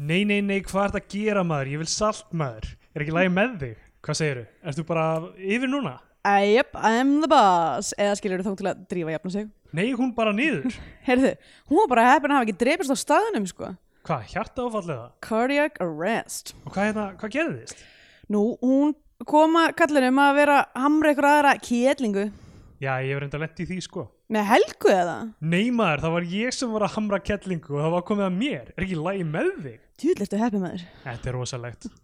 Nei, nei, nei, hvað er þetta að gera maður? Ég vil salt maður. Er ekki lægi með þig? Hvað segiru? Ertu bara yfir núna? Yep, I'm the boss Eða skilur þú þá til að drífa jafna sig Nei, hún bara niður. Heyrðu, hún var bara heppin að hafa ekki drepist á staðunum sko Hvað, hjarta áfallega? Cardiac arrest Og hvað, hérna, hvað gerðist? Nú, hún koma kallinum að vera hamra ykkur aðra kéllingu Já, ég hef reynda lent í því, sko. Með helgu eða? Nei maður, það var ég sem var að hamra kettlingu og það var komið að mér. Er ekki lægi með þig? Tjúðl eftir heppin maður Þetta er rosalegt.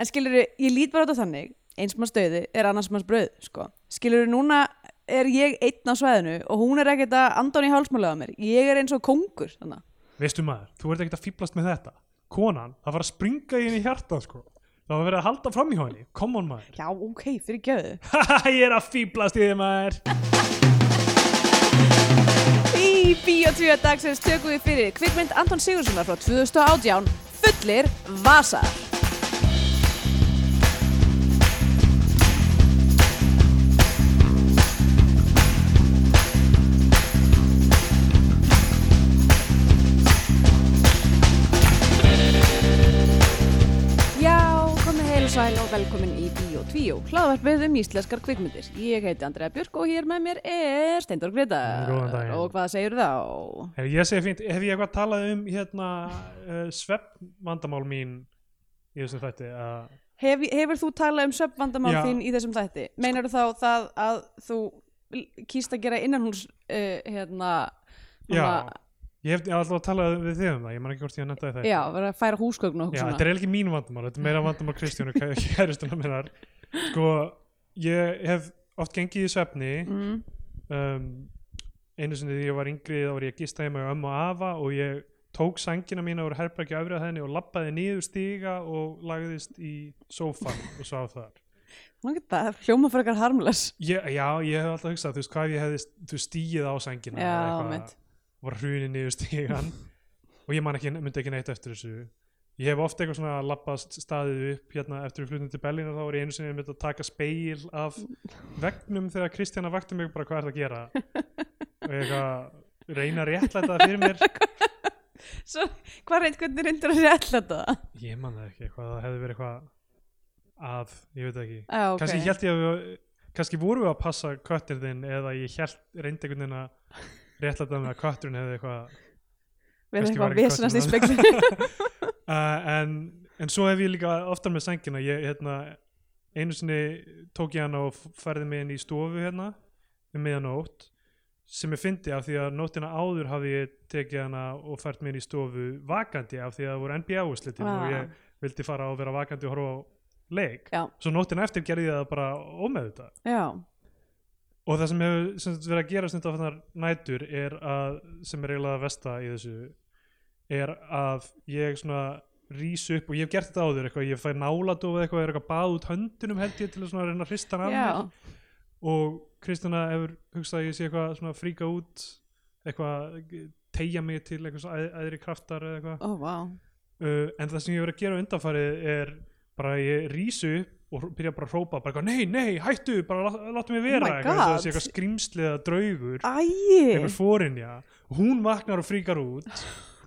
En skilur ég lít bara á þetta þannig eins manns döði er annars manns brauð sko. skilur núna er ég einn á svæðinu og hún er ekkert að andan í hálsmálega mér ég er eins og kongur þannig. Veistu maður, þú ert ekkert að fýblast með þetta. Konan, það var að springa í henni hjartað, sko. Það var verið að halda fram í henni. Come on maður. já ok, fyrir gjöðu Haha, ég er að fýblast í þið maður. Bíotvíu dagsins tökum við fyrir kvikmynd Anton Sigurssonar frá 2018 Fullir vasar Bíotvíu hlaðvarpið um íslenskar kvikmyndir Ég heiti Andrea Björk og hér með mér er Steindor Gretar Góðan daginn. Og hvað segir þá? Hef ég segi fínt, hef ég eitthvað talað um hérna uh, sveppvandamál mín í þessum þætti að Hef, hefur þú talað um söpvandamál Já. þín í þessum þætti? Meinar þá það að þú kýst að gera innanhús uh, hérna Já, svona- ég hef alltaf að tala við þig um það, ég man ekki hvort ég nefndi þetta já, vera að færa húsgögn og Já, eitthvað þetta er ekki mín vandamál, þetta er meira vandamál Kristjánu kæristuna minnar sko, ég hef oft gengið í svefni. Mm, um, einu sinni þegar ég var yngri þá var ég að gista heima hjá ömmu og afa og ég tók sængina mína úr herbergi öfrið henni og lappaði niður stíga og lagðist í sófan og sá þar. Hljóma fyrir eitthvað harmless? Ég, Já, ég hef alltaf hugsað, þú veist, hvað ég hefði stígið á sængina Já, var hrunið niður stígan og ég man ekki, myndi ekki neitt eftir þessu ég hef ofta eitthvað svona lappast staðið upp hérna eftir við flutum til Berlín og þá var ég einu sinni myndi að taka speil af vegnum þegar Kristjana vakti mig bara hvað er það að gera? Og ég eitthvað reyna að réttlæta það fyrir mér. Svo, hvað reynd hvernig reyndur að rétla þetta? ég man það ekki, eitthvað, það hefði verið eitthvað að, ég veit það ekki. Já, ok. Kannski held ég að við kannski vorum við að passa köttir þinn eða ég held, reyndi einhvern veginn að réttlæta með að kötturinn hefði eitthvað kannski var eitthvað ekki vesenast í kötturinn spekli uh, en, en svo hef ég líka oftar með sængina. Ég, hérna, einu sinni tók ég hana og færði mig inn í stofu hérna um miðanótt sem ég fyndi af því að nóttina áður hafði ég tekið hana og fært mig inn í stofu vakandi af því að það voru NBA úrslitin Ah. og ég vildi fara og vera vakandi og horfa á leik. Já, svo nóttina eftir gerði ég það bara ómeð já, og það sem hefur sem verið að gera stund á nætur er að, sem er eiginlega að vesta í þessu er að ég svona rís upp og ég hef gert þetta áður eitthvað, ég fæ náladof eða eitthvað, er eitthvað bað út höndunum held ég til að reyna að hrista hann af og Kristina hefur hugsað að ég sé eitthvað svona fríka út eitthvað, tegja mig til eitthvað æ- æðri kraftar eða eitthvað. Ó, vá uh, en það sem ég hef verið að gera undanfarið er bara að ég upp og byrja bara að hrópa bara eitthvað, nei, nei, hættu, bara lát, láttu mig vera. Oh eitthvað, sé eitthvað skrýmslið eða draugur. Æi, einhver fórinja hún vaknar og fríkar út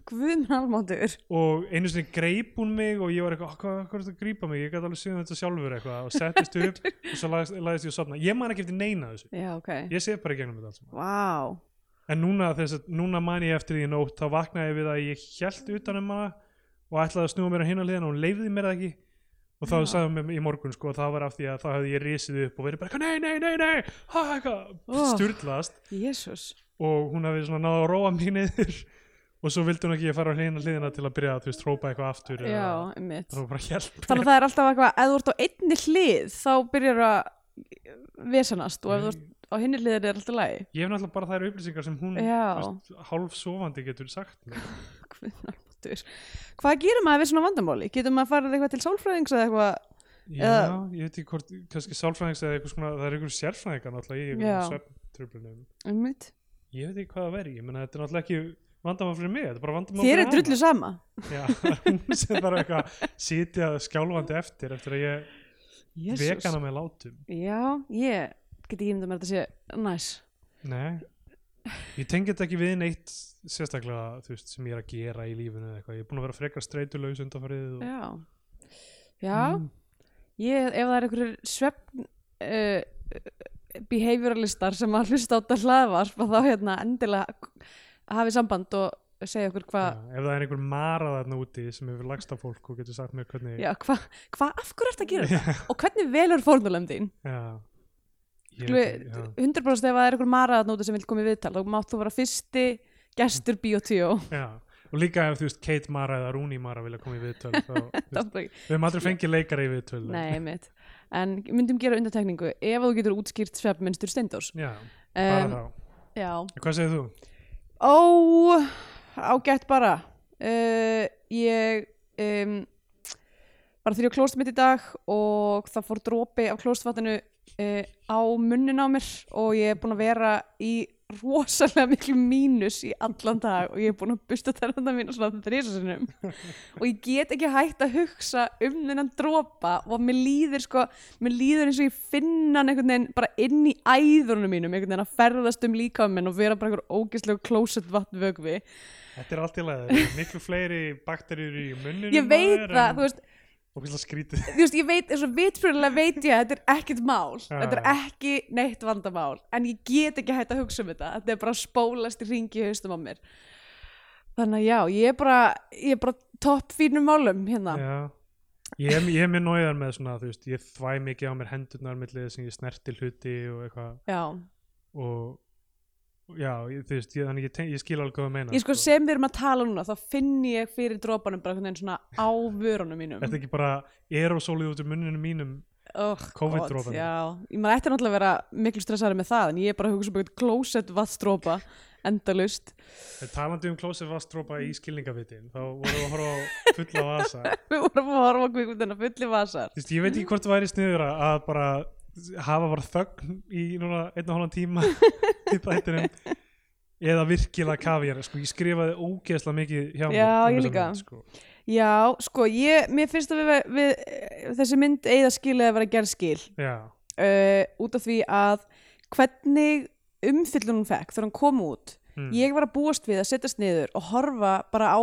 guðminn almáttur og einu sinni greip hún mig og ég var eitthvað, "Ah, hvað, hvað er þetta að grípa mig? Ég gæti alveg séð þetta sjálfur eitthvað. Og settist upp og svo lagðist, lagðist ég að sofna ég man ekki eftir neina þessu, Já, ok. Ég sé bara í gegnum þetta. Vá. En núna, þess núna man ég eftir því nótt þá vaknaði ég við að ég held utan um hana og ætlaði að snúa mér á hinn að liðan og hún leifði mér það ekki. Og þá hún mér í morgun sko og það var af því að þá hefði ég risið upp og verið bara nei, nei, nei, nei Jésús og hún hefði svona náða að róa mig niður og svo vildi hún ekki að fara á hinn að liðina til að byrja að þú veist, hrópa eitthvað aftur Já, eða Þannig að það er alltaf eitthvað, ef þú ert á einni hlið þá byrjar að vesanast og ef þú ert á hinni hliðin er alltaf lægi ég hef náttúrulega bara þær upplýsingar sem hún veist, hálf sofandi getur sagt. Hvað gerir maður við svona vandamáli? Getur maður farið eitthvað til sálfræðings eða eitthvað? Já, Eða- ég veit ekki hvort kannski sálfræðings eða eitthvað svona, það er einhver sérfræðingar náttúrulega í svefntröflunum einmitt. Ég veit ekki hvað það veri, ég menna þetta er náttúrulega ekki vandamál fyrir mig, þetta er bara vandamál Þér fyrir er drullu sama. Já, hún sem bara eitthvað sitja skjálfandi eftir eftir að ég vekana með látum. Já, ég get ekki mér að þetta sé næs. Nei, ég tengi þetta ekki við neitt sérstaklega þú veist, sem ég er að gera í lífinu eða eitthvað, ég er búin að vera frekar streitulaus undanfarið og... Já, já. Mm. ég, ef það er einhverjir svefn uh, behavioralistar sem að hlusta á þetta hlaðvarp að þá hérna endilega hafi samband og segja okkur hvað ef það er einhver mara þarna úti sem hefur lagst af fólk og getur sagt mér hvernig Já, hvað, hva, af hverju ertu að gera þetta? Og hvernig velur fórnulem þín? já. Ég, Sklu, veit ekki, já. 100% ef það er einhver mara að nóta sem vil koma í viðtal þá mátt þú vera fyrsti gestur Bíotvíó Já, og líka ef þú veist Kate Mara eða Rooney Mara vilja koma í viðtöl þá, þú veist, við höfum aldrei fengið leikara í viðtöl Nei, mitt En myndum gera undartekningu ef þú getur útskýrt svefnmynstur Steindors Já, bara um, þá Já Hvað segir þú? Ó, ágætt bara. Uh, Ég um, bara þegar ég á klóst mitt í dag og það fór dropi af klóstvatinu uh, á munnin á mér og ég er búin að vera í rosalega miklu mínus í allan dag og ég er búin að busta tennanda mín og svona þrísasunum og ég get ekki hægt að hugsa um þennan dropa og mér líður sko, mér líður eins og ég finna hann einhvern veginn bara inn í æðunum mínum, einhvern veginn að ferðast um líka minn og vera bara einhver ógislegu klósett vatnvögvi Þetta er allt í lagi, það eru miklu fleiri bakteríur í munninu ég veit það, þú veist, Hvað skrítið. Þú veist, ég veit, eins og vitfröðulega veit ég að þetta er ekkert mál, Já, þetta er já. ekki neitt vandamál, en ég get ekki hægt að hugsa um þetta, þetta er bara að spólast í ringi í haustum á mér. Þannig að já, ég er bara ég er bara topp fínum málum hérna. Já. Ég er, ég er mér nóiðar með svona, þú veist, ég þvæ mikið á mér hendurnar millið sem ég snerti hluti og eitthvað. Já, og já, ég, þú veist, ég, þannig ég, ég skil alveg hvað þú meina ég sko sem við erum að tala núna þá finn ég fyrir dropanum bara einhvern veginn svona á vörunum mínum. Þetta ekki bara aerosólið út úr munninu mínum? Oh, COVID-dropanum. já, ég maður ætti náttúrulega að vera miklu stressaður með það, en ég er bara að hugsa um eitthvað klósett vatnsdropa endalust En talandi um klósið vastrópa í skilningavitin þá vorum við að horfa á fulla vasa. Við vorum að horfa á hafa bara þögn í núna einn og hálfan tíma í þættinum eða virkilega kafjar sko, ég skrifaði ógeðslega mikið hjá mér Já, um ég líka. mynd, sko. Já, sko, ég, mér finnst að við, við þessi mynd eigða skilið að vera gerð skil Já, uh, út af því að hvernig umfyllun hún fekk þegar hún kom út mm. ég var að búast við að setjast niður og horfa bara á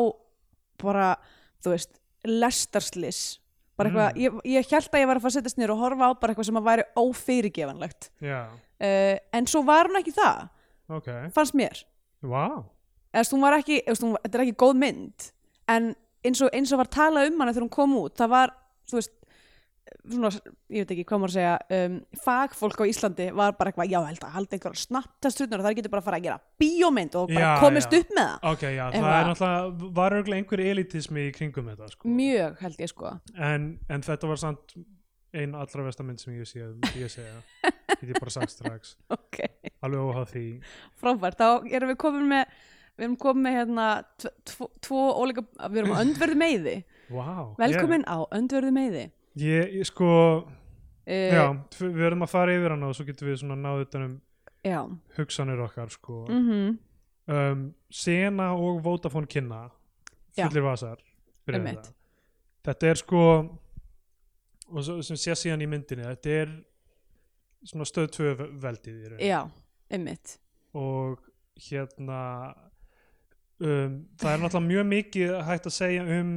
bara, þú veist, lestarslis eitthvað, Mm. ég, ég held að ég var að fara að setjast niður og horfa á bara eitthvað sem að væri ófyrirgefanlegt. Já, uh, en svo var hún ekki það, ok. fannst mér. Vá, eða þú veist, hún var ekki, eða, þú veist, hún, þetta er ekki góð mynd. En eins og, eins og var talað um hana þegar hún kom út, það var þú veist, svona, ég veit ekki hvað maður að segja um, fagfólk á Íslandi var bara eitthvað, já, held að halda einhverja snattastrutnar og það getur bara að fara að gera bíómynd og bara Já, komist já. upp með það. Ok, já, það Eitthvað- er náttúrulega var örgulega einhver elitismi í kringum þetta sko. mjög held ég sko. En, en þetta var samt ein allra versta mynd sem ég sé ég segja, get ég bara sagt strax. Ok, alveg óháð því. Frábært, þá erum við komin með við erum komin með hérna tvo, tvo, óleika, við erum á öndverðu meiði. Wow, velkomin á öndverðu meiði ég, ég, sko, uh, já, við verðum að fara yfir hana og svo getum við svona náðu utan um já. hugsanir okkar sko. Mm um, Sena og Vodafone kynna fullir vasar byrjar Einmitt. þetta. þetta er sko og svo, sem sé síðan í myndinni þetta er svona stöð tvö veldið í raun já, einmitt og hérna um, það er náttúrulega mjög mikið hægt að segja um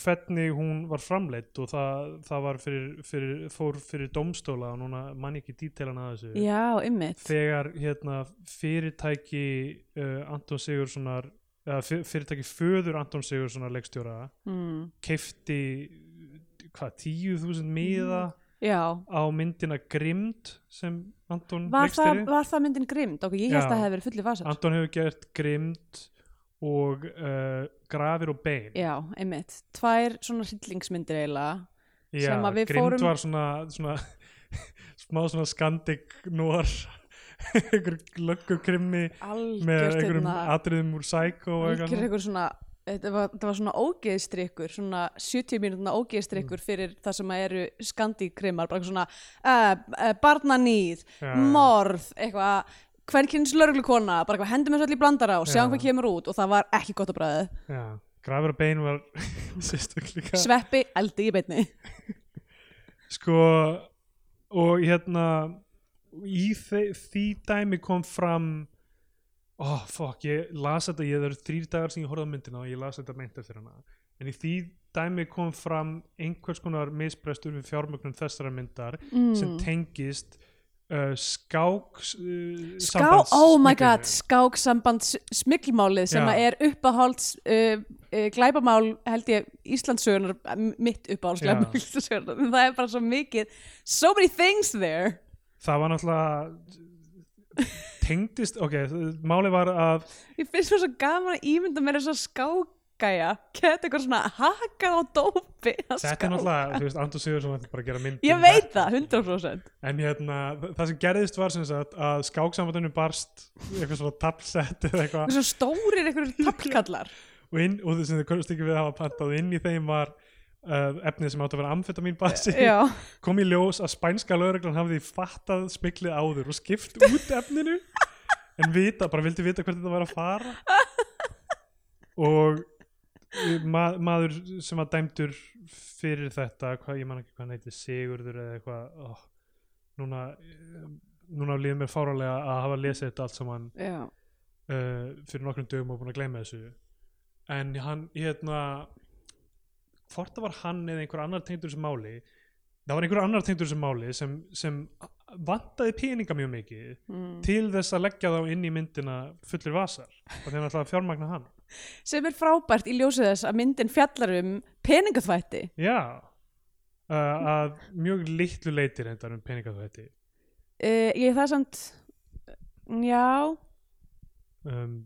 hvernig hún var framleitt og það, það var fyrir, fyrir, fór fyrir domstóla og núna mann ekki dítelan að þessu. Já, þegar hérna, fyrirtæki uh, Anton Sigurssonar eða fyr- fyrirtæki föður Anton Sigurssonar leikstjóra mm. keifti hvað, 10.000 miða já, á myndina Grimd sem Anton var það, leikstýri var það myndin grimd ok, ég held að það hefði verið fulli vasar Anton hefur gert Grimd og uh, Grafir og Bein. Já, einmitt, tvær svona hryllingsmyndir eiginlega Já, sem að við fórum- var svona, svona smá svona skandik nór einhver löggu krimmi með algjört einhverjum hérna atriðum úr svona. þetta var, var svona ógeðstrykkur svona 70 mínútuna ógeðstrykkur Mm. fyrir það sem eru skandikrimar bara svona uh, uh, barnanýð, Já, morð eitthvað, hvernkynns lörglukona bara eitthvað, hendum þessu í blandara og sjáum Já. hvað kemur út og það var ekki gott að bræðið já. Grafir og Bein var sérstaklega sveppi, eldi í beinni sko og hérna í því dæmi kom fram oh fuck, ég las þetta, ég það eru þrýr dagar sem ég horfði á myndina og ég las þetta meint eftir hana en í því dæmi kom fram einhvers konar misbrestur við fjármögnun þessara myndar sem mm. tengist uh, skák uh, Ská, sambands- oh my god, skáksamband smikilmálið sem Já. að er uppáhalds uh, uh, glæpamál held ég Íslandsögunar mitt glæpamál Íslandsögunar það er bara svo mikið so many things there. Það var náttúrulega tengdist, ok, málið var að ég finnst svo, svo gaman að ímynda mér þess að skákgæja geta eitthvað svona hakað á dópi þetta er náttúrulega, þú veist, Andur Sigurðsson ætti bara að gera mynd ég um veit það, 100% en hérna, það sem gerðist var sem sagt að skáksambandinu barst eitthvað svona tapsett eða eitthvað. Eitthvað svo stórir einhverjum tappkallar og, inn, og sem þið komst ekki við að hafa pantað inn í þeim var uh, efnið sem átt að vera amfetamin basi já, kom í ljós að spænska lögreglan hafði fattað smiklið áður og skipt út efninu. En vita, bara vildi vita hvert þetta var að fara. Og uh, ma maður sem var dæmdur fyrir þetta, hvað, ég man ekki hvað hann heiti Sigurður eða eitthvað oh, núna uh, núna líður mér fáralega að hafa lesið þetta allt saman uh, fyrir nokkrum dögum og búin að gleyma þessu. En hann hérna hvort það var hann eða einhver annar tengdur þessu máli það var einhver annar tengdur þessu máli sem, sem vantaði peninga mjög mikið mm. til þess að leggja þá inn í myndina fullir vasar og þeim ætlaði að fjármagna hann sem er frábært í ljósið þess að myndin fjallar um peningaþvætti. Já uh, að mjög litlu leiti reyndar um peningaþvætti. Uh, ég það samt já, um,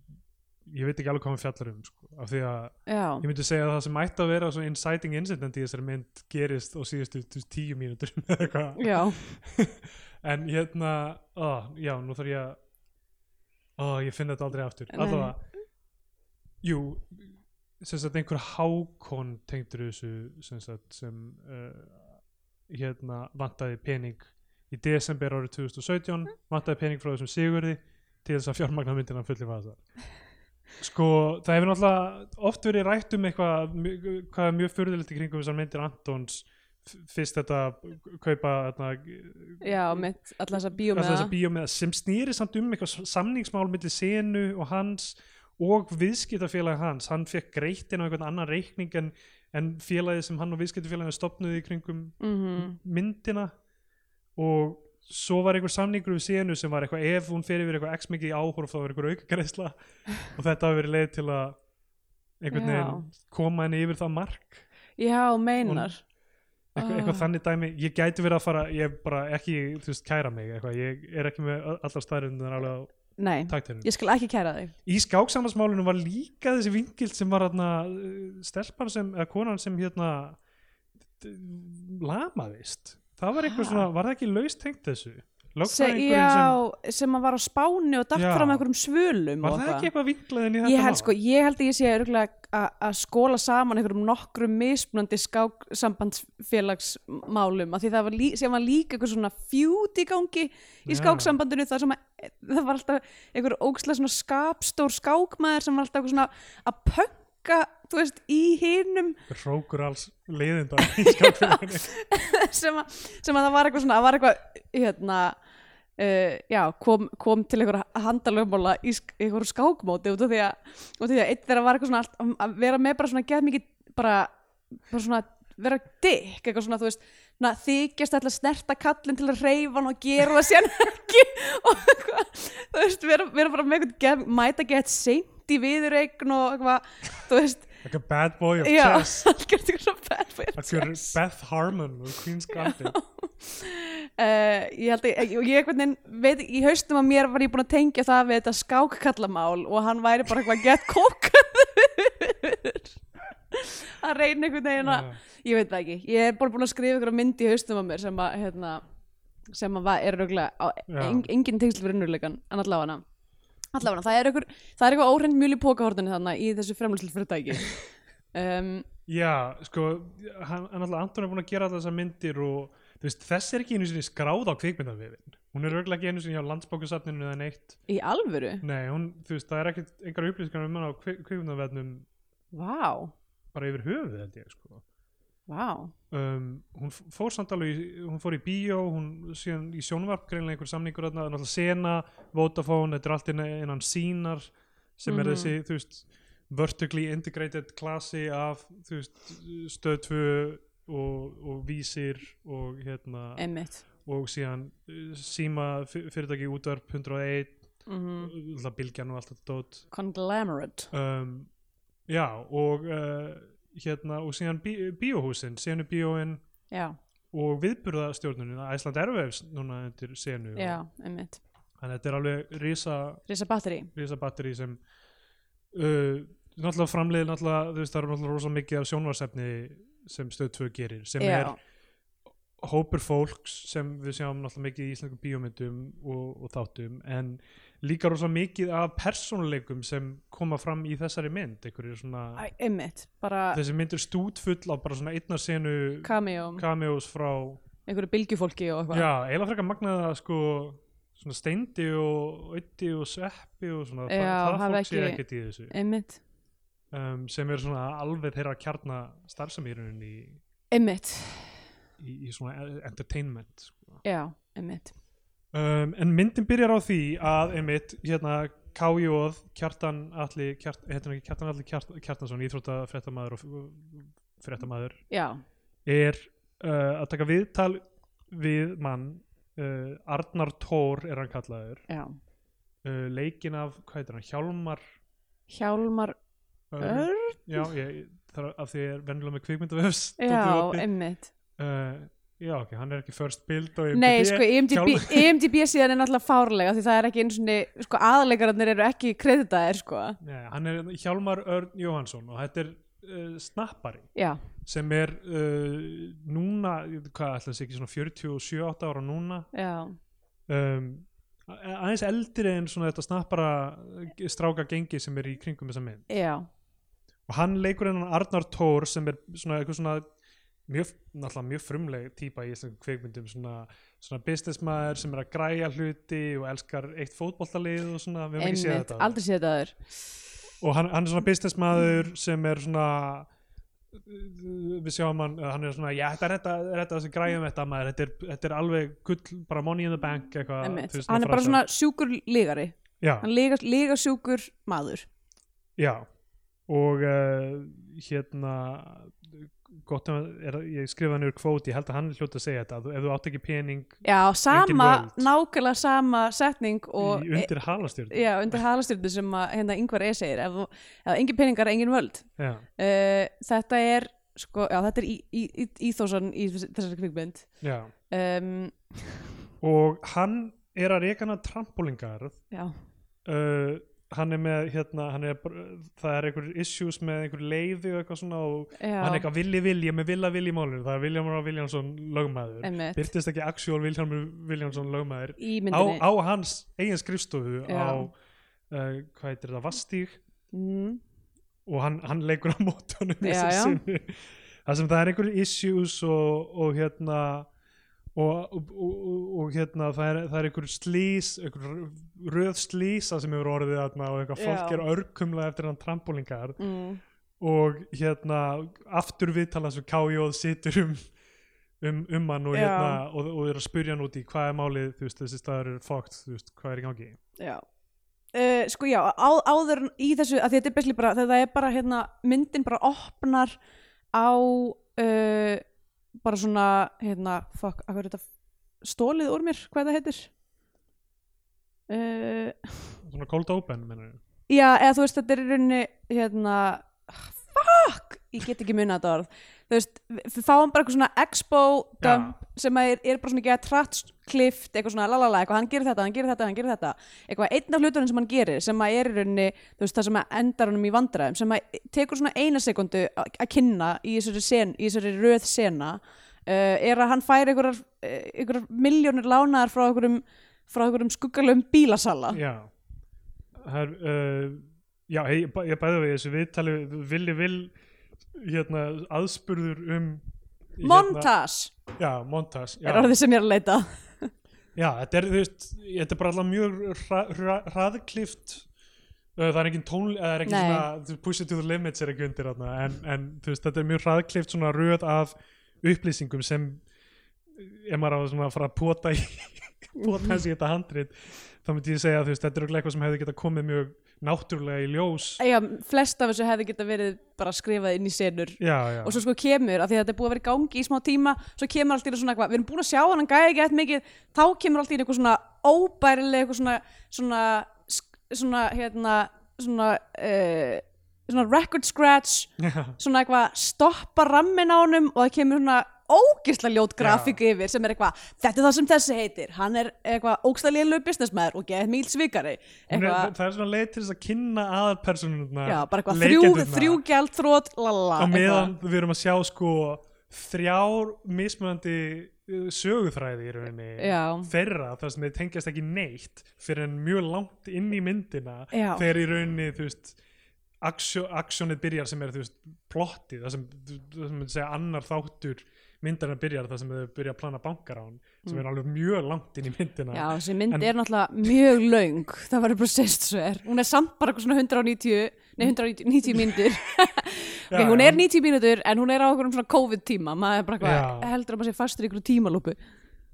ég veit ekki alveg hvað hann fjallar um sko, af því að já. Ég myndi segja að það sem ætti að vera svo inciting incident í þessari mynd gerist á síðustu tíu mínútur eða eitthvað. en hérna ó, já, nú þarf ég að ó, ég finn þetta aldrei aftur. Allavega, jú sem sagt einhver hákon tengdur þessu sem sagt sem uh, hérna vantaði pening í desember árið 2017 vantaði pening frá þessum Sigurði til þess að fjármagna myndina fulli vasa sko það hefur náttúrulega oft verið rætt um eitthvað hvað er mjög furðilegt í kringum þessar myndir Antons fyrst þetta kaupa alltaf þessa bíómiða sem snýri samt um eitthvað samningsmál millir senu og hans og viðskiptafélag hans. Hann fekk greitt inn á einhvern annan reikning en, en félagið sem hann og viðskiptafélagið stopnuði í kringum mm myndina. Og svo var einhver samningur við senu sem var eitthvað ef hún fer yfir eitthvað x mikið áhorf þá er einhver aukagreisla og þetta hafi verið leið til að einhvern veginn koma henni yfir það mark. Já, meinar eitthvað, Ah. eitthvað þannig dæmi, ég gæti verið að fara ég er bara ekki, þú veist, kæra mig eitthvað, ég er ekki með allar staðrindunar alveg á nei, taktinu ég skal ekki kæra þig. Í skáksambansmálinu var líka þessi vingild sem var hérna stelpan sem, eða konan sem hérna lamaðist. Það var eitthvað Ha? svona, var það ekki laust tengt þessu já, sem að var á spáni og datt Já. fram einhverjum svölum var það ekki eitthvað vinklaðin í þetta ég held sko, ég held að ég sé að að skóla saman einhverjum nokkrum mismunandi skáksambandsfélagsmálum að því það var, lí, sem var líka eitthvað svona fjút í gangi í skáksambandinu það sem að, það var alltaf einhver svona skapstór skákmaður sem var alltaf eitthvað svona pönka þú veist, í hinum hrókur alls skákfélaginu sem sem að það var eitthvað svona, það var eitthvað hérna uh, já, kom, kom til einhver handalögmála í einhverju skákmóti út af því að, að eitt þeirra var eitthvað svona allt, um, að vera með bara svona geð mikið bara, bara svona vera dykk, eitthvað svona, þú veist na, þykjast að snerta kallin til að reyfa hann og gera það síðan ekki. Og þú veist, vera, vera bara með eitthvað mæta gett seint í viðureign og eitthvað, þú veist. Like a bad boy of já, chess. eitthvað bad boy of Akkur chess. Beth Harmon og Queen's Gambit. Uh, ég held að ég, ég einhvern veginn veit, í haustum að mér var ég búin að tengja það við þetta skákkallamál og hann væri bara eitthvað gett kókaður að reyna einhvern veginn að ég veit það ekki, ég er bara búin að skrifa ykkur mynd í haustum á mér sem að hérna, sem að er röglega á en, engin tengsl fyrir unnurleikan en allavega allavega, það er eitthvað það er eitthvað óhreint mjöl í pókahortinu þannig í þessu fremlýslu fyrirtæki um, Já, sko, hann, hann alltaf Anton er búin að gera alltaf þessar myndir og veist, þess er ekki einu sinni skráð á kvikmyndavefin hún er örgulega ekki einu sinni hjá landsbókasafninu eða neitt. Í alvöru, Nei, hún, þú veist, það er ekkert engar upplýsingar um hann á kvik, kvikmyndavefnum vá. bara yfir höfuð held ég, sko Vá, um, hún fór samt alveg í, hún fór í bíó, hún síðan í sjónvarp greinlega einhver samningur þarna, náttúrulega Sena Vodafone, þetta er allt innan, sínar sem er Mhm. þessi, þú veist vertically integrated klassi af þú veist, stöð 2 og, og vísir og hérna, einmitt og síðan uh, síma fyr- fyrirtæki útvarp 101, mm mm. bylgjan og allt þetta dót Conglomerate um, já og uh, hérna og síðan bí, bíóhúsin, senu bíóin Já, og viðburðastjórnunin Æsland Airwaves núna undir senu já, einmitt. Þannig að þetta er alveg risa, Risa batteri risa batteri sem uh, náttúrulega framleiðir náttúrulega, þú veist það er náttúrulega rosa mikið af sjónvarsefni sem stöð 2 gerir sem Já, er hópur fólks sem við sjáum náttúrulega mikið í íslenskum bíómyndum og, og þáttum en líka rosa mikið af persónuleikum sem koma fram í þessari mynd. Svona Æ, einmitt Bara þessi mynd er stútfull á bara svona einnar senu cameo, cameos frá einhverju bylgjufólki og eitthvað. Já, eiginlega frekar magnaða sko svona steindi og ötti og sveppi og svona Já, það fólk sé ekkert í þessu. Einmitt, um, sem er svona alveg þeirra kjarna starfsamýrunin í, einmitt. í, í svona entertainment sko. Já, einmitt um, en myndin byrjar á því að einmitt hérna K.J. Kjartan Alli Kjart, hann ekki Kjartan Alli Kjart, Kjartansson íþrótta fréttamaður og fréttamaður Já, er uh, að taka viðtal við mann uh, Arnar Tór er hann kallaður. Já. Uh, leikin af, hvað heitir hann, Hjálmar? Hjálmar Örn? Já, ég, þar, af því ég er venjulega með kvikmyndavefs. Já, einmitt. Uh, Já, ok, hann er ekki first build og Nei, sko, IMDb, IMDb síðan er náttúrulega fárlega því það er ekki eins og sko, aðleikararnir eru ekki kreditaðir sko. Nei, hann er Hjálmar Örn Jóhansson og þetta er uh, snappari. Já, sem er uh, núna, hvað ætla þessi ekki svona 47-8 ára núna? Já, um, aðeins eldri en svona þetta snappara eh, stráka gengi sem er í kringum þessa mynd. Já. Og hann leikur hennan Arnar Tór sem er svona eitthvað svona mjög, náttúrulega mjög frumleg típa í íslenskum kveikmyndum svona, svona businessmaður sem er að græja hluti og elskar eitt fótboltalið og svona, við höfum ekki séð þetta aldrei séð þetta aður og hann, hann er svona businessmaður sem er svona við sjáum hann, hann er svona já, þetta er þetta, þetta þessi græjum þetta maður þetta er, þetta er alveg gull, bara money in the bank eitthvað, hann er bara svona sjúkur lígari já, hann líga, líga sjúkur maður. Já. Og uh, hérna gott um að er, ég skrifaði niður kvót, ég held að hann hljótt að segja þetta að ef þú átt ekki pening já, sama, nákvæmlega sama setning og í, undir halastjörn já, undir halastyrnu sem að hérna yngvar e. segir ef, þú- ef engin peningar, engin völd. Uh, þetta er sko, já, þetta er í, í, í, íþósan í þessari kvikmynd. Um, og hann er að reka hana trampolingarð já, uh, hann er með hérna, hann er, það er einhver issues með einhver leiði og eitthvað svona og já, hann er eitthvað villi villi, með villa villi í málinu. Það er Viljámur á Viljánsson lögmaður. Einmitt. Byrtist ekki actual Viljámur Viljánsson lögmaður? Í á, myndinni. á hans eigin skrifstofu Já. á, uh, hvað heitir það, Vastíg? Mm, og hann, hann leikur á mótunum Já, já. það sem það er einhver issues og, og hérna og, og, og, og hérna það er, það er einhver slís einhver röð slísa sem hefur orðið þarna og eitthvað fólk er örkumlega eftir hann trampólingar mm, og hérna aftur viðtala sem K.J. situr um um, um hann og, Já. hérna, og, og er að spurja hann út í hvað er málið þú veist, þessi staður er fókt, þú veist, hvað er í gangi já uh, sko já, á, áður í þessu að þetta er basically bara, þetta er bara hérna, myndin bara opnar á uh, bara svona hérna, fuck, að er þetta stólið úr mér, hvað það heitir? Uh, svona cold open, menur já, eða þú veist, þetta er í rauninni hérna, fuck ég get ekki munið þetta orð. þú veist, við, fáum bara eitthvað svona expo dump sem að er, er bara svona ekki að trætt klift, eitthvað svona lalala, eitthvað hann gerir þetta, hann gerir þetta, hann gerir þetta. Eitthvað einn af hlutunum sem hann gerir sem að er í rauninni, þú veist, það sem að endar honum í vandræðum, sem að tekur svona eina sekundu að kynna í þessari, sen, í þessari röð sena uh, er að hann fær einhverjar, eh, einhverjar miljónir lánaðar frá einhverjum frá einhverjum skuggalum bílasala. Já. Það er uh, já, ég, ég bæði við þessu viðtali villi vil hérna, aðspurður um hérna, Montas já, montas já. er orðið sem ég er að leita Já, þetta er, veist, þetta er bara alltaf mjög hra, hra, hraðklift Uh, það er engin tón, það er Nei. svona push it to the limits er ekki undir þarna en, en veist, þetta er mjög hraðklift svona röð af upplýsingum sem ef maður á að fara að pota í pota í þetta handrit þá myndi ég segja að þetta er eitthvað sem hefði getað komið mjög náttúrulega í ljós. Já, flest af þessu hefði geta verið bara skrifað inn í senur. Já, já, og svo sko kemur, af því að þetta er búið að vera í gangi í smá tíma, svo kemur allt í einu svona eitthvað, við erum búin að sjá hann gæði ekki eftir mikið þá kemur allt í einu eitthvað svona óbærileg eitthvað svona svona, svona hérna svona, uh, svona record scratch svona eitthvað stoppa rammin á honum og það kemur svona ógisla ljót grafík yfir sem er eitthvað, þetta er það sem þessi heitir hann er eitthvað ógisla lélög businessmaður og geð mýl svikari er, eitthvað, það er svona leið til þess að kynna aðalpersonuna já, bara eitthvað þrjú, þrjú gjaldþrót lalala, á meðan við erum að sjá sko þrjár mismunandi uh, söguþræði í rauninni Já. þeirra þar sem þeir tengjast ekki neitt fyrir en mjög langt inn í myndina Já. þegar í rauninni þú veist aksjónið byrjar sem er þú veist plottið það sem, það sem segja annar þáttur myndarinn byrjar það sem þau byrja að plana bankarán sem er alveg mjög langt inn í myndina Mm. Já, þessi mynd En- er náttúrulega mjög löng það verður bara sést svo er hún er samt bara eitthvað svona 190 nei 190 mínútur okay, hún er já. 90 mínútur en hún er á einhverjum svona COVID tíma maður er bara eitthvað heldur að maður sé fastur í einhverju tímalúpu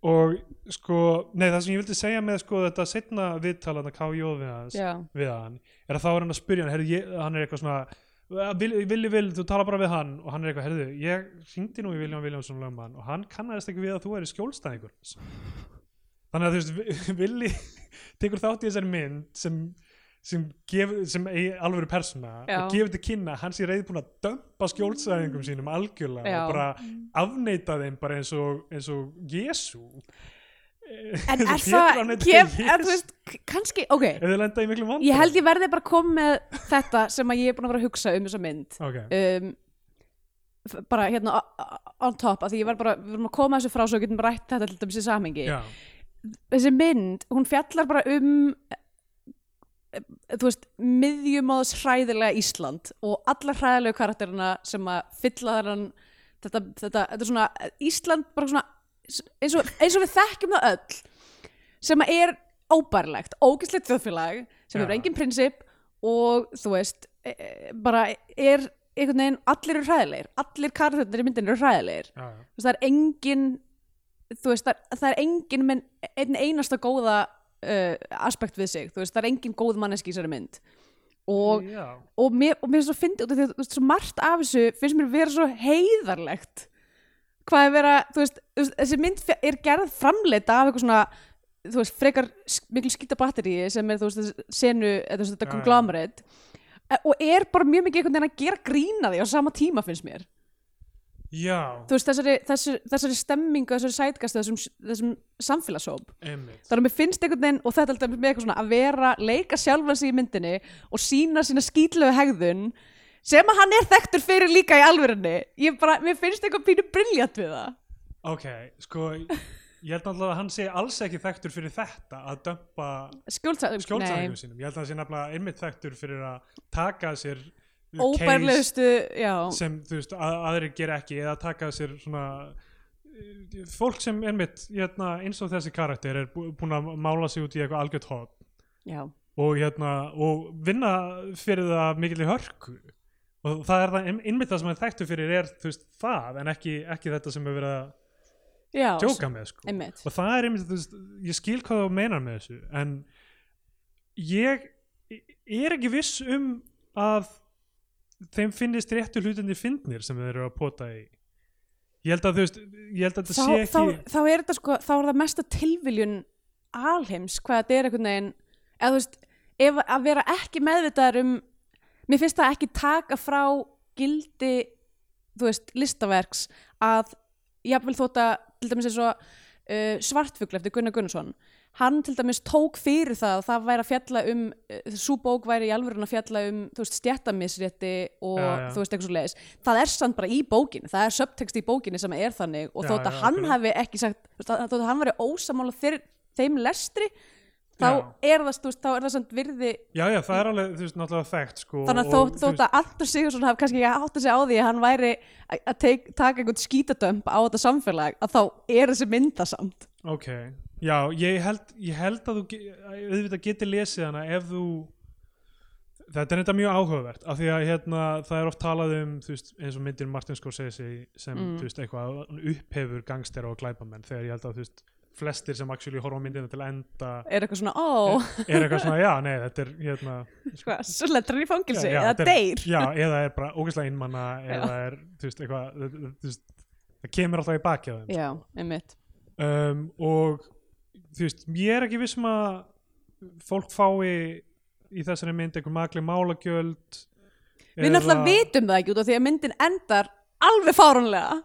og sko, nei það sem ég vildi segja með sko þetta setna viðtalana K.J. við hans Já. við hann, er að þá er hann að spyrja hann, herri, ég, hann er eitthvað svona villi, vil, þú tala bara við hann og hann er eitthvað, herðu, ég hringdi nú í Vilján Viljánsson lögmann og hann kannast ekki við að þú er skjólstæðingur hans." þannig að þú veist Vi- Villi tekur þátt í þessari mynd sem sem, gef, sem eigi alvöru persóna og gefur til kynna hann sé reyðbúin að dömpa skjólstæðingum sínum algjörlega Já. og bara afneita þeim bara eins og, eins og Jésu en er það Jesú. en, þú veist, kannski, ok. Ég held ég verði bara að koma með þetta sem að ég er búin að vera að hugsa um þessa mynd. Ok, um, bara hérna on top, af því ég var bara við erum að koma þessu frá svo við getum rætt þetta til dæmis í samhengi. Já, þessi mynd, hún fjallar bara um eh, þú veist, miðjumóðs hræðilega Ísland og alla hræðilegu karakterina sem að fylla þennan þetta, þetta, þetta er svona Ísland bara svona eins og, eins og við þekkjum það öll sem að er óbærlegt, ógislegt þjóðfélag sem hefur engin prinsip og þú veist e, e, bara er einhvern veginn, allir eru hræðilegir allir karakterina í myndin eru hræðilegir. Já, já. Það er engin þú veist, það, það er engin með einn einasta góða uh, aspekt við sig, þú veist, það er engin góð manneski í þessari mynd. Og, og, mér, og mér er svo fyndið út af því að þú veist, svo margt af þessu finnst mér vera svo heiðarlegt hvað er vera, þú veist, þessi mynd er gerð framleita af eitthvað svona þú veist, frekar miklu skýta batteríi sem er, þú veist, þessi senu þetta konglomerate. Eh, og er bara mjög mikið einhvern veginn að gera grína því á sama tíma finnst mér. Já, þú veist, þessari, þessari, þessari stemmingu, þessari sætgast þessum, þessum samfélagshóp. Einmitt. Þannig að mér finnst einhvern veginn, og þetta er alltaf með eitthvað svona að vera, leika sjálfan sig í myndinni og sína sína skýtlegu hegðun sem að hann er þekktur fyrir líka í alvörinni ég bara, mér finnst eitthvað pínu briljant við það. Ok, sko ég held náttúrulega að hann sé alls ekki þekktur fyrir þetta að dömpa skjóldsæðingum sínum. Ég held að hann sé nefnilega einmitt þekktur fyrir að taka sér óbærlegustu já, sem þú veist að, aðrir gera ekki eða taka sér svona eh, fólk sem einmitt hérna, eins og þessi karakter er bú- búin að mála sig út í eitthvað algjört já, og, hérna, og vinna fyrir það mikil í hörku og það er það, einmitt það sem hann þekktu fyrir er þú veist, það en ekki, ekki þetta sem er verið að já djóka með sko. einmitt. og það er einmitt, þú veist, ég skil hvað þú meinar með þessu en ég er ekki viss um að þeim finnist réttu hlutinni fyndnir sem þeir eru að pota í ég held að þú veist ég held að þá, sé ekki þá, þá er þetta sko þá er það mesta tilviljun alheims hvað þetta er einhvern veginn eða þú veist, ef að vera ekki meðvitaður um mér finnst það ekki taka frá gildi þú veist, listaverks að jafnvel þótt að til dæmis eins og uh, svartfugl eftir Gunnar Gunnarsson hann til dæmis tók fyrir það að það væri að fjalla um uh, svo bók væri í alvörun að fjalla um þú veist, stjættamisrétti og Já, já. þú veist, eitthvað svo leiðis það er samt bara í bókinni, það er subtext í bókinni sem er þannig og Já, þótt að hann hafi ekki sagt þótt að hann væri ósamála þeir, þeim lestri þá Já. er það, veist, þá er það samt virði já já það er alveg þú veist náttúrulega þekkt sko þannig að og, þótt, að Artur Sigursson hafi kannski ekki átt að segja á því að hann væri að, teik, taka einhvern skítadömp á þetta samfélag að þá er þessi mynda samt ok, já ég held, ég held að þú auðvitað geti lesið hana ef þú þetta er þetta mjög áhugavert af því að hérna, það er oft talað um veist, eins og myndir Martin Scorsese sem Mm. veist, eitthvað upphefur gangstera og glæpamenn þegar ég held að þú veist, flestir sem actually horfa myndina til enda. Er eitthvað svona, ó, er eitthvað svona, já, nei, þetta er hérna, sko, svo letrar í fangilsi Já, já, eða er- deyr. já, eða er bara ógeðslega innmanna eða er, þú veist, eitthvað þú veist, það kemur alltaf í baki á þeim. Já, einmitt. Um, og þú veist, ég er ekki vissum að fólk fái í þessari mynd einhver makli málagjöld við náttúrulega vitum það ekki út af því að myndin endar alveg fáránlega.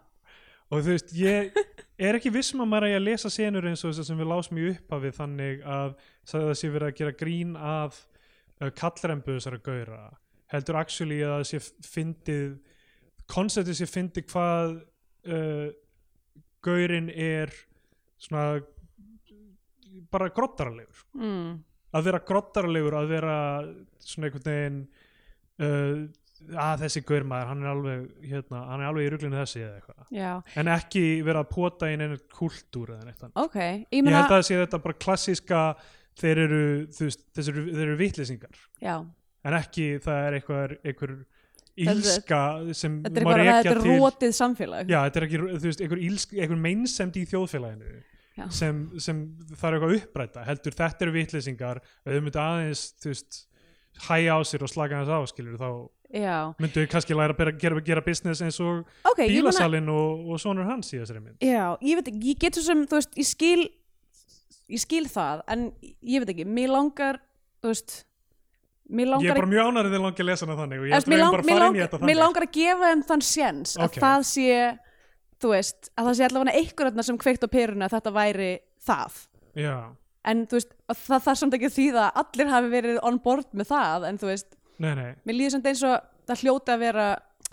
Og þú veist, ég er ekki vissum að maður eigi að lesa senur eins og þess sem við lásum í upphafið þannig að það sé verið að gera grín að uh, kallrembu þessara gauðra heldur actually að það sé fyndið konceptið sé fyndið hvað uh, gaurin er svona bara grottaralegur mm. að vera grottaralegur að vera svona einhvern veginn uh, að þessi gaurmaður hann er alveg, hérna, hann er alveg í ruglinu þessi eða eitthvað. En ekki vera að pota inn einu kultúr eða neitt annað. ok ég ég held að það sé þetta bara klassíska þeir eru, veist, þeir eru, eru vitlýsingar já. En ekki það er eitthvað einhver Þetta- ílska sem þetta er rekja þetta er rótið samfélag. Já, þetta er ekki, þú veist, einhver, ílsk, einhver meinsemd í þjóðfélaginu sem, sem það er eitthvað uppræta. Heldur þetta eru vitlýsingar ef þau myndu aðeins, þú veist hæja á sér og slaka hans á, skilur þá já, myndu kannski læra að gera, gera business eins og ok, ég meina bílasalinn og, og sonur hans í þessari mynd? Já, ég veit ekki, ég get svo sem þú veist, ég skil ég skil það, en ég veit ekki mér langar, þú veist mér ég langar er bara mjög ánærið þegar langi að lesa hana þannig og ég að mér, við lang, bara mér, fara inn lang, í þetta mér þannig langar að gefa þeim þann sjens að Ok. það sé þú veist, að það sé allavega einhver þarna sem kveikt á peruna að þetta væri það. Já, en þú veist, að það þarf samt ekki að þýða að allir hafi verið on board með það en þú veist, nei, nei. Mér líður samt eins og það hljóti að vera,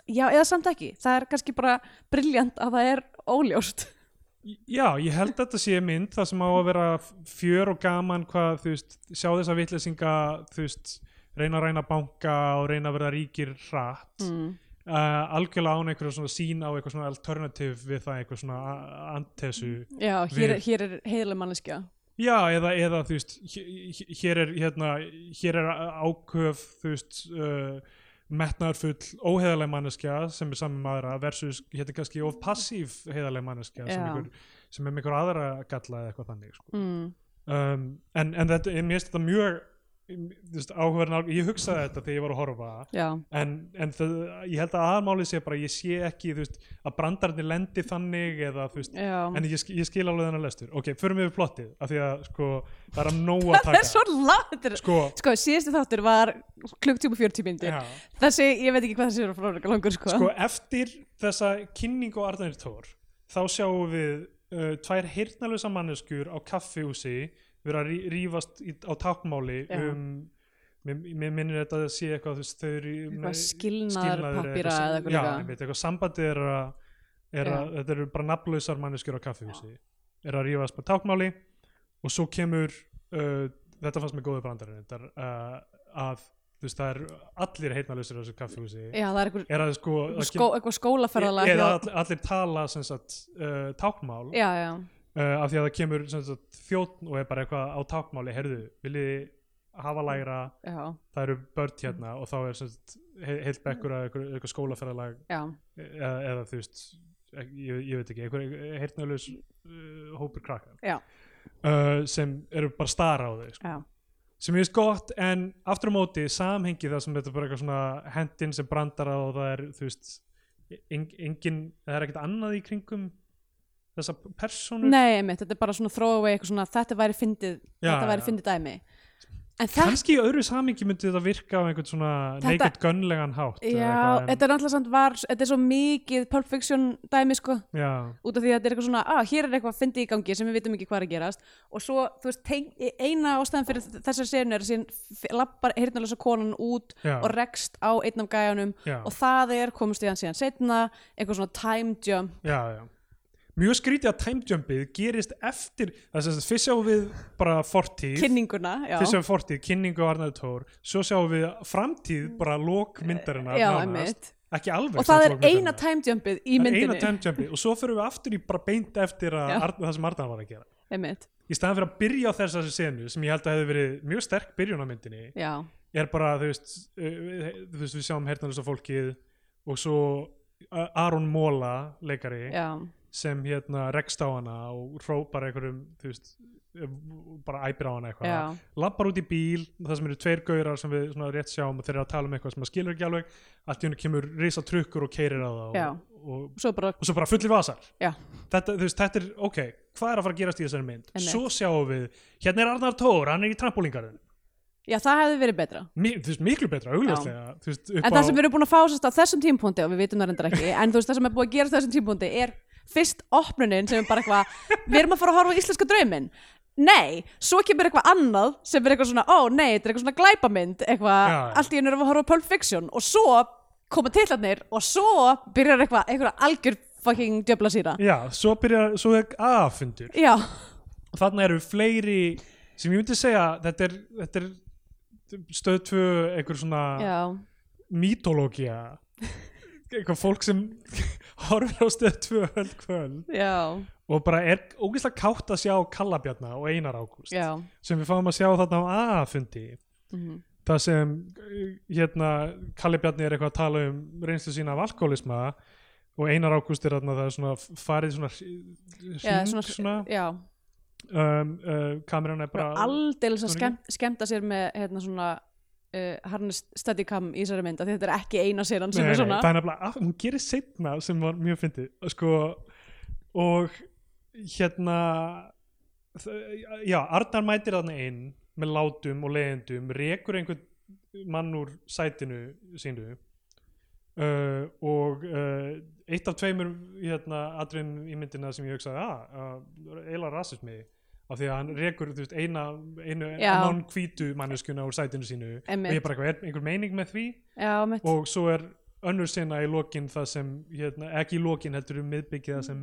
já, eða samt ekki. Það er kannski bara briljant að það er óljóst. Já, ég held að þetta sé mynd það sem á að vera fjör og gaman hvað, þú veist, sjá þessa vitleysinga þú veist, reyna að reyna banka og reyna að verða ríkir hratt. Mm. uh, algjörlega án einhverja svona sín á eitthvað svona alternativ við það eitthvað svona antesu já, hér, Við- hér er heiðlega manneskja Já, eða, eða þú veist hér, er hérna hér er áköf þú veist uh, metnaðarfull óheðaleg manneskja sem er saman maðura versus hérna kannski of passív heiðaleg manneskja sem, einhver, sem er með einhver aðra galla eða eitthvað þannig sko. mm. um, en, en þetta, en mér finnst þetta mjög veist, áhugaverðin ég hugsaði þetta þegar ég var að horfa. En, en það, ég held að aðmálið sé bara ég sé ekki veist, að brandarnir lendi þannig eða veist en ég, ég skil alveg þennan lestur. Ok, förum við plottið af því að sko, það er að nóg að það er taka. svo er- sko, sko, síðustu þáttur var klukktíma 40 myndir já, þessi, ég veit ekki hvað þessi er frá langur sko, sko eftir þessa kynningu á Arnarnir Tór þá sjáum við uh, tvær heyrnalösa manneskjur á kaffihúsi vera að í, á tákmáli Já. um mér, minnir þetta að sé eitthvað veist, þau eru Eitthvað skilnaður sem- eða eitthvað já, einmitt, eitthvað sambandið er að, er að þetta eru bara nafnlausar manneskjur á kaffihúsi. Er að rífast með tákmáli og svo kemur uh, þetta fannst mig góðu brandarinn uh, að þú veist, það er allir heyrnalausir á þessu kaffihúsi. Já, það er einhver er að sko skó, eitthvað skólaferðalag eða allir, allir tala sem sagt, uh, tákmál já, já, uh, af því að það kemur sagt, þjóðn og er bara eitthvað á tákmáli herðu, viljið þið hafa lægra? Já, það eru börn hérna og þá er heilt bekkur að eitthvað, eitthvað skólaferðalag já, eða, eða þú veist ek- ég, ég veit ekki, einhver heyrnalaus uh, hópur krakka uh, sem eru bara stara á þau sko. sem ég veist gott en aftur á móti samhengi það sem þetta bara eitthvað svona hendin sem brandara og það er þú veist en, engin, það er ekkert annað í kringum þessa persónur? Nei, einmitt, þetta er bara svona throwaway eitthvað svona, þetta væri fyndið Já, þetta væri já. fyndið dæmi. En þetta, kannski í öðru samhengi myndi þetta virka á einhvern svona Þetta- naked gunlegan hátt eða já, eitthvað, en- þetta er náttúrulega samt var þetta er svo mikið Pulp Fiction dæmi sko. Já, út af því að þetta er eitthvað svona, að hér er eitthvað fyndið í gangi sem við vitum ekki hvað er að gerast. Og svo, þú veist, teng, eina ástæðan fyrir þessar senu er að síðan lappar heyrnalösa konan út já, og rekst á einn af gæjanum já, og það er, komast við hann síðan setna eitthvað svona time jump. Já, já mjög skrítið að time jumpið gerist eftir þess að fyrst sjáum við bara fortíð. Kynninguna, já, fyrst sjáum við fortíð, kynningu á Arnaður Tór svo sjáum við framtíð, bara lók myndarinnar já, einmitt. Ekki alveg og það er eina time jumpið í myndinni eina time jumpið. Og svo fyrir við aftur í bara beint eftir það sem Arnar var að gera. Einmitt, í staðan fyrir að byrja á þessari senu sem ég held að hefði verið mjög sterk byrjun á myndinni já, er bara þú veist, uh, þú veist við sjáum hernalösa fólkið og svo uh, Aron Móla leikari já, sem hérna rekst á hana og hrópar einhverjum þú veist eh, bara æpir á hana eitthvað. Lappar út í bíl, það sem eru tveir gaurar sem við svona rétt sjáum og þeir eru að tala um eitthvað sem maður skilur ekki alveg, allt í hennu kemur risa trukkur og keirir á það og, og, svo bara og svo bara fullir vasar. Þetta, veist, þetta er, ok, hvað er að fara að gerast í þessari mynd? Einmitt. svo sjáum við, hérna er Arnar Tór hann er í trampolíngarðin, já, það hefði verið betra. Mi, þú veist, miklu betra augljóslega, veist, en það sem við erum búin að fá sérst á þessum tímpúndi og við vitum það reyndar ekki, en þú veist það sem er búið að gera þessum tímpúndi er fyrst opnunin sem er bara eitthvað við erum að fara að horfa á íslenska drauminn. Nei, svo kemur eitthvað annað sem er eitthvað svona, ó nei, þetta er eitthvað svona glæpamynd eitthvað, Já, já. allt í einu erum við að horfa á Pulp Fiction og svo koma titlarnir og svo byrjar eitthvað, eitthvað algjör fucking djöfla síra. Já, svo byrjar, svo er aðfundur já, og þarna eru fleiri sem ég myndi segja, þetta er, þetta er stöð tvö einhver svona já, mítológia eitthvað fólk sem horfir á stöð tvö öll kvöld já, og bara er ógeðslega kátt að sjá Kallabjarna og Einar Ágúst sem við fáum að sjá þarna á aðfundi mhm, það sem hérna Kallabjarni er eitthvað að tala um reynslu sína af alkoholisma og Einar Ágúst er þarna það er svona farið svona hring já, svona, svona, já. Um, uh, kameran er bara skemmt, skemmta sér með hérna svona uh, harness steadicam í þessari mynd þetta er ekki eina séran sem Nei, er nei, svona. það er að- hún gerir setna sem var mjög fyndið sko, og hérna já, Arnar mætir þarna inn með látum og leiðendum rekur einhvern mann úr sætinu sínu uh, og uh, eitt af tveimur hérna, atriðum í myndina sem ég hugsaði að, að eiginlega rasismi af því að hann rekur veist, eina, einu Já. non-hvítu manneskuna úr sætinu sínu. Einmitt. og ég bara eitthvað, er einhver meining með því? Já, og svo er önnur sinna í lokin það sem, hérna, ekki í lokin heldur um miðbyggið það sem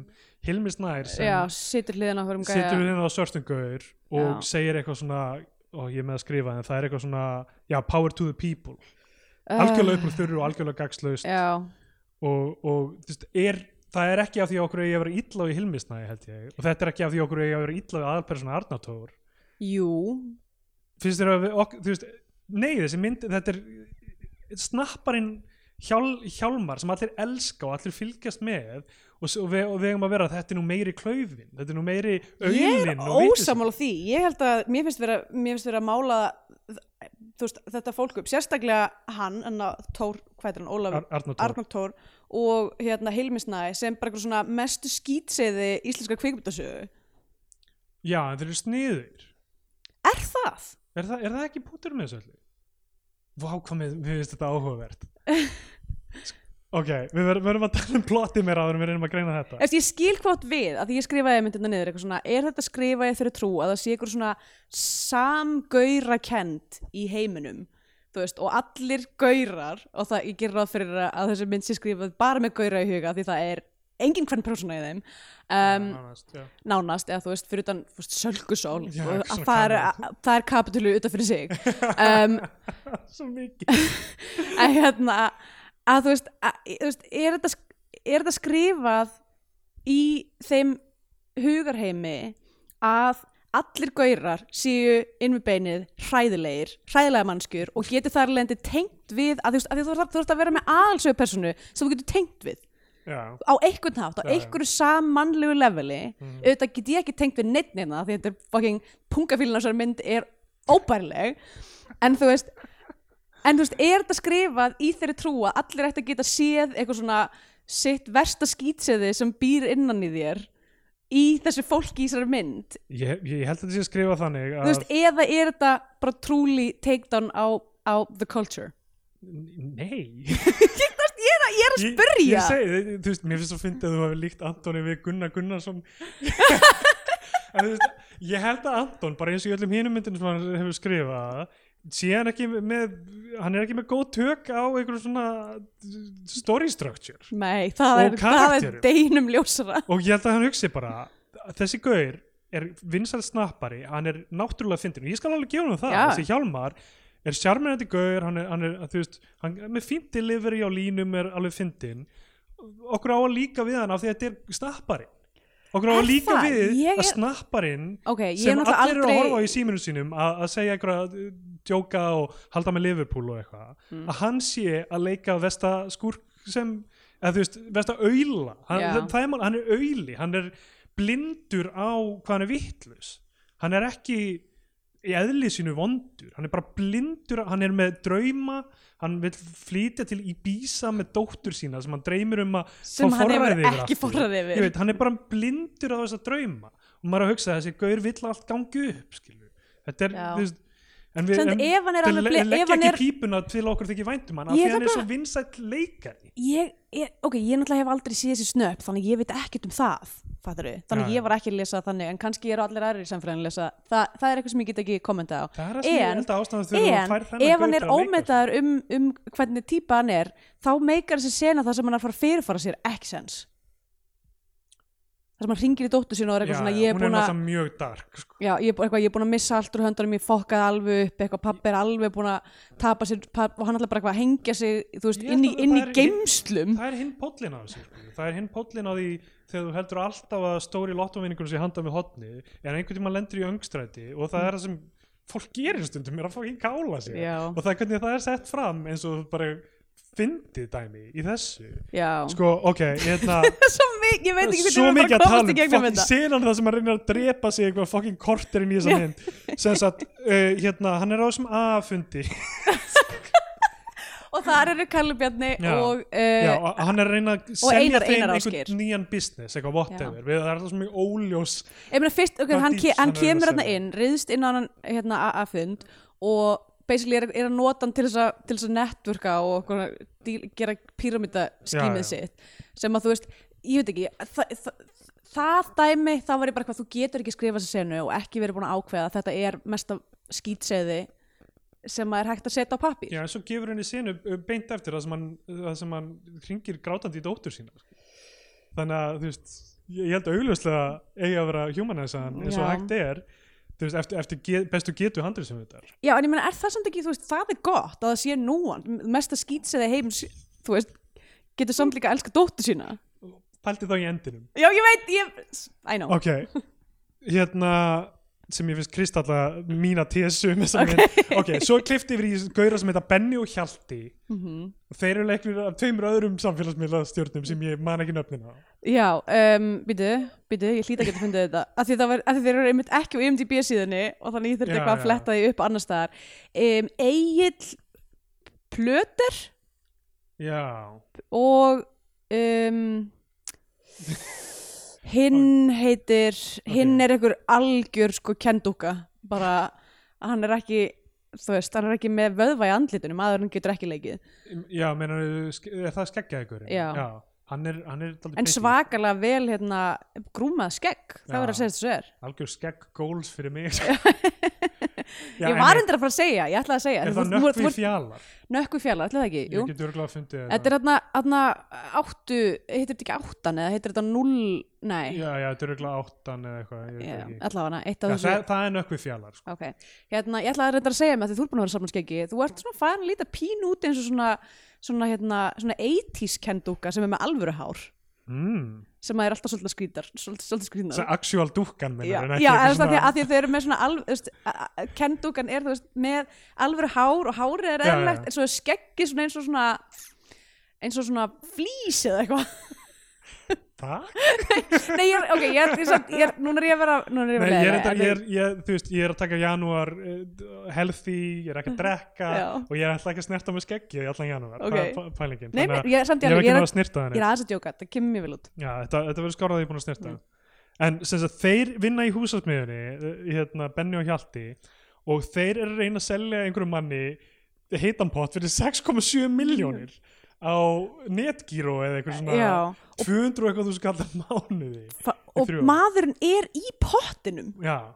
Hilmi Snær sem já, situr hliðin á hverjum situr gæja. við hérna á svörstungaur og Já. segir eitthvað svona og ég er með að skrifa en það er eitthvað svona já, power to the people, Uh, algjörlega upp úr þurru og algjörlega gagslaust og, og þú veist, er, það er ekki af því okkur ég að vera illa í Hilmi Snær held ég. Og þetta er ekki af því okkur ég að vera illa við aðalpersona Arnatór jú. Finnst þér að við, ok, þú veist, nei þessi mynd, þetta er snapparinn hjál, hjálmar sem allir elska og allir fylgjast með og, og, við, eigum að vera þetta er nú meiri klaufin, þetta er nú meiri ég auðlin er ósamála því. Ég held að mér finnst vera, mér finnst vera að mála veist, þetta fólk upp. Sérstaklega hann, en að Tór, hvað er hann, Ólafur Ar Arnar Thor. Arnar Tór og hérna Hilmisnæ sem bara svona mestu skýtseði íslenska kvikmyndasögu. Já, en þeir eru sniður er það? er það, er það ekki pútur með þessu öllu? Vá, hvað við finnst þetta áhugavert. Ok, við verðum, að tala um plotti mér áður en við reynum að greina þetta. Eftir, ég skil hvort við, að því ég skrifaði myndina niður eitthvað svona, er þetta skrifaði þeirri trú að það sé eitthvað svona samgaura kent í heiminum veist, og allir gaurar og það, ég ger ráð fyrir að, þessi mynd sé skrifað bara með gaura í huga því það er engin hvern persóna í þeim. Um, nánast, já. nánast, eða þú veist, fyrir utan sölgusól, það það er kapitulu utan fyrir sig. Um, Svo mikið. að hérna að þú veist, að, þú veist er, þetta, er þetta skrifað í þeim hugarheimi að allir gaurar séu inn við beinið hræðilegir, hræðilega mannskjur og getur þar lendi tengt við að að þú, veist að vera með aðalsögu personu sem þú getur tengt við. Já, á einhvern hátt, á einhverju sammannlegu leveli Mhm. auðvitað get ég ekki tengt við neitt neina því þetta er fucking pungafílun á þessari mynd er óbærileg. En þú veist en þú veist, er þetta skrifað í þeirri trú að allir ætti að geta séð eitthvað svona sitt versta skýtseði sem býr innan í þér í þessu fólki í þessari mynd. Ég, ég held að þetta sé að skrifa þannig að veist, eða er þetta bara trúli takedown á, á the culture? Nei. Ég er að, ég er að Ég- spyrja. Ég segi, þú veist, mér finnst svo fyndið að þú hafi líkt Antoni við Gunnar Gunnarsson. En þú veist, ég held að Anton bara eins og í öllum hinum myndinu sem hann hefur skrifað sé hann ekki með hann er ekki með góð tök á einhverjum svona story structure. Nei, það er, það er deginum ljósara. Og ég held að hann hugsi bara þessi gaur er vinsæl snappari hann er náttúrulega fyndin og ég skal alveg gefa hann það Já. þessi Hjálmar er sjarmirandi gaur hann er, hann er þú veist, hann er með fínt delivery á línum er alveg fyndin okkur á að líka við hann af því að þetta er snappari okkur á Er að líka það? við Ég að er- snapparinn Ok, ég er sem allir eru að aldrei horfa á í síminu sínum að, að segja einhverja djóka og halda með Liverpool og eitthvað Mm. að hann sé að leika vesta skúrk sem eða þú veist, vesta auðla hann, Já. það, er, mál- hann er auðli, hann er blindur á hvað hann er vittlus hann er ekki í eðli sínu vondur, hann er bara blindur hann er með drauma hann vil flytja til Ibiza með dóttur sína sem hann dreymir um að sem hann hefur ekki Ég yfir veit, hann er bara blindur á þessa drauma og maður er að hugsa að þessi gaur vill allt gangi upp skilur. þetta er þú veist, en við en, ef hann er alveg bli- leggja ekki er- pípuna til okkur þykir væntum hann af Ég því hann er svo vinsætt leikari. Ég, ég, ok, ég náttúrulega hef aldrei séð þessi snöpp þannig ég veit ekkert um það fattar þannig já. ég var ekki að lesa þannig en kannski eru allir aðrir í samfélagin að lesa það, það er eitthvað sem ég get ekki kommenta á. Það er það sem ég En- held að ástæðan þegar en ef hann er ómetaður um, um hvernig típa hann er þá meikar þessi sena það sem hann er að fara fyrirfara sér ekki sens það sem hann ringir í dóttur sín og er eitthvað Já, svona ég er búin að mjög dark sko. Já, ég, eitthvað, ég er búin að missa allt úr höndunum, ég fokkaði alveg upp, eitthvað, pappi er alveg búin að tapa sér, papp, og hann ætla bara eitthvað að hengja sig, þú veist, inn í, að inn í geimslum. það er hinn pollin á þessu sko. það er hinn pollin á því þegar þú heldur alltaf að stóri lottovinningunum sé handa með hotni en einhvern tíma lendur í öngstræti og það er það sem fólk gerir stundum er að fá ekki kála sig Já. og það er hvernig það er sett fram eins og bara fyndið dæmi í þessu. Já, sko, ok, hérna svo mikið, ég veit ekki hvernig mikið ég að komast í um gegnum þetta. senan það sem hann reynir að drepa sig eitthvað fucking korterinn í þessa mynd. Sem sagt, uh, hérna, hann er á þessum A-fundi. Og þar eru Kalli Bjarni Já. og, Já, uh, og hann er að reyna að selja Einar- þeim Einar einhvern nýjan business, eitthvað whatever. Við, það er alltaf mjög óljós ég meina fyrst, ok, hann, hann hann kemur selja? inn, riðst inn á hann hérna AA-fund og basically er, er að nota hann til þess að, til þess að networka og díl, gera já. sitt. Sem að þú veist, ég veit ekki það, það, það dæmi, þá var ég bara hvað þú getur ekki skrifað sér senu og ekki verið búin að ákveða. Að þetta er mesta skýtseði sem að er hægt að setja á pappír. Já, en svo gefur henni sinu uh, beint eftir það sem hann, það sem hann hringir grátandi í dóttur sína sko. þannig að þú veist ég, held að augljóslega eigi að vera humanæsan eins og hægt er þú veist, eftir, eftir get, bestu getu handrið sem þetta Já, en ég meina, er það samt ekki, þú veist, það er gott að það sé núan, mesta skýtseði heims þú veist, getur samt líka að elska dóttur sína. Pælti þá í endinum. Já, ég veit, ég, I know. Ok, hérna sem ég finnst kristalla mína tésu mynd. ok, svo klifti yfir í gauðra sem heita Benny og Hjalti. Mhm. og þeir eru leiknir af tveimur öðrum samfélagsmiðla stjórnum sem ég man ekki nöfnina á. Já, um, býtu, býtu, ég hlýta að geta fundið þetta. Af því, var, af því þeir eru einmitt ekki á IMDb síðunni og þannig ég þurfti eitthvað að fletta því upp annar staðar. Um, Egil Plöter já, og um, hinn heitir hinn er einhver algjör sko kendúka bara að hann er ekki þú veist, hann er ekki með vöðva í andlitunum maðurinn getur ekki leikið. Já, menar er það skeggja ykkur? Já. hann er, hann er en svakalega vel hérna grúmað skegg, það Já. verður að segja þessu er algjör skegg góls fyrir mig Já, ég var endur að fara að segja, ég ætlaði að segja er það nökkvi fjallar nökkvi fjalla, ætlaði það ekki, jú. ég get örgulega að fundið þetta er hérna, hérna áttu heitir þetta ekki áttan eða heitir þetta null nei, já, já, þetta er örgulega áttan eða eitthvað ég veit Já, ekki. allavega eitt Já, af þessu það, það er nökkvi fjallar sko. Ok, hérna, ég ætlaði að reynda að segja mig að því þú ert búin að vera saman skeggi þú ert svona farin að líta pín út eins og svona svona, hérna, svona 80s kendúka sem er með alvöru hár mm. Sem að er alltaf svolítið skrýtar svolítið, það er actual dúkkan Já, minna, já en það því að því að þau eru með svona alv, kendúkan er þú veist, með alvöru hár og hárið er Já, já. en svo er skeggi svona eins og svona eins og svona flís eða eitthvað það? Nei, ég er, ok, ég er, ég er, ég er núna er ég að vera núna er ég að Nei, vera ég, er, en ég, er, ég, þú veist, ég er að taka janúar uh, healthy, ég er ekki að drekka Já. og ég er alltaf ekki að snerta með skeggi í allan janúar, Ok. það er pæ- pælingin Nei, Þannig að ég er samt ég alveg, ekki ég er, náða að snirta ég þannig er aðeins að djóka, það kemur mjög vel út Já, þetta, þetta verður skárað að ég er búin að snirta Mm. En sem sagt, þeir vinna í húsasmiðunni uh, hérna, Benni og Hjalti og þeir eru að reyna að selja einhverjum manni heitanpott fyrir 6,7 miljónir á netgíró eða eitthvað svona Já, 200 og eitthvað þú skallar mánuði Fa- og maðurinn er í pottinum. Já.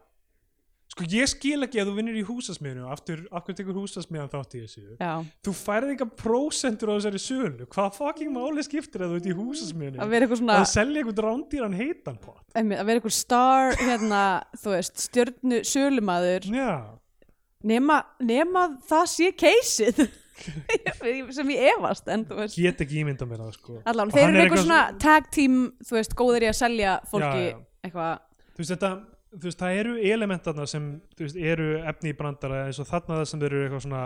Sko ég skil ekki að þú vinnur í húsasmiðinu aftur, aftur tekur húsasmiðan þátt í þessu? Já, þú færði eitthvað prósentur á þessari sölu. Hvað fucking máli skiptir að þú ert í húsasmiðinu að svona að selja eitthvað rándýran heitanpott einmitt, að vera eitthvað star hérna, veist, stjörnu sölumadur Já. Nema, nema það sé keysið sem ég efast en þú veist get ekki ímynda mér það sko allan, þeir eru er eitthvað svona tag team þú veist, góðir í að selja fólki Já, já. eitthvað þú veist þetta þú veist, það eru elementarna sem þú veist, eru efni í brandara eins og þarna það sem þeir eru eitthvað svona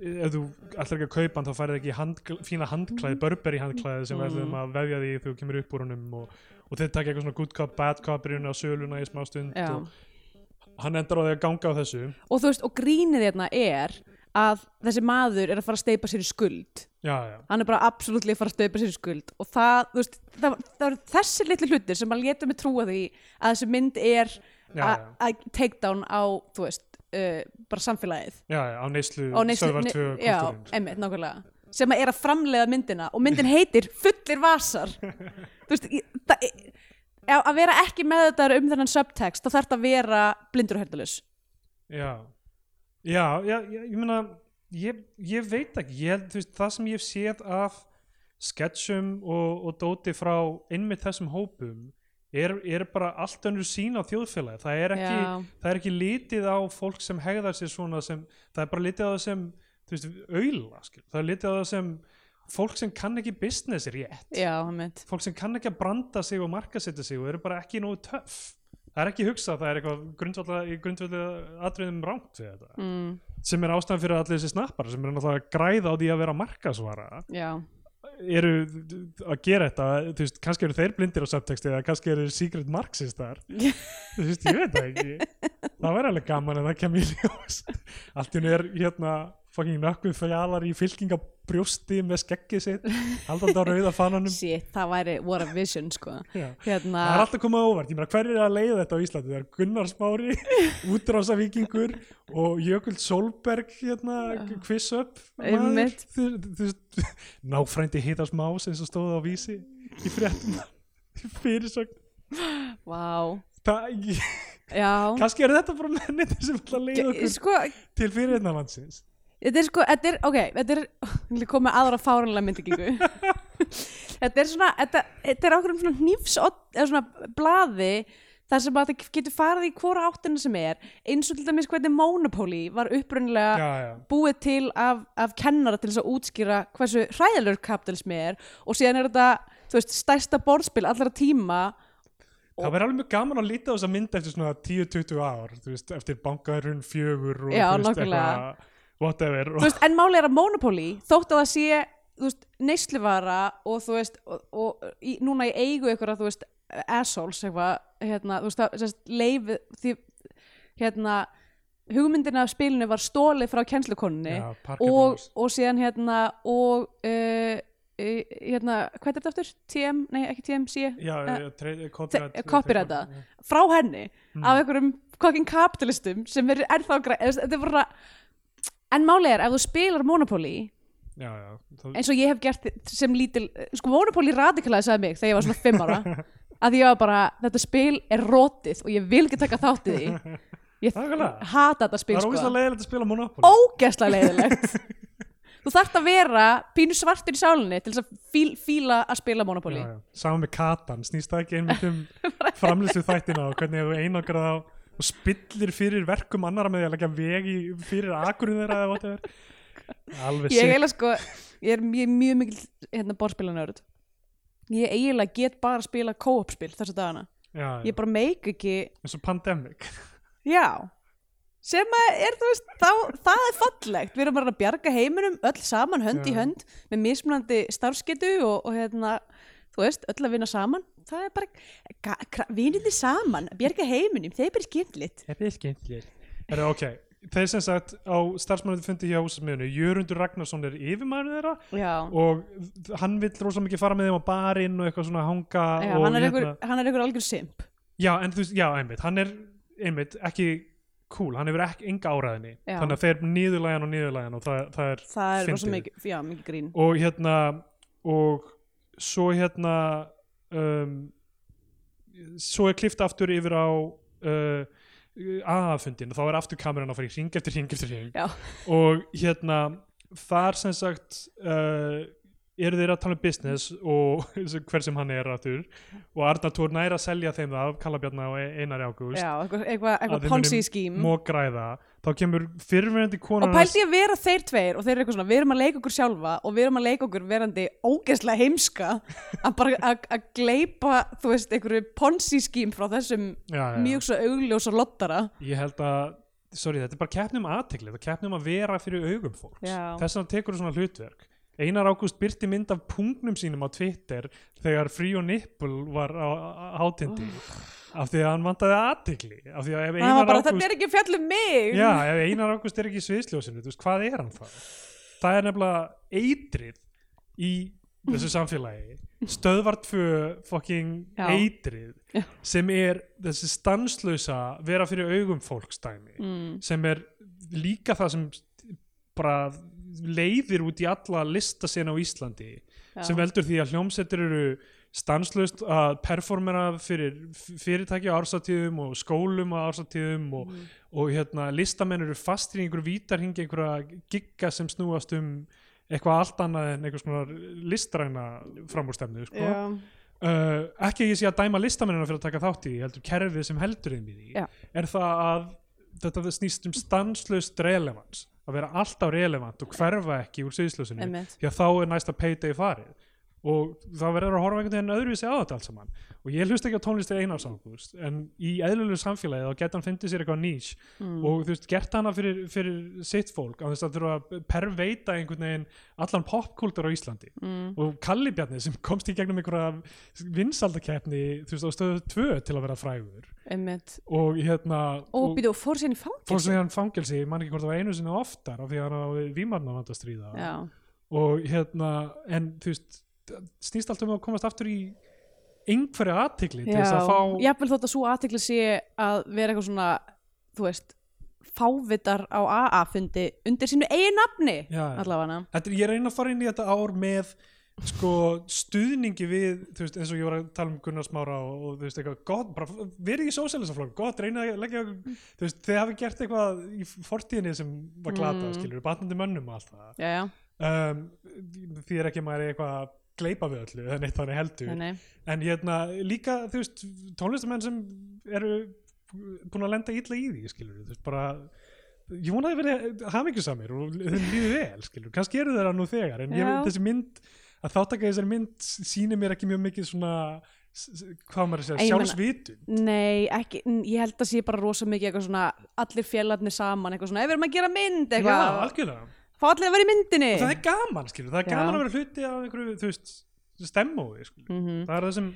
ef þú ætlar ekki að kaupa hann þá færið ekki handkl fína handklæði, Burberry handklæði sem Mm. verðum að vefja því þegar þú kemur upp úr honum og, og þeir taka eitthvað svona good cop, bad cop í rauninni á söluna í smá stund Já. og hann endar á því að ganga á þessu og þú veist, og grínið hérna er að þessi maður er að fara að steipa sér í skuld. Já, já, hann er bara absolutt að fara að steipa sér í skuld. Og það, veist, það, það er þessi litli hlutir sem að leta mig trúa því að þessi mynd er að take down á, veist uh, bara samfélagið. Já, á neyslu, á neyslu- Sölvar ne- 2 já, kultúrin einmitt, nákvæmlega. Sem er að framleiða myndina. Og myndin heitir Fullir vasar. Veist, það, að vera ekki með þetta um þennan subtext þá þarf þetta að vera blindur og herdalus já, já, já, já ég meina ég, ég veit ekki, ég, veist, það sem ég hef séð af sketsjum og, og dóti frá einmitt þessum hópum er, er bara allt önnur sín á þjóðfélagi það er ekki, það er ekki litið á fólk sem hegðar sér svona sem, það er bara litið á það sem veist, auðla, skil. það er litið á það sem fólk sem kann ekki business rétt. Já, fólk sem kann ekki að branda sig og markasetja sig og eru bara ekki nógu töff það er ekki hugsað, það er eitthvað grundvallega, grundvallega atriðum rámt við þetta. Mm, sem er ástæðan fyrir allir þessi snappar sem er náttúrulega að græða á því að vera markasvara já, eru að gera þetta þú veist, kannski eru þeir blindir á subtexti eða kannski eru secret marxistar. Þú veist, ég veit það ekki. Það verður alveg gaman en það kemur í ljós. Allt í hennu er hérna fucking nökkum fjalar í fylkingabrjósti með skeggið sitt haldandi á rauða fananum. Shit, það væri what a vision sko. Hérna, Það er alltaf komið á óvart, ég meina hver er að leiða þetta á Íslandi? Það er Gunnar Smári, útrásavíkingur og Jökull Solberg hérna, quiz up náfrændi hitas más eins og stóð á vísi í fréttum fyrirsögn. Wow kannski er þetta bara mennið sem ætla að leiða okkur sko til fyrirnalandsins Þetta er sko, þetta er, ok, þetta er, ég koma með aðra fáranlega myndingingu. þetta er svona, þetta, þetta er ákveðum svona hnífs, eða svona blaði, þar sem að þetta getur farið í hvora áttina sem er, eins og til dæmis hvernig Monopoly var upprunnilega búið til af, af kennara til þess að útskýra hversu hræðilegur kapitalismi er og síðan er þetta, þú veist, stærsta borðspil allra tíma það verður alveg mjög gaman að líta á þessa mynd eftir svona 10-20 ár, þú veist, eftir bankaðurinn fjögur og Já, þú veist, eitthvað whatever þú veist, en máli er að Monopoly þótt að það sé þú veist, neysluvara og þú veist og, og í, núna í eigu ykkur að þú veist assholes eitthvað hérna, þú veist, það sérst, leif því, hérna hugmyndina af spilinu var stólið frá Parker og, og síðan hérna og uh, uh, hérna, hvað er þetta aftur? TM, nei ekki TMC Já, Eh, copyrighta. já. frá henni af einhverjum kokkin kapitalistum sem er ennþá þetta er bara en máli er ef þú spilar Monopoly Já, já, þá, eins og ég hef gert sem lítil sko Monopoly radikalisaði mig þegar ég var svona fimm ára að ég var bara, þetta spil er rótið og ég vil ekki taka þátt í ég hata þetta spil það er sko. ógeðslega leiðilegt að spila Monopoly. Ógeðslega leiðilegt þú þarft að vera pínu svartur í sálinni til þess að fíl, fíla að spila Monopoly. Saman með Katan, snýst það ekki einmitt um framlýslu þættina og hvernig þú einangrað á og spillir fyrir verkum annara með því að leggja vegi fyrir akurinn þeirra eða whatever. Alveg ég eiginlega sko ég er mjög, mjög mikil hérna, borðspilanörd ég eiginlega get bara að spila co-op spil þessu dagana. Já, ég já. bara meik ekki eins og Pandemic. Já. Sem að er þú veist þá, það er fallegt, við erum bara að bjarga heiminum öll saman hönd í Já. hönd með mismunandi starfsketu og, og hérna þú veist, öll að vinna saman það er bara, vinniði saman að bjarga heiminum, er bara skemmtilegt þetta er skemmtileg er ok, þeir sem sagt á starfsmannandi fundi hjá húsasmiðinu Jörundur Ragnarsson er yfirmaður þeirra já, og hann vill rosa mikið fara með þeim á barinn og eitthvað svona hanga já og hann, er hérna- einhver, hann er einhver algjör simp. Já, en þú veist, já, einmitt, hann er einmitt ekki cool, hann hefur ekki enga áræðinni, Já. þannig að þeir nýðurlægan og nýðurlægan og það, það er það er rosa mikið, já, mikið grín. Og hérna og svo hérna um, svo er klift aftur yfir á uh, aðafundin og þá er aftur kameran að fara í ring eftir ring eftir ring Já. og hérna þar sem sagt uh, eru þeir að tala um business og hver sem hann er aftur og Arnar Tór næra að selja þeim það Kallabjarna og Einari Ágúst. Já, eitthvað, eitthvað, að ponzi skím mók græða þá kemur fyrrverandi konan og pældi ég að vera þeir tveir og þeir eru eitthvað svona, við erum að leika okkur sjálfa og við erum að leika okkur verandi ógeðslega heimska að bara að- að gleipa þú veist, einhverju ponzi skím frá þessum já, já. mjög svo augljós og lottara. Ég held að sorry, þetta er bara keppni um aðtekli þetta er keppni um að vera fyrir augum fólks. Þess vegna tekur þú svona hlutverk Einar Ágúst byrti mynd af pungnum sínum á Twitter þegar Free og Nipple var á hátindi af því að hann vantaði aðtekli af því að ef það Einar Ágúst er ekki að fjalla um mig já, ef Einar Ágúst er ekki í sviðsljósinu þú veist, hvað er hann það? það er nefnilega eitrið í þessu samfélagi stöðvar tvö fucking Já. eitrið Já. sem er þessi stanslösa vera fyrir augum fólkstæmi mm, sem er líka það sem bara leiðir út í alla listasena á Íslandi já. sem veldur því að hljómsettir eru stanslust að performera fyrir fyrirtæki á ársatíðum og skólum á ársatíðum og, Mm. og hérna listamenn eru fastir í einhverju vítarhingi einhverja gigga sem snúast um eitthvað allt annað en einhvers konar listræna framúrstefnu sko. uh, ekki ég sé að dæma listamennina fyrir að taka þátt í, heldur kerfið sem heldur þeim í því, Já. er það að þetta snýst um stanslust relevans, að vera alltaf relevant og hverfa ekki úr því að þá er næsta payday farið og þá verður að horfa einhvern veginn öðruvísi á þetta allt saman. Og ég hlust ekki á tónlistir Einars Ágúst en í eðlulegu samfélagi þá geta hann fyndið sér eitthvað nýs. Mm. og þú veist, gert hana fyrir, fyrir sitt fólk á þess að þurfa að perveita einhvern veginn allan popkultur á Íslandi. Mm. og Kalli Bjarni sem komst í gegnum einhverja vinsaldakeppni þú veist á stöðu tvö til að vera frægur. Einmitt. Og hérna og býtu, og fór sér hann fangelsi, ég man ekki hvort það var einu sinni oftar af því að hann hafði vímarna vant að stríða. Já, og hérna en þú veist, það snýst allt um að komast aftur í einhverja aðtikli til þess að fá jafnvel þótt að svo aðtekli sé að vera eitthvað svona þú veist, fávitar á AA-fundi undir sínu eigin nafni allavega Þetta, er- ég reyna að fara inn í þetta ár með sko stuðningi við þú veist, eins og ég var að tala um Gunnar Smára og, og þú veist eitthvað gott, bara verið í sósælisaflokk, gott, reyna að leggja þú veist, þið hafi gert eitthvað í fortíðinni sem var glata, Mm. mm. skilur, batnandi mönnum og allt það um, því er ekki að maður eitthvað að gleypa við öllu, það er neitt þannig heldur. Nei, nei. en hérna líka þú veist tónlistamenn sem eru búin að lenda illa í því skilur þú veist bara ég vona að þið verið hamingjusamir og þeim líður vel skilur, kannski eru þeirra nú þegar en ég, Já. þessi mynd, að þáttaka þessari mynd sýnir mér ekki mjög mikið svona hvað maður að En segja, ég meina- sjálfsvitun Nei, ekki, ég held að sé bara rosa mikið eitthvað svona, allir félagarnir saman eitthvað svona, ef við erum að gera mynd Já, eitthvað, algjörlega, fá allir að vera í myndinni það er gaman skilur, það er Já. gaman að vera hluti af einhverju, þú veist stemmói, skilur, Mhm. það er það sem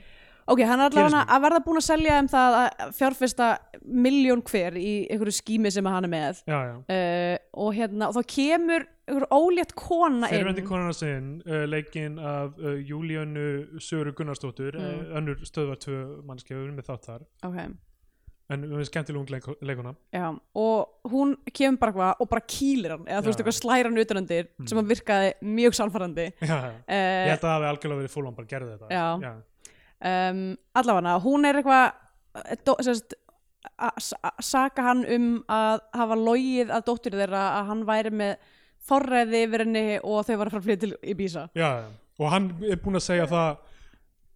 Ok, hann er Gerist allavega mig. að verða búin að selja um það að fjárfesta miljón hver í einhverju skími sem hann er með já, já uh, og hérna, og þá kemur einhver ólétt kona inn Fyrirvendi konuna sinn, uh, leikinn af uh, Júlíönu Söru Gunnarsdóttur Mm. uh, önnur stöðvar tvö mannskefur með þátt þar Ok, en við erum skemmtilegum leik, leikuna já, og hún kemur bara eitthvað og bara kýlir hann, eða þú veist Já. eitthvað slæra hann utanundir Mm. sem að virkaði mjög já, já. uh, ég held að það hafi algjörlega verið fólum bara gerði þetta Já. um, allavega hún er eitthvað eh, saka hann um að hafa logið að dóttur þeirra að hann væri með forræði yfir henni og þau var að fara að flytja til Ibiza já, já. og hann er búinn að segja það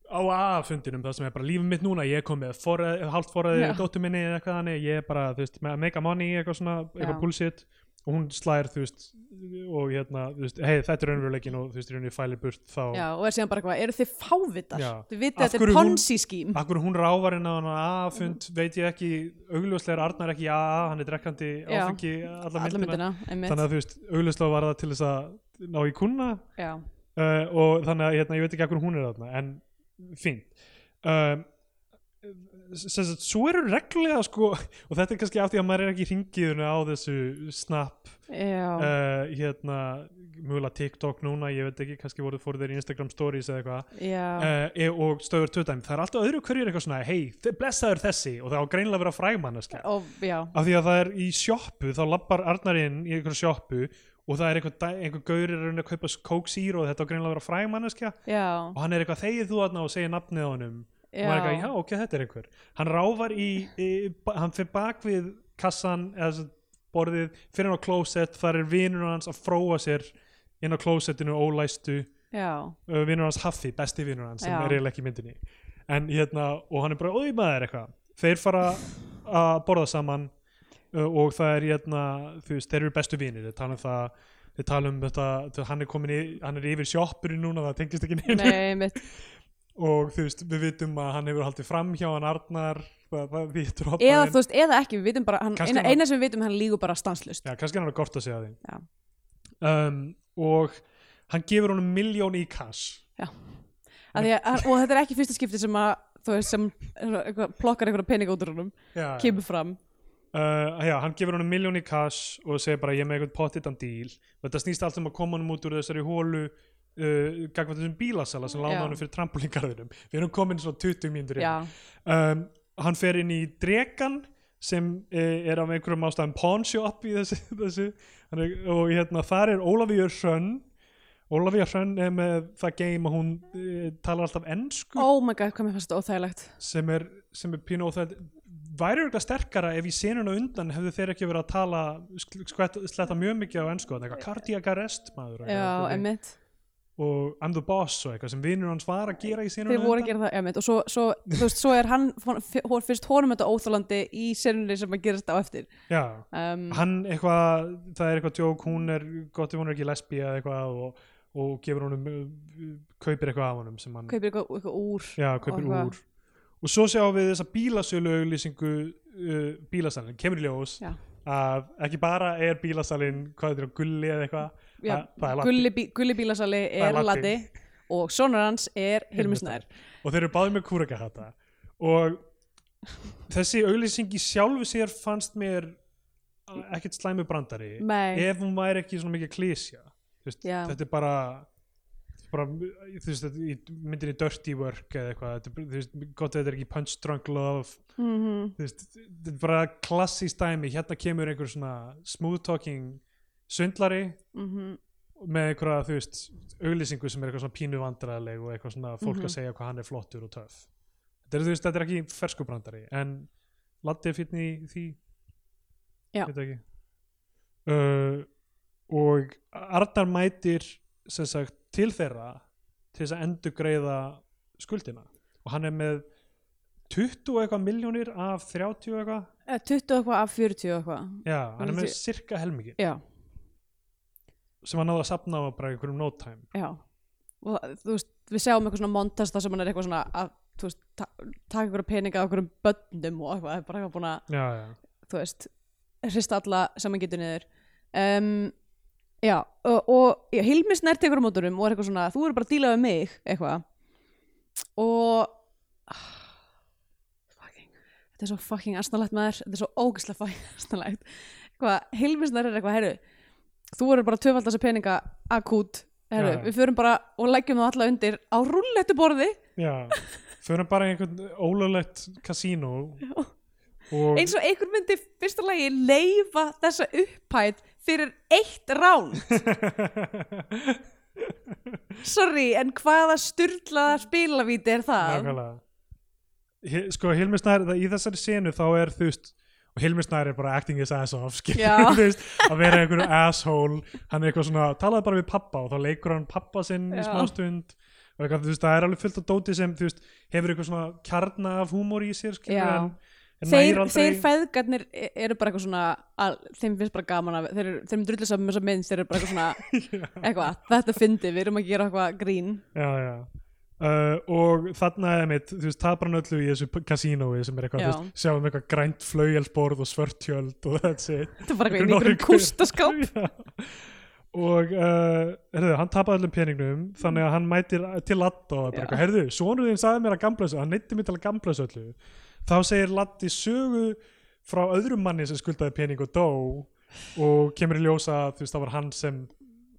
á A-fundinum það sem er bara lífið mitt núna. Ég komið forræði, hálft forræði Já. dóttur minni eða eitthvað þannig, ég er bara, þú veist, með að make a money eitthvað svona, eitthvað bullshit. Og hún slær, þú veist og hérna, þú veist, hei, þetta er raunveruleikin og þú veist, raunveruleikin fælir burt þá. Já, og er síðan bara eitthvað, eru þið fávitar? Þið vitið að þetta er hún- ponzi skím Akkur hún ráfarinn á hann A-fund veit ég ekki, augljóslega er Arnar ekki í A, hann er drekkandi áfengi alla myndina, þannig að þú veist, augljóslega var það til þess að ná í kuna Já, uh, og þannig að hérna, ég veit ekki akkur hún er þarna en fínt. Um, sagt, svo eru reglulega sko, og þetta er kannski af því að maður er ekki í ringiðinu á þessu snap uh, hérna, mjögulega TikTok núna, ég veit ekki, kannski voru fóru þeir í Instagram stories eða eitthvað. Uh, og stöður töðdæmi, það er alltaf öðru hverjur eitthvað svona, hei, blessaður þessi og það á greinilega að vera já, af því að það er í sjoppu, þá lappar Arnarinn í einhverju sjoppu og það er einhver, einhver gaur er að kaupa Zero og þetta á greinilega að vera frægmannaska já, og hann er eitthvað þegið þú þarna? og segir nafnið á honum. Og maður er eitthvað, já, ok, þetta er einhver. Hann ráfar í, í hann fyrir bak við kassan eða borðið, fyrir hann á klósett þar er vinur hans að fróa sér inn á klósettinu ólæstu. Já, uh, vinnur hans Haffi, besti vinnur hans sem Já. er eiginlega ekki myndinni. En hérna, og hann er bara, oi maður eitthvað. Þeir fara að borða saman og það er hérna, þú veist, þeir eru bestu vinir. Þeir tala um það þeir tala um þetta, hann er komin í, hann er yfir sjoppurinn núna það tengist ekki neinu. Nei, mitt og þú veist, við vitum að hann hefur haldið fram hjá hann Arnar það, það vitur eða þú veist, eða ekki, við vitum bara hann, eina, hann- eina sem við vitum, hann lígur bara stanslust Já, kannski hann er gott að segja því. Já. um, og hann gefur honum miljón í cash. Að því að, og þetta er ekki fyrsta skipti sem að þú veist, sem plokkar einhverja pening út úr honum, já, kemur fram uh, já, hann gefur honum miljón í cash og segir bara ég er með eitthvað pottitan díl þetta snýst allt um að koma honum út úr þessari hólu uh, gagvað þessum bílasala sem lána honum fyrir trampolíngarðinum við erum komin svo 20 mínútur um, hann fer inn í dregan sem uh, er af einhverjum ástæðum pawn shop í þessu, þessu. Hann er, og hérna þar er Ólafíur Hrönn. Ólafía Hrönn er með það game að hún uh, talar alltaf ennsku oh god, óþægilegt. Sem er, sem er pínu það væri eitthvað sterkara ef í senuna undan hefðu þeir ekki verið að tala sk- skvett, sletta mjög mikið á ennsku eitthvað cardiac arrest maður já, emmitt, og I'm the boss og eitthvað sem vinnur hans var að gera í senuna þeir voru að gera það emmitt og svo, svo, veist, svo er hann fyrst honum þetta óþólandi í senunni sem að gerast á eftir. Já, um, hann eitthvað það er eitthvað djók, hún er gott ef hún er ekki lesbí eða eitthvað og, og gefur honum kaupir eitthvað af honum hann kaupir eitthvað, eitthvað úr já, kaupir úr og svo sjáum við þessa bílasölu auglýsingu uh, bílasalinn, kemur í ljós Já. að ekki bara er bílasalinn hvað þetta er, gulli eða eitthvað? Gulli, bí, gulli bílasali er er. Latti og sonur hans er Hilmi Snær. Og þeir eru báðið með kúrakahatta. Og þessi auglýsing í sjálfu sér fannst mér ekkert slæmu brandari Nei, ef hún væri ekki svona mikið klísja þetta er bara bara, þú veist, þetta, í Dirty Work eða eitthvað, þú veist, gott að þetta er ekki Punch Drunk Love mm þú veist, þetta er bara klassísk dæmi hérna kemur einhver svona smooth talking svindlari -hmm. með einhverja, þú veist, auglýsingu sem er eitthvað svona pínu vandræðileg og eitthvað svona fólk Mhm. að segja hvað hann er flottur og töff þetta er, þú veist, þetta er ekki ferskubrandari en Latti fínn í því Já. uh, og Arnar mætir sagt til þeirra til þess að endur greiða skuldina. Og hann er með 20 og eitthvað miljónir af 30 og eitthvað. 20 og eitthvað af 40 og eitthvað. Já, hann er með cirka helmingi. Já, sem hann náði að sapna á bara einhverjum no time já. Og það- þú veist, við sjáum eitthvað svona montast þar sem hann er eitthvað svona að, þú veist, ta taka einhverja peninga á einhverjum bönnum og eitthvað, það er bara eitthvað búin að þú veist, hrista alla sem hann getur niður. Um, já, og, og já, Hilmi Snær tekur á móturum og er eitthvað svona þú eru bara að díla við mig, eitthvað. Og ah, fucking, þetta er svo fucking asnalegt maður, þetta er svo ógislega fucking asnalegt. Eitthvað, Hilmi Snær er eitthvað, heyrðu þú eru bara að töfald þessi peninga akút, heyrðu, Já. við förum bara og leggjum það alla undir á rullettu borði. Já förum bara í einhvern ólöglegt kasínó og eins og einhver myndi fyrsta lagi leifa þessa upphæð fyrir eitt rán sorry, en hvaða styrlaða spilavíti er það? nákvæmlega sko Hilmi Snær, í þessari senu þá er þú veist og Hilmi Snær er bara acting his ass off skilur, Já. þú veist, að vera einhverju asshole hann er eitthvað svona, talaði bara við pappa og þá leikur hann pappa sinn í Já. smástund og eitthvað, þú veist, það er alveg fullt af dóti sem þú veist, hefur eitthvað svona kjarna af húmor í sér en Þeir, þeir feðgarnir e- eru bara eitthvað svona að, þeim finnst bara gaman að þeir, þeir eru drullið saman með þessa mynd þeir eru bara eitthvað svona eitthvað, þetta fyndi, við erum að gera eitthvað grín. Já, já. Uh, og þarna er mitt, þú veist, tapar hann öllu í þessu kasínói sem er eitthvað, Já. þú veist, sjáum eitthvað grænt flaugjálsborð og svörtjöld og that's it. Þetta bara eitthvað í Einhverjum kústaskáp. Og uh, herðu, hann tapaði öllum peningnum þannig að hann mætir til Latt og bara herðu, sonur þinn sagði mér að gamla þessu hann neytti mér til að gamla þessu öllu þá segir Latti sögu frá öðrum manni sem skuldaði pening og dó og kemur í ljósa þú veist, það var hann sem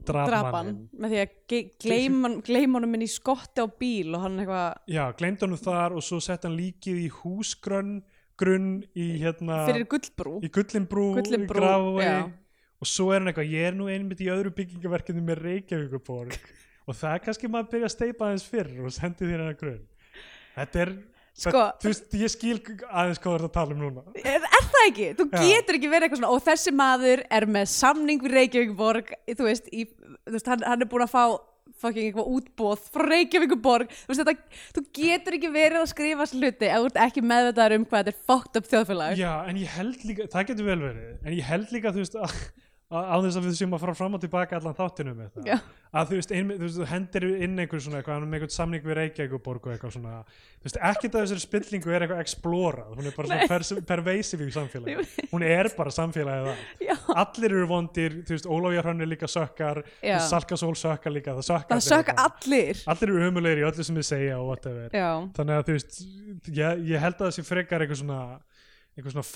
draf mannin með því að gleyma honum inn í skotti á bíl og hann eitthvað já, gleymd honum þar og svo sett hann líkið í húsgrunn grunn í hérna fyrir gullbrú. í Gullinbrú, Gullinbrú, í Grafavegi já. og svo er hann eitthvað, ég er nú einmitt í öðru byggingaverkinu með Reykjavíkuborg og það er kannski maður að byrja að steipa aðeins fyrr og sendi þér hennar grunn. Þetta er, Sko- þú veist, ég skil aðeins hvað þú ert að tala um núna Er, er það ekki? Þú Já. getur ekki verið eitthvað svona og þessi maður er með samning við Reykjavík borg þú veist, í, þú veist hann, hann er búin að fá fucking eitthvað útbóð frá Reykjavíkuborg þú veist þetta, þú getur ekki verið að skrifa hluti ef þú ert ekki meðvitaður um hvað þetta er fucked up þjóðfélag Já, en ég held líka, það getur vel verið en ég held líka, þú veist, að, á þess að við séum að fara fram og tilbaka allan þáttinu með það, Já. að þú veist, ein, þú veist, þú hendir inn einhver svona eitthvað, með einhvern samning við Reykjavíkuborg og eitthvað svona, þú veist, ekkert af þessari spillingu er eitthvað explorað, hún er bara svona pers pervasive í samfélagi, hún er bara samfélagið það, allir eru vondir, þú veist, Ólafja Hrönn er líka sökkar. Salkasól sökkar líka, það sökkar það sökka allir. Allir eru umulegir í öllu sem þið segja og whatever. Já, þannig að þú veist ég, ég held að það sé frekar eitthvað svona eitthvað svona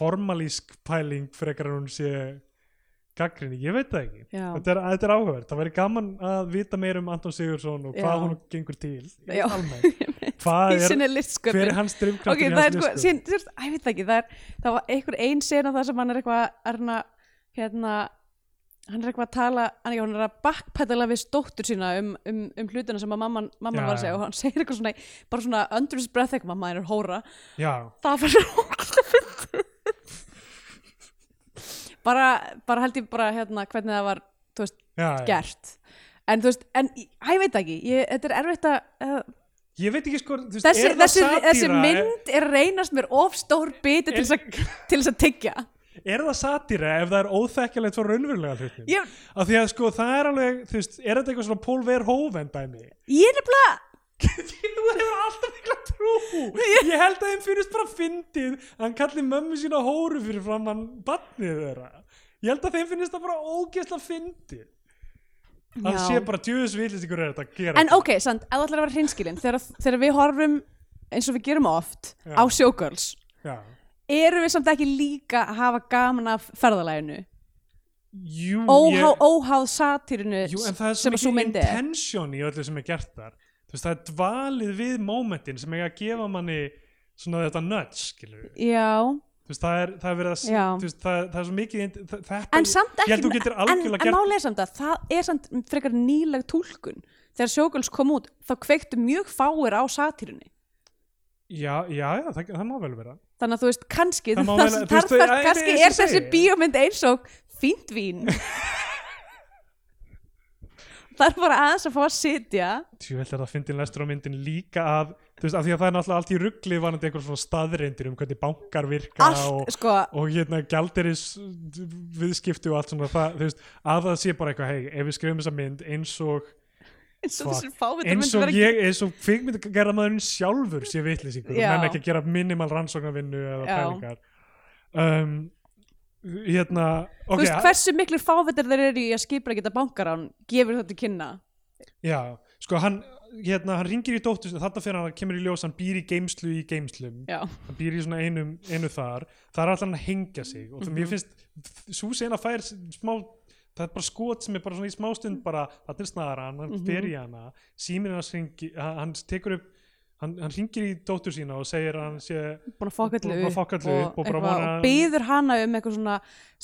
gaggrinni, ég veit það ekki þetta er, þetta er áhugavert, það væri gaman að vita meir um Anton Sigursson og hvað Já. hún gengur til Já. almennt, hvað í er hver er hans drifkraftur ok, í hans sko, listsköpun? ég veit það ekki það, er, það var einhver ein sena það sem hann er eitthvað hérna hann er eitthvað að tala, hann er, er að backpedala við stóttur sína um, um, um hlutina sem að mamman, mamman var að segja og hann segir eitthvað svona, bara svona under his breath mamma er hóra já, það var svo ógeðslega fyndið. Bara, bara held ég bara hérna hvernig það var, veist, já, gert. En þú veist, en ég veit ekki ég, þetta er erfitt að uh, ég veit ekki sko, þú veist, þessi, er það þessi, þessi satíra mynd er reynast mér of stór biti til þess að- tyggja. Er það satýra ef það er óþekkjalegt fyrir raunverulega hlutin ég, af því að sko það er alveg, þú veist, er þetta eitthvað svona Paul Verhoeven dæmi? Ég er nefnilega þú hefur alltaf mikla trú ég held að þeim finnist bara fyndið að hann kalli mömmu sína hóru fyrir fram hann barnið þeirra ég held að þeim finnist það bara ógeðslega fyndið hann Já. sé bara djöðus villist ykkur er þetta að gera en ok, sant, þú ætlar að vera hreinskilin þegar, þegar við horfum eins og við gerum oft Já. á Já. erum við samt ekki líka að hafa gaman af ferðalæginu Jú, óhá, ég, óháð satírinu jú, en það er sem svo að svo mikið myndi er intention í öllu sem er gert þar veist, það er dvalið við momentin sem eiga að gefa manni svona þetta nudge, skilur já, þú veist, það er, það er verið að Já. veist, það, það er svo mikið þetta, en samt ekki en, en málið er samt að það er samt frekar nýleg túlkun. Þegar Showgirls kom út þá kveiktu mjög fáir á satírunni já, já, já, það, það má vel vera. Þannig að þú veist, kannski það- ég- kannski er þessi bíómynd eins og fínt vín það er bara aðeins að fá að sitja. Tjú, er það fyndin lestur á myndin líka að þú veist, af því að það er náttúrulega allt í ruggli varandi einhver svona staðreindir um hvernig bankar virka allt, og, sko, og hérna gjalderis viðskipti og allt svona. Það, þú veist, að það sé bara eitthvað hei, ef við skrifum þessa mynd eins og eins og fuck, þessi fávitur eins og ég, eins og kvikmynd gera maðurinn sjálfur sé vitlýsingur Já. menn ekki að gera minimal rannsóknarvinnu eða Já. pælingar. Um, hérna þú ok, veist, hversu miklu fávitur þeir eru í að skipra geta bankarán gefur þetta kynna Já, sko hann hérna, hann ringir í dóttur þarna fyrir hann kemur í ljós, hann býr í geimslu í geimslum já, hann býr í svona einum, einu þar það er alltaf hann að hengja sig og Mhm. mér finnst svo sena fær smá það er bara skot sem er bara svona í smástund bara, þetta er snaran, hann Mhm. fer í hana síminn hans ringi, hann, hann tekur upp hann, hann ringir í dóttur sína og segir að hann sé búin að fokka Búin allu að upp og bara eitthvað, vona- og byður hana um eitthvað svona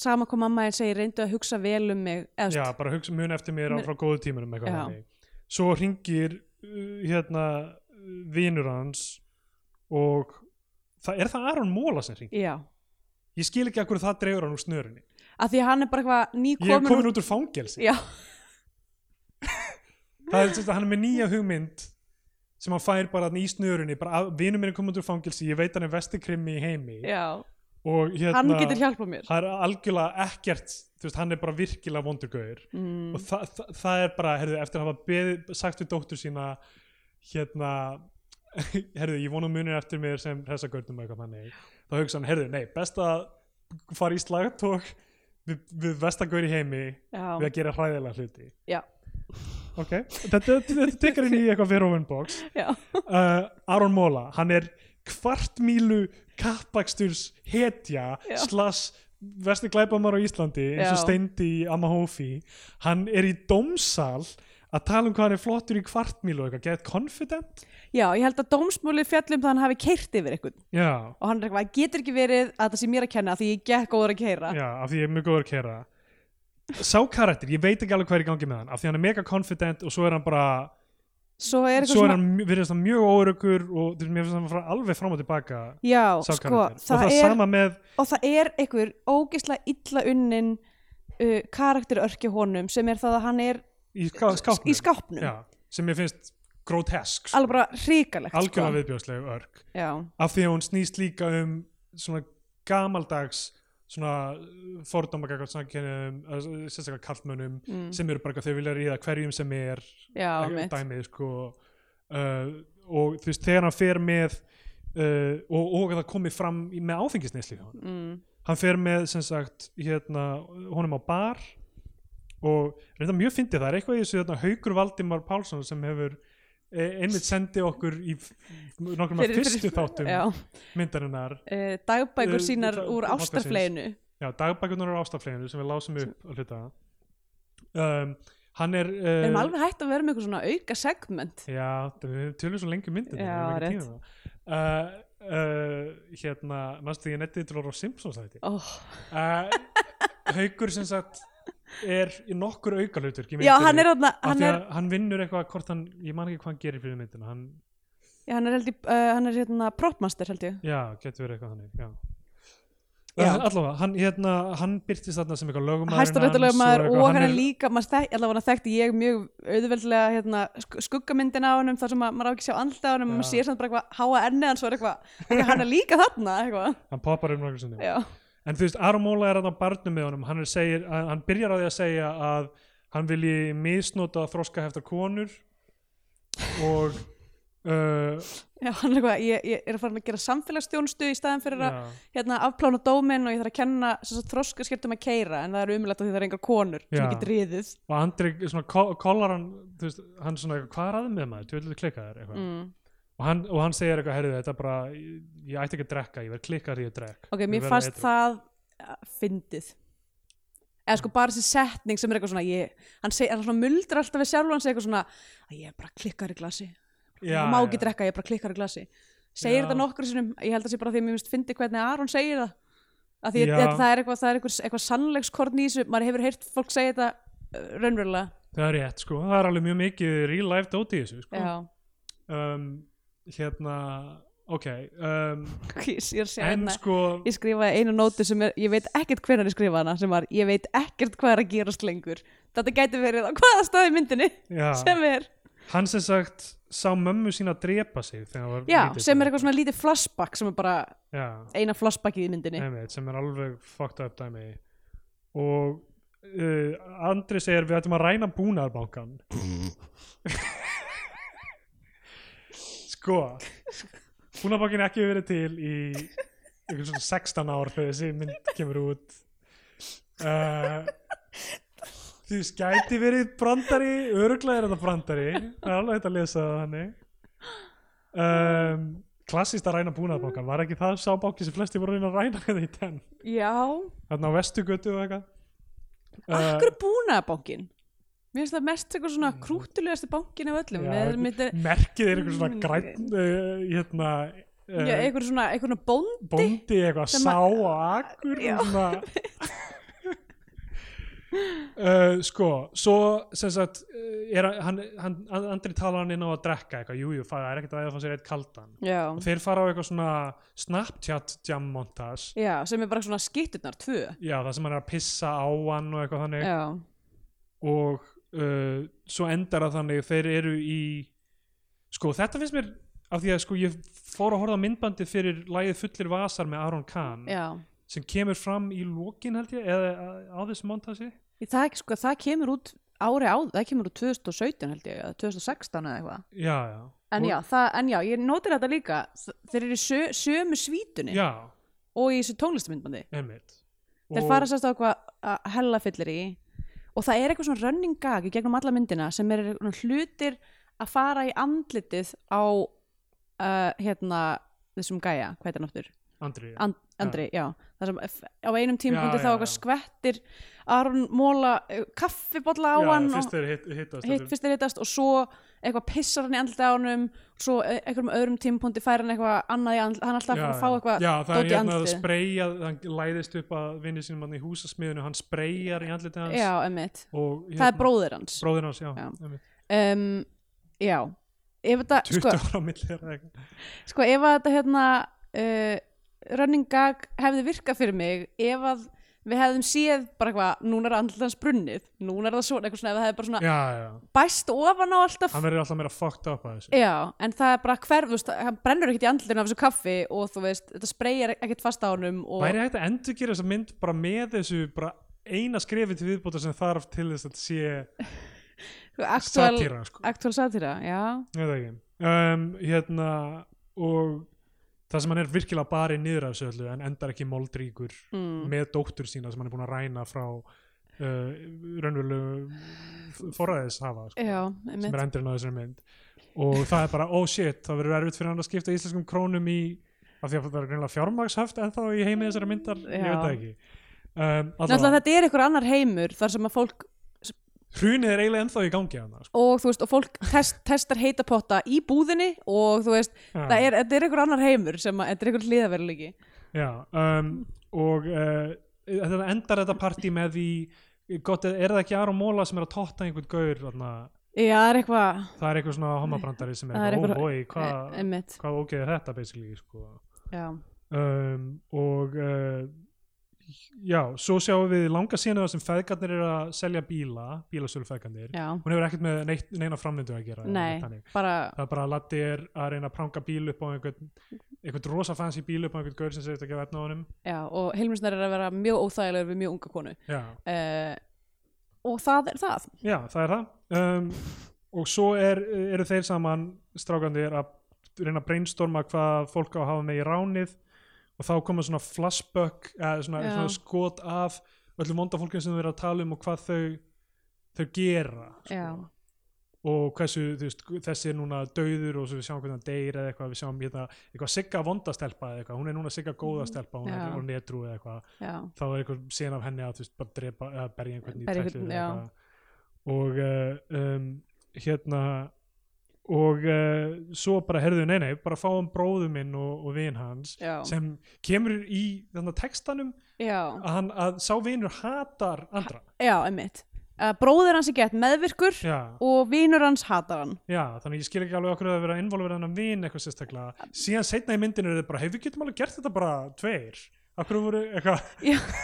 sama hvað mamma einn segir, reyndu að hugsa vel um mig eða, já, bara hugsa mun eftir mér á frá góðu tímunum svo ringir uh, hérna vinur hans og það, er það Aron Móla sem ringir já, ég skil ekki að hverju það dregur hann úr snörunni. Af því að hann er bara eitthvað ég er nýkomin komin út úr fangelsi. Já, það er að hann er með nýja hugmynd sem hann fær bara í snörunni vinur minn er úr fangelsi ég veit hann er vestikrimmi í heimi. Já. Og hérna hann getur hjálpað mér. Það er algjörlega ekkert þú veist, hann er bara virkilega vondurgauður mm. og þa þa það er bara, herðu, eftir að hafa beð, sagt við dóttur sína hérna herðu, ég vona munir eftir mér sem hressagörnum eitthvað þannig. Þá hugsa hann, herðu, nei, best að fara í slagtók við, við vestagaur í heimi við já, að gera hræðilega hluti. Já, ok, þetta, tekur inn í eitthvað Veroven box. Já. Uh, Aron Móla, hann er kvartmílu kappaksturs hetja slass vesti glæpamar á Íslandi eins og steindi í Amahófi hann er í dómsal að tala um hvað hann er flottur í kvartmílu og eitthvað, get confident? Já, ég held að dómsmúli fjallum það hann hafi keirt yfir eitthvað já, og hann er eitthvað, getur ekki verið að það sé mér að kenna því ég gekk góður að keira já, af því ég er mjög góður að kera sá karakter, ég veit ekki alveg hvað er í gangi með hann af því hann er mega confident og svo er hann bara svo er svo er hann, mj- virðist hann mjög óöruggur og mér finnst hann fara alveg fram og tilbaka já, sá sko, karakter. Og það það er með og það er einhver ógeðslega illa unnin uh, karakterörkja honum sem er það að hann er í ská, skápnum. í skápnum. Já, sem ég finnst grotesk sko. alveg bara hrikalegt algjörlega sko. viðbjóðsleg örk. Já, af því að hún snýst líka um svona gamaldags svona fordóma gagvart samkynum sérstaklega kallmönnum mm. sem eru bara eitthvað þau vilja ríða hverjum sem er já, mitt dæmið sko uh, og þú veist þegar hann fer með uh, og, og það komi fram með áfengisneisli mm. hann fer með sem sagt hérna honum á bar og reynda mjög fyndið það er eitthvað í þessu hérna, Haukur Valdimar Pálsson sem hefur einmitt sendið okkur í nokkrum af fyrstu þáttum já, myndarinnar uh, dagbækur Eh, sínar það- úr ástarfleginu já, dagbækunar á ástafleginu sem við lásum upp að hluta. Um, hann er við uh, erum alveg hægt að vera með eitthvað svona auka segment. Já, við tölum svo lengi myndin Já, rétt. uh, uh, Hérna, næstu því ég nettið að á Simpsons þetta oh. uh, Haukur sem sagt er í nokkur auka hlutur já, hann er, þarna- hann, hann, er, hann vinnur eitthvað hvort hann, ég man ekki hvað hann gerir fyrir myndina hann, já, hann er held í uh, hann er hérna propmaster held ég. Já, getur verið eitthvað þannig já. Allavega, hann, hérna, hann byrtist þarna sem eitthvað lögumæður maður og hann er líka maður allavega þekkti ég mjög auðveldlega hérna, sk- skuggamyndin á honum þar sem að maður á ekki sjá á honum og maður sér samt bara eitthvað háa og er ok, hann er líka þarna eitthvað, hann poppar um já, En þú veist, Aron Móla er hann á barnum með honum, hann, segir, að- hann byrjar á því að segja að hann vilji misnota þroska heftar konur og uh, já, hann er eitthvað ég, ég er að fara að gera samfélagsstjónstu í staðin fyrir að hérna, afplána dóminn og ég þarf að kenna þroskaskiptum að keira en það er umlætt að því það er engar konur sem Já. ég get riðið. Og Andri svona ko- kollar hann, þú veist, hann svona hvað er að með maður, þú vil klikka þér eitthvað. Mm. Og, hann, og hann segir eitthvað, herrðu þetta er bara, ég, ætti ekki að drekka, ég verð klikkar því ég drekk ok, mér fannst það uh, fyndið. Eða sko bara þessi setning sem er eitthvað svona ég, hann, seg, hann muldrar alltaf við sjálf hann segir eitthvað svona að ég er bara klikkar í glasi. Já, má ekki já. drekka, ég er bara klikkar í glasi. Segir Já. þetta nokkur sinnum, ég held að sé bara því að mér finnst fyndi hvernig Aron segir það. Að því að það er eitthvað, það er eitthvað, eitthvað sannleikskorn í þessu, maður hefur heyrt fólk segja þetta uh, raunverulega. Það er rétt, sko, það er alveg mjög mikið real life dóti í þessu, sko. Um, hérna, ok um, ég að en hérna sko ég skrifaði einu nótu sem er, ég veit ekkert hvernig ég skrifa hana sem var, ég veit ekkert hvað er að gerast lengur. Þetta gæti verið á hvaða staði myndinni já, sem er, hann sem sagt sá mömmu sína drepa sig þegar hann var já, sem er eitthvað svona lítið flashback sem er bara já, eina flashbackið í myndinni. Einmitt, sem er alveg fucked up dæmi. Og uh, Andri segir við ættum að ræna búnaðarbankan sko búnaðarbankin ekki verið til í einhvern svona 16 ár þegar þessi mynd kemur út. Uh, því skæti verið brandari öruglega er þetta brandari. Það er alveg hægt að lesa það þannig. Um, klassist að ræna búnaðarbankan var ekki það sá banki sem flesti voru að ræna þetta í tenn já, þarna á vestugötu og eitthvað. Uh, akkur er búnaðabankin mér finnst það mest eitthvað svona krútulegasti bankin af öllum. Með, með, merkið er eitthvað svona Mm. græn uh, hérna uh, já, eitthvað svona, eitthvað svona bónd bóndi eitthvað sá og akkur Já. og svona. Uh, sko svo sem sagt uh, er, hann, hann, Andri talar hann inn á að drekka eitthvað, jújú, jú, það er ekkert að eða fá sér eitt kaldan. Já, og þeir fara á eitthvað svona Snapchat jam montage. Já, sem er bara svona skitturnar, tvö. Já, það sem hann er að pissa á hann og eitthvað þannig. Já, og uh, svo endar að þannig þeir eru í sko þetta finnst mér af því að sko ég fór að horfa á myndbandið fyrir lagið fullir vasar með Aron Kahn já. sem kemur fram í lokin held ég eða á- þessu montasi það, sko, það kemur út ári á, það kemur út 2017 held ég, eða 2016 eða eitthvað. já já. En já, það, en já, ég nótir þetta líka, þeir eru í sö, sömu svítunni. Og í þessu tónlistamindbandi. Þeir fara sérst á eitthvað að hella fyllir í og það er eitthvað svona running gag í gegnum alla myndina sem er hlutir að fara í andlitið á uh, hérna þessum gæja, hvað heitir hann aftur? Andri And, Andri, já. Það sem á einum tímapunkti Já, þá já, eitthvað já. skvettir Aron Móla uh, kaffibolla á já, hann fyrst þeir hit, hittast hitt fyrst er hittast og svo eitthvað pissar hann í andlita á honum svo e- einhverjum öðrum tímapunkti fær hann eitthvað annað í andlita, hann alltaf að fara að fá eitthvað já, það er hérna að spreyja hann læðist upp að vinni sínum hann í húsasmiðinu hann spreyjar í andlitið hans. Já, emmitt, og það er bróðir hans. Bróðir hans, já, Já. um, já. Ef þetta, 20 sko, ára á milli þeirra eitthvað. sko ef þetta hérna uh, running gag hefði virkað fyrir mig ef að við hefðum séð bara eitthvað, núna er andlut hans brunnið núna er það svona, eitthvað svona, það hefði bara svona já, já, bæst ofan á alltaf. Hann verður alltaf meira fucked up að þessu. Já, en það er bara hver, þú veist, hann brennur ekkert í andlutinu af þessu kaffi og þú veist, þetta spreyjar ekkert fast á honum og væri hægt að endur gera þessa mynd bara með þessu bara eina skrefi til viðbúta sem þarf til þess að sé satíra sko. aktuál satira, já. Ég veit ekki. Um, hérna og það sem hann er virkilega barið niður af þessu öllu en endar ekki moldríkur mm. með dóttur sína sem hann er búin að ræna frá uh, raunverulegu forræðis hafa sko, Já, sem er endurinn á þessari mynd og það er bara, oh shit, það verður erfitt fyrir hann að skipta íslenskum krónum í af því að það er greinlega fjármagshöft en þá í heimi þessari myndar, ég Já. veit það ekki um, Náttúrulega þetta er einhver annar heimur þar sem að fólk hrunið er eiginlega ennþá í gangi hann sko. og þú veist, og fólk test, testar heita potta í búðinni og þú veist, Já. það er, þetta er einhver annar heimur sem að, þetta er einhver hliðaveruleiki Já, um, og uh, þetta endar þetta partí með því gott, er það ekki Aron Móla sem er að totta einhvern gaur þarna, Já, það er eitthvað það er eitthvað svona homabrandari sem er, er oh boy, hvað einmitt, hvað ógeð er þetta basically sko. já, um, og uh, já, svo sjáum við langa sína sem feðgarnir eru að selja bíla bílasölu feðgarnir, já. Hún hefur ekkert með neitt, neina framvindu að gera Nei, bara, það er bara að Latti er að reyna að pranga bíl upp á einhvern einhvern rosa fancy bíl upp á einhvern gaur sem segist að verna á honum. Já, og Hilmisnar er að vera mjög óþægilegur við mjög unga konu. Uh, og það er það. Já, það er það. Um, og svo er, eru þeir saman strákandir að reyna að brainstorma hvað fólk á að hafa með í ránið og þá koma svona flashback eða svona, Já. svona skot af öllum vonda fólkinu sem þau eru að tala um og hvað þau þau gera Já. og hversu þú veist, þessi er núna dauður og svo við sjáum hvernig hann deyr eða eitthvað, við sjáum hérna, eitthvað sigga vondastelpa eða eitthvað, hún er núna sigga góða stelpa hún Já. er á netrú eða eitthvað já, þá er eitthvað sen af henni að þú veist, bara drepa, eða berja einhvern í Berja einhvern, eða já. eitthvað. og uh, um, hérna og uh, svo bara herðu nei nei, bara fáum bróðu minn og, og vin hans já, sem kemur í þannig textanum að, hann, að sá vinur hatar andra. Já, einmitt. Uh, bróðir hans er gett meðvirkur já, og vinur hans hatar hann. Já, þannig ég skil ekki alveg okkur að vera involverið hann vin eitthvað sérstaklega. Síðan setna í myndinu er þetta bara, hei við getum alveg gert þetta bara tveir. Okkur voru eitthvað,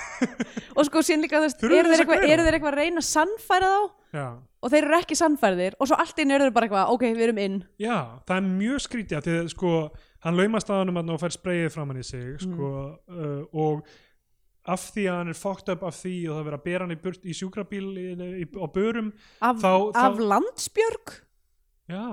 og sko síðan líka þú veist, eru þeir eitthvað að reyna að sannfæra þá já. Og þeir eru ekki sannfærðir og svo allt inn eru bara eitthvað, ok, við erum inn. Já, það er mjög skrítið að að sko, hann laumast að hann og fær spreyið framann í sig sko, uh, og af því að hann er fucked up af því og það er verið að bera hann í, burt, í sjúkrabíl í, í, á börum af, Þá- þá- af landsbjörg? Já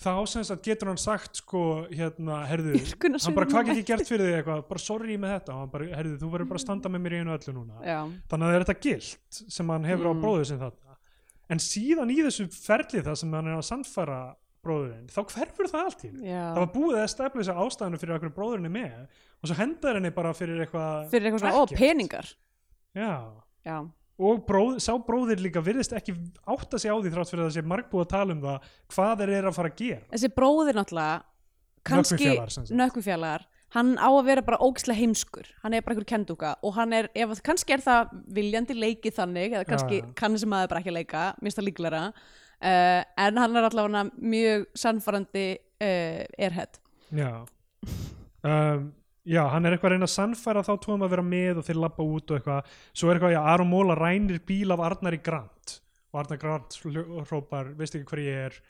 þá sem sagt getur hann sagt sko, hérna, herðu hann bara, hvað get mætt." ég gert fyrir þig? Eitthvað bara sorry með þetta, og hann bara, herðu, þú verður bara að standa með mér í einu öllu núna. Já, þannig að það er þetta gilt sem hann hefur á Mm. bróður sin þarna. En síðan í þessu ferli það sem hann er að sannfæra bróðurinn, þá hverfur það allt í það var búið að stefla þessu ástæðinu fyrir okkur bróðurinn er með og svo hendar henni bara fyrir eitthvað fyrir eitthvað svona, ó, peningar. Já. já, og bróð, sá bróðir líka virðist ekki átta sig á því þrátt fyrir að það sé margbúið að tala um það hvað þeir eru að fara að gera. Þessi bróðir náttúrulega kannski, nökkufjallar hann á að vera bara ógislega heimskur. Hann er bara einhver kenduga og hann er, ef, að- kannski er það viljandi leikið þannig eða kannski Já, já. kann þessi maður bara ekki að leika minnst það líklega uh, en hann er allavega mjög sannfærandi uh, erhett já. Um, já, hann er eitthvað að reyna að sannfæra þá tóðum að vera með og þeir lappa út og eitthvað. Svo er eitthvað, já, Aron Móla rænir bíl af Arnari Grant. Og Arnar Grant hrópar, veist ekki hver ég er?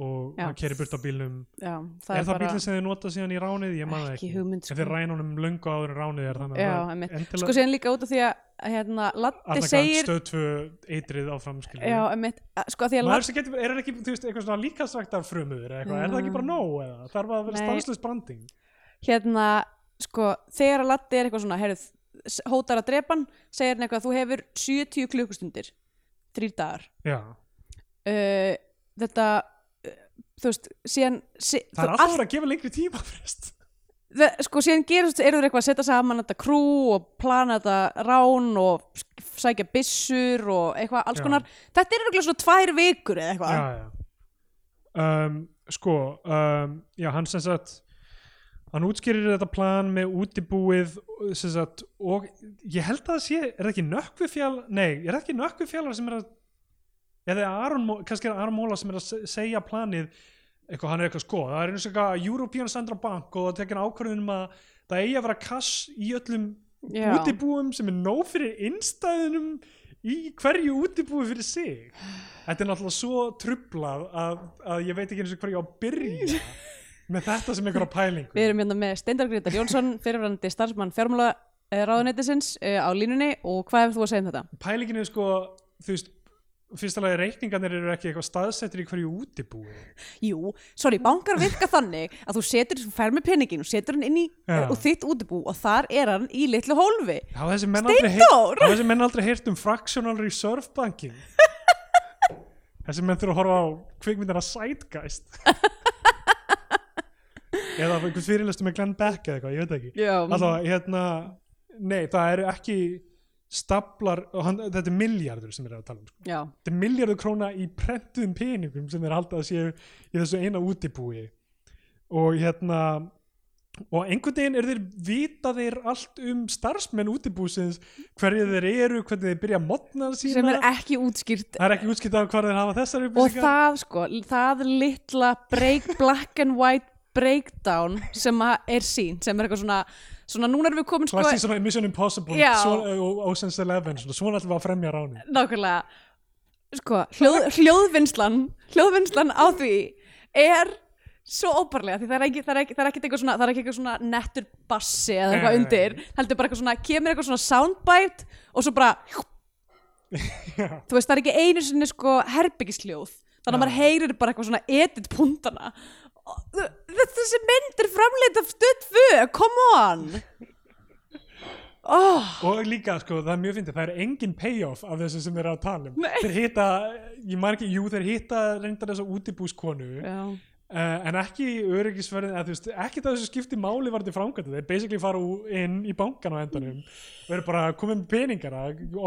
Og Já. hann keri burt á bílnum. Já, það er, það bílinn sem þið nota síðan í ránið? Ég það ekki ekki, hugmynd en sko. þeir ræna honum löngu áður en ránið er þannig Já, að sko síðan líka út af því að hérna, Latti Arnar Grant segir stöð tvö eitrið áfram að- sko að því að maður Latti er ekki, þú veist, eitthvað svona líkastræktar frumur er það ekki bara nóg eða? Þarf að vera Nei. stanslust branding? Hérna, sko, þegar að Latti er eitthvað svona, s- hótar að drepa hann segir hann eitthvað, þú hefur 70 klukkustundir þrýr dagar. Uh, þetta uh, þú veist, síðan sí, það er alltaf verið að gefa lengri tíma frest það, sko, síðan eru þeir eitthvað að setja saman þetta krú og plana þetta rán og sækja byssur og eitthvað, alls Já. konar. Þetta er eitthvað svona tvær vikur eða eitthvað. Um, sko, um, já, hann sem sagt hann útskýrir þetta plan með útibúið sagt, og ég held að það sé, er það ekki nökkvifjall nei, er það ekki nökkvifjallar sem er að eða Aron, kannski er Aron Móla sem er að se- segja planið eitthvað, hann er eitthvað sko, það er eins og eitthvað European Central Bank og það tekin ákvörðun um að það eigi að vera kass í öllum Já. útibúum sem er nóg fyrir innstæðunum í hverju útibúi fyrir sig þetta er náttúrulega svo trublað að, að ég veit ekki eins og hverju á byrja með þetta sem einhverja pælingu. Við erum hérna með Steindar Grétar Jónsson, fyrirvændi starfsmann fjármála ráðuneytisins uh, á línunni. Og hvað hefur þú að segja um þetta? pælingin er sko þú veist, fyrsta lagi reikningarnir eru ekki eitthvað staðsettir í hverju útibúi. Jú, sorry, bankar virka þannig að þú setur, þú fær með peningin og setur hann inn í Já. uh, þitt útibú og þar er hann í litlu hólfi. Hafa þessi menn aldrei heyrt um fractional reserve banking. Þessi menn þurfa að horfa á kvikmyndina Sidegeist eða einhvers fyrirlestu með Glenn Beck eða eitthvað, ég veit ekki. Já, Alltaf, hérna, nei, það eru ekki staplar, og hann, þetta er miljardur sem erum að tala um, sko. já, þetta er miljardur króna í prentuðum peningum sem þeir halda að séu í þessu eina útibúi. Og hérna og einhvern veginn er þeir vita þeir allt um starfsmenn útibúsins hverju þeir eru, hvernig þeir byrja að modna sína, sem er ekki útskýrt. Það er ekki útskipt af hvað þeir hafa þessar og upplýsingar. það sko, það litla break, black and white breakdown sem er sín sem er eitthvað svona, svona núna erum við komin sko, svona Mission Impossible Já. svona, og Ocean's Eleven, svona, svona ætlum við að fremja ráni nákvæmlega. Sko, hljóð, hljóðvinnslan hljóðvinnslan á því er svo óparlega því það er ekki, það er ekki, það er ekki eitthvað svona það er ekki eitthvað svona nettur bassi eða eitthvað undir heldur bara eitthvað svona, kemur eitthvað svona soundbite og svo bara þú veist, það er ekki einu sinni sko herbyggisljóð þannig að maður heyrir bara eitthvað svona edit puntana þessi mynd er stödd fö come on. Oh, og líka sko, það er mjög fyndið, það er engin payoff af þessu sem þeir eru að tala um. Þeir hitta, ég ekki, jú þeir hitta reyndar þessa útibúskonu já, Uh, en ekki öryggisverðin ekki það þessu skipti máli var til framkvæmdu þeir basically fara inn í bankan á endanum og eru bara komið með peningara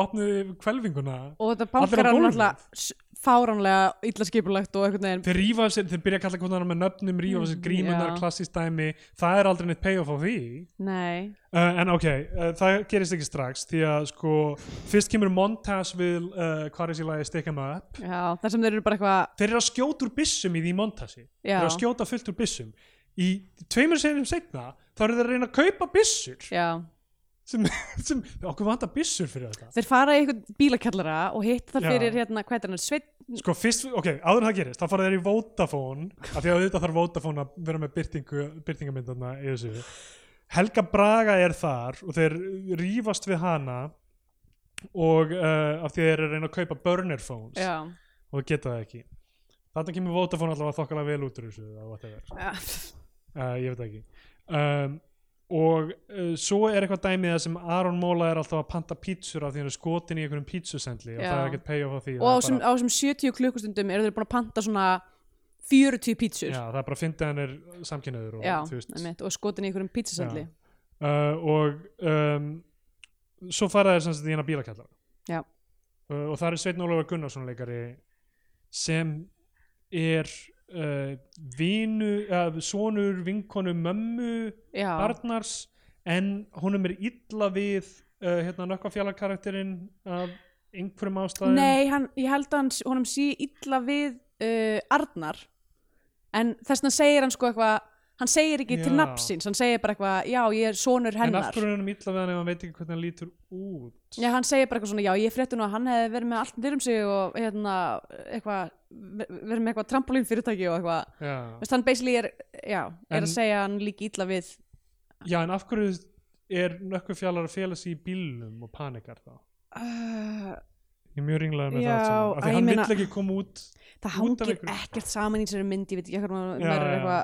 opnuðu kvelvinguna og þetta bankar er náttúrulega fáránlega illa skipulegt og einhvern veginn þeir rífa sér, þeir byrja að kalla hvernig með nöfnum rífa sér grímunar, Já. klassist dæmi. Það er aldrei neitt payoff á því. Nei, uh, en ok, uh, það gerist ekki strax því að sko, fyrst kemur montage við uh, hvað er sér lagi Stick 'em Up? Já, þar sem þeir eru bara eitthvað þeir eru að skjóta úr byssum í því montasi. Já. þeir eru að skjóta fullt úr byssum. Í tveimur senum setna þá eru þeir að reyna að kaupa byssur. Já, sem, sem okkur vantar byssur fyrir þetta. Þeir fara í einhvern bílakjallara og hitta það fyrir hérna, hvað er hann, Sveit sko fyrst, ok, áður en það gerist þá fara þeir í Vodafone af því að auðvitað þarf Vodafone að vera með byrtingu, byrtingamyndarna í þessu. Helga Braga er þar og þeir rífast við hana og uh, af því að þeir eru að reyna að kaupa burner phones já, og það geta það ekki. Þarna kemur Vodafone allavega þokkalega vel út úr þessu uh, ég veit það ekki. Um, og uh, svo er eitthvað dæmið sem Aron Móla er alltaf að panta pítsur af því hann er skotin í einhverjum pítsusendli og Já. það er ekkert payoff á því og á það er þessum bara, á þessum 70 klukkustundum eru þeir búin að panta svona 40 pítsur. Já, það er bara að finna hann er samkynniður og, já, þú veist, einmitt, og skotin í einhverjum pítsasendli uh, og um, svo fara þeir sem sagt í hérna bílakjallara. Já. uh, og það er Sveinn Ólafur Gunnarsson leikari sem er uh, vinu, uh, sonur vinkonu mömmu já, Arnars en honum er illa við uh, hérna nökkafjala karakterinn af einhverjum ástæðum. Nei, hann, ég held að honum sé illa við uh, Arnar. En þess vegna segir hann sko eitthvað hann segir ekki til Já. nafnsins, hann segir bara eitthvað já, ég er sonur en af hennar. hverju er hann illa við hann ef hann veit ekki hvernig hann lítur út? Já, hann segir bara eitthvað svona, já, ég frétti nú að hann hefði verið með allt um sig og hérna, eitthvað, verið með eitthvað trampolín fyrirtæki og eitthvað, já. veist, hann basically er, já, er En- að segja að hann líki illa við, já, en af hverju er nökkafjalar að fela sig í bílnum og panikar þá? Uh, ég er mjög ringlaður með Já, það saman. Af því hann vill ekki koma út það hangir ekkert saman í þessari mynd, ég veit ekki eitthvað,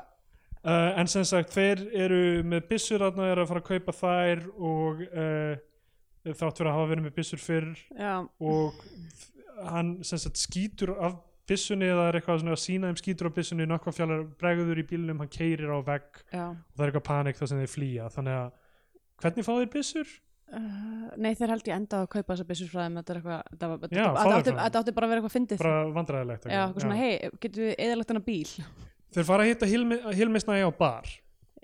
uh, en sem sagt þeir eru með byssur þarna er að fara að kaupa þær og uh, þátt fyrir að hafa verið með byssur fyrr já, og hann sem sagt skýtur af byssunni eða er eitthvað svona að sína þeim skýtur á byssunni nokkvafjallar bregður í bílnum hann keirir á vegg já, og það er eitthvað panik þar sem þeir flýja. Þannig að hvernig fá þeir byssur? uh, nei þeir held ég enda að kaupa þessa byssur frá þeim, þetta er eitthvað, þetta, var- Já, þær átti, þetta átti bara að vera eitthvað fyndið, bara vandræðilegt já, eitthvað. svona, hei, getur við eðalagt hennar bíl, þeir fara að hitta Hilmisnægi á bar.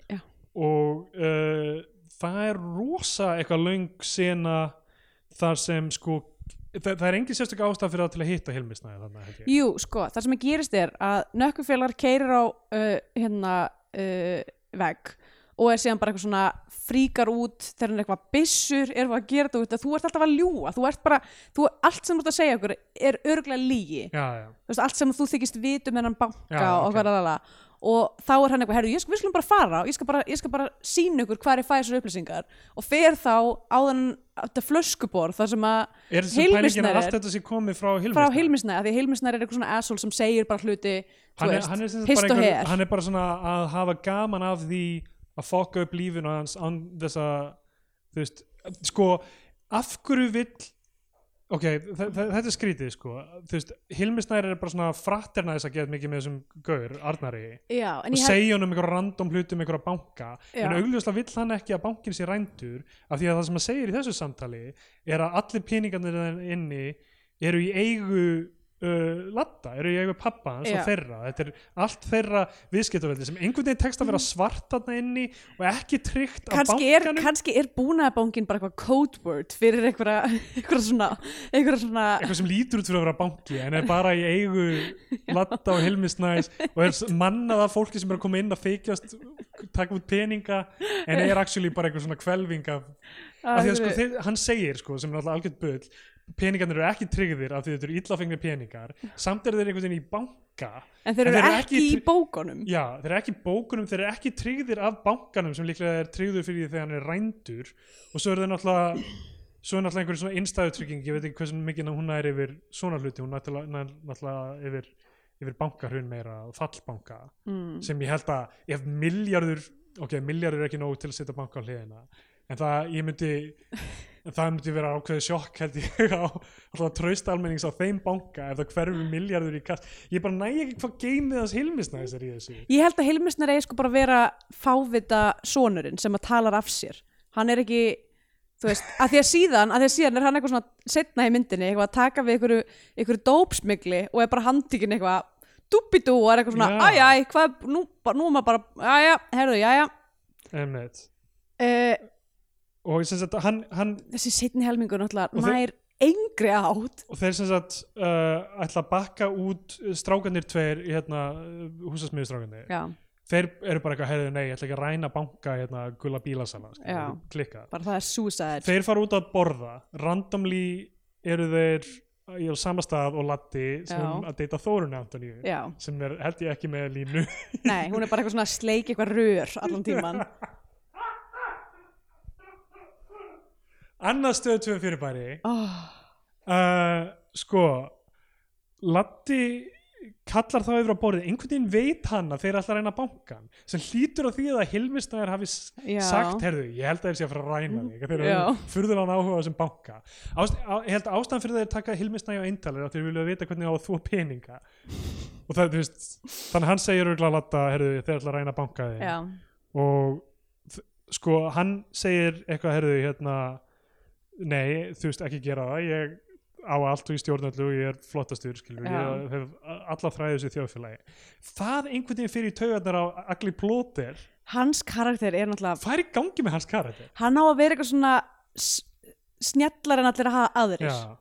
Já. og uh, það er rosa eitthvað löng sena þar sem sko það, það er engin sérstök ástæð fyrir það til að hitta ég. Jú, sko, það sem að gerist er að nökkufélagar keirir á uh, hérna uh, vegg og er síðan bara eitthvað svona fríkar út þegar hann er eitthvað byssur, er eitthvað að gera þetta út þú ert alltaf að ljúa, þú ert bara þú, allt sem þú ert að segja okkur er örgulega lígi já, já, þú veist, allt sem þú þykist vitum hennan banka Já, og ok. hvað og þá er hann eitthvað, herru, ég skal, við skulum bara fara og ég skal bara, ég skal bara sína ykkur hvað er fæðisar upplýsingar. Og fer þá á þann þetta flöskubor þar sem að er þessi pælingin Hilmisnæri að allt þetta sé komið frá Hilmisnæri frá Hilmisnæ, af því að Hilmisnæ er eitthvað svona asshole sem segir bara hluti, þú hann er, veist, hann, er hist bara og her. hann er bara svona að hafa gaman af því að fokka upp lífinu hans án þess að þú veist, sko af hverju vill ok, þetta er skrítið sko. Þú veist, Hilmisnæri er bara svona fraternæðis að geta mikið með þessum gaur, Arnari. Já, og segja honum einhver random hluti um einhverja banka. Já. en augljóslega vill hann ekki að bankin sé rændur af því að það sem hann segir í þessu samtali er að allir peningarnir inni eru í eigu uh, latta, eru í eigu pappa hans og þeirra, þetta er allt þeirra viðskiptaveldi sem einhvern veginn tekst að vera svart þarna inni og ekki tryggt er, bankanum. kannski er búnaðabóngin bara eitthvað code word fyrir einhverja, einhverja svona eitthvað sem lítur út fyrir að vera banki en er bara í eigu latta og helmisnæs og er s- mannað af fólki sem er að koma inn að þykjast taka út peninga en er actually bara eitthvað svona kvelving af, af því að sko, þeir, hann segir sko, sem er alltaf algjörð bull peningarnir eru ekki tryggðir af því þetta eru illafengni peningar samt eru þeir einhvern veginn í banka en þeir eru ekki ekki í bókunum já, þeir eru ekki í bókunum, þeir eru ekki tryggðir af bankanum sem líklega er tryggður fyrir því þegar hann er rændur og svo eru þeir náttúrulega svo er náttúrulega einhver svona innstæðutrygging ég veit ekki hversu mikið hún er yfir svona hluti hún er náttúrulega yfir, yfir bankahrun meira og fallbanka mm. sem ég held að ef miljardur ok, miljardur er ekki nóg til að setja banka á hliðina en það, ég myndi það myndi vera ákveðið sjokk held ég á alltaf traust almennings á þeim banka ef það hverfur miljardur í kast. Ég bara næ ekki hvað geimið þess hilmisnæðis er í þessu. Ég held að Hilmisnær eigi sko bara vera fávita sonurinn sem að talar af sér. Hann er ekki þú veist, að því að síðan, að því að síðan er hann eitthvað svona setna í myndinni, eitthvað að taka við einhverju, einhverju dópsmigli og er bara handtíkin eitthvað dúbidú og er eitthvað svona, Já. æjæ, hvað, nú, nú maður bara, æjæ, herðu, jæja. Einmitt. Uh, og sem sagt hann, hann þessi setni helmingur náttúrulega nær engri átt. Og þeir sem sagt uh, ætla að bakka út strákanir tveir í hérna húsasmiðustrákanir já, þeir eru bara eitthvað, heyrðu nei, ég ætla ekki að ræna banka hérna gula bílasala Já. klikka. Bara það er suicide þeir fara út að borða. Randomly eru þeir í á sama stað og Latti sem Já. að deyta Þórunni Antoníu já, sem er held ég ekki með línu. Nei, hún er bara eitthvað svona að sleik eitthvað rör allan tíman annað stöð tvö fyrirbæri. Oh, uh, sko Latti kallar þá yfir á borðið, einhvern veginn veit hann að þeir er alltaf að reyna bankan sem hlýtur á því að Hilmistæðir hafi Já. sagt, herðu, ég held að þeir sé að fara að ræna þig að þeir eru furðulega áhuga á þessum banka. Ást, á, ég held að ástæðan fyrir þeir taka Hilmistæði á eintalir að þeir vilja vita hvernig á að þú peninga. Og það, veist þannig að hann segir örgulega Latta, herðu, þeir ætla að ræna banka þig. Já, og sko hann segir eitthvað herðu hérna nei þú veist ekki gera það. Ég á allt og í stjórnallu og ég er flottastur skilur, Já. ég hef alla þræðis í þjóðfélagi. Það einhvern veginn fyrir í taugarnar á Agli Plóter hans karakter er náttúrulega hvað er í gangi með hans karakter? hann á að vera eitthvað svona snjallar en allir að hafa aðrir. Já,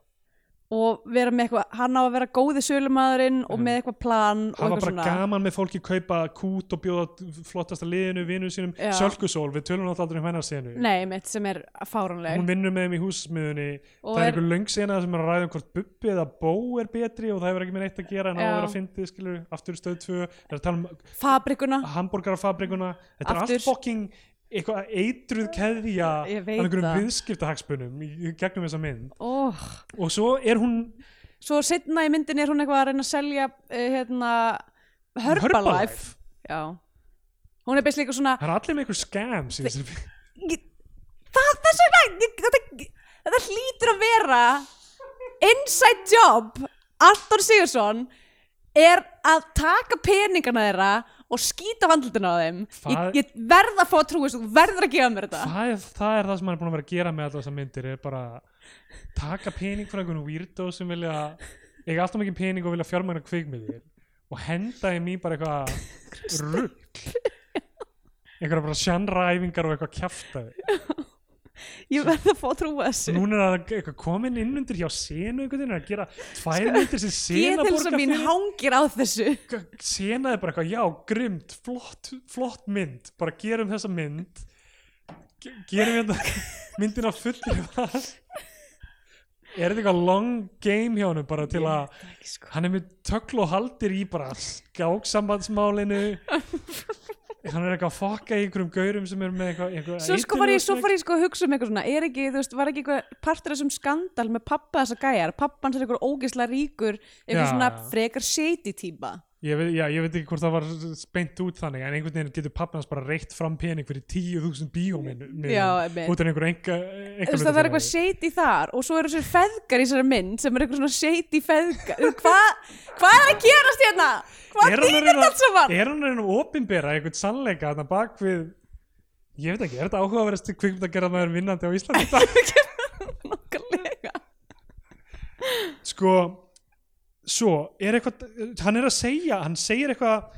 og vera með eitthvað, hann á að vera góði sölumadurinn og Mhm. með eitthvað plan hafa eitthvað bara svona. gaman með fólki kaupa kút og bjóða flottasta liðinu vinnu sínum. Sölkusól, við tölum náttúrulega aldrei um hennar senu. Nei, mitt sem er fáránleg. Hún vinnur með þeim í húsmiðunni og það er er, einhver löng sena sem er að ræða um hvort Bubbi eða Bó er betri og það hefur ekki með neitt að gera en á að vera að fyndið skilur aftur stöð 2 það er að tala um fabrikuna. Hambúrgarafabrikuna þetta er Aftur. allt fokking eitthvað eitruð keðja af einhverjum í gegnum þessa mynd. Oh. og svo er hún svo setna í myndin er hún eitthvað að reyna að selja uh, hérna Herbalife. Já. Hún er beislega eitthvað svona það er allir með einhver þessari Ég- það, þess vegna ég- þetta, þetta hlýtur að vera inside job. Anton Sigursson er að taka peningana þeirra og skýta vandlutina á þeim. Ég, Það- ég verð að fá að trúi þú verður að gefa mér þetta. Það er, það er það sem hann er búin að vera að gera með allar þessar myndir er bara taka pening frá einhvern weirdo sem vilja eiga alltaf mikið pening og vilja fjármæna kvikmiðir og henda þeim í bara eitthvað rugg einhverja bara sjanræfingar og eitthvað kjaftaði ég verð að fá að trúa þessu. Núna er það komin inn undir hjá senu einhvern veginn að gera tvær myndir sem sena borgar að mín fyrir. hangir á þessu. Sena er bara eitthvað, já, grimt flott, flott mynd, bara gerum þessa mynd. Ge- gerum hérna myndina fullir er þetta eitthvað long game hjá hann bara til að sko. hann er með töklu og haldir í bara skáksambandsmálinu hann er eitthvað að fokka í einhverjum gaurum sem er með eitthvað, eitthvað svo sko var ég, svo fór ég sko að hugsa um eitthvað svona er ekki, þú veist, var ekki eitthvað partur þessum skandal með pappa þessa gæjar, pappan sem er eitthvað ógeðslega ríkur, eitthvað Já, svona frekar shady típa ég veit, já, ég veit ekki hvort það var beint út þannig en einhvern veginn getur pappans bara reitt fram pening fyrir 10.000 bíóminn út af einhver enga, það er eitthvað shady þar og svo eru þessir feðgar í þessari mynd sem er eitthvað svona shady feðgar. Hvað hva er að gerast hérna? hvað er að reyna, þetta saman? er hann að reyna að opinbera einhvern sannleika þarna bak við ég veit ekki, er þetta áhugaverðast kvikmynd að gera maður vinnandi á Íslandi í sko svo, er eitthvað hann er að segja, hann segir eitthvað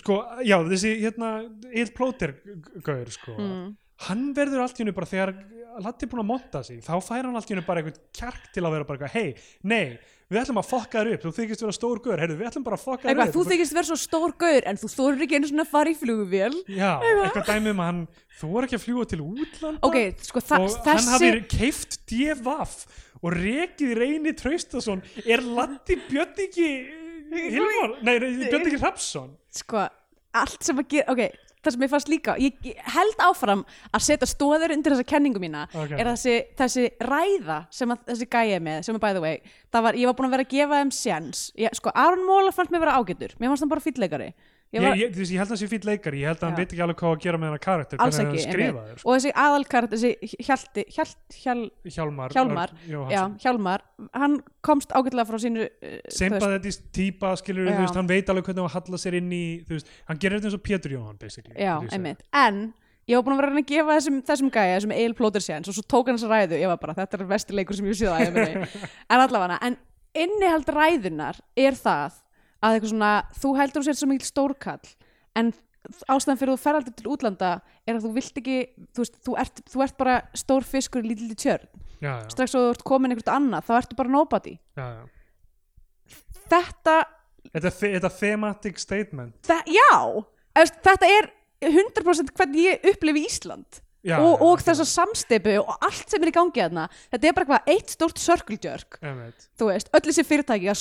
sko, já, þessi hérna, Eil Plóter gaur, sko Mm. hann verður allt í hennu bara þegar Latti er búin að monta sig, þá fær hann allt í hennu bara eitthvað kjark til að vera bara eitthvað, hei, nei við ætlum að fokka þér upp, þú þykist vera stór gaur heyrðu, við ætlum bara að fokka þér Eitthvað, upp. þú þykist vera svo stór gaur en þú þórir ekki einu svona að fara í flugvél. Já, eitthvað. dæmi um að hann þú er ekki að fljúa til útlanda ok, sko og hann þessi hafi keift divaf og rekið Reyni Traustason er Latti Björn ekki Hilmar, nei, ekki Hrapsson sko, allt sem að gera ok, það sem ég fannst líka ég, held áfram að setja stóður undir þessa kenningu mína Ok. er þessi, þessi ræða sem að þessi gæja með, sem er by the way það var, ég var búin að vera að gefa þeim ég, sko, Aron Móla fannst mér vera ágætur mér fannst hann bara fýtleikari ég ég, var, ég, veist, ég held að hann sé fýll leikari, ég held að hann veit ekki alveg hvað að gera með hennar karakter alls hvernig hann skrifaður, sko. og þessi aðalkart, þessi Hjalti Hjalt, Hjal, Hjálmar, Hjálmar, Örn já. Hjálmar. Hann komst ágætlega frá sínu uh, sympathetisk típa skilur Já. þú veist, hann veit alveg hvernig hann hallar sér inn í þú veist, hann gerir þetta eins og Pétur Jóhann basically, Já, ég einmitt, en ég var búin að vera að að gefa þessum, þessum gæja, þessum Egil Plóter séns og svo tók hann þessa ræðu, ég var bara, þetta er vesti leikur sem ég séð að æfa minni, en allavega en innihald ræðunar er það að eitthvað svona, þú heldur þú sér svo mikil stórkall, en ástæðan fyrir þú fer aldrei til útlanda er að þú vilt ekki, þú veist, þú ert, þú ert bara stór fiskur í lítilli tjörn. Já, já, strax svo þú ert komin einhvert annað, þá ertu bara nobody. Já, já. þetta, Þetta, er thematic statement. Þa já þetta er 100% hvernig ég upplifi Ísland já, og, og já, þessa samsteipu og allt sem er í gangi þarna. Þetta er bara eitthvað eitt stórt einmitt. þú veist, öll þessi fyrirtæki að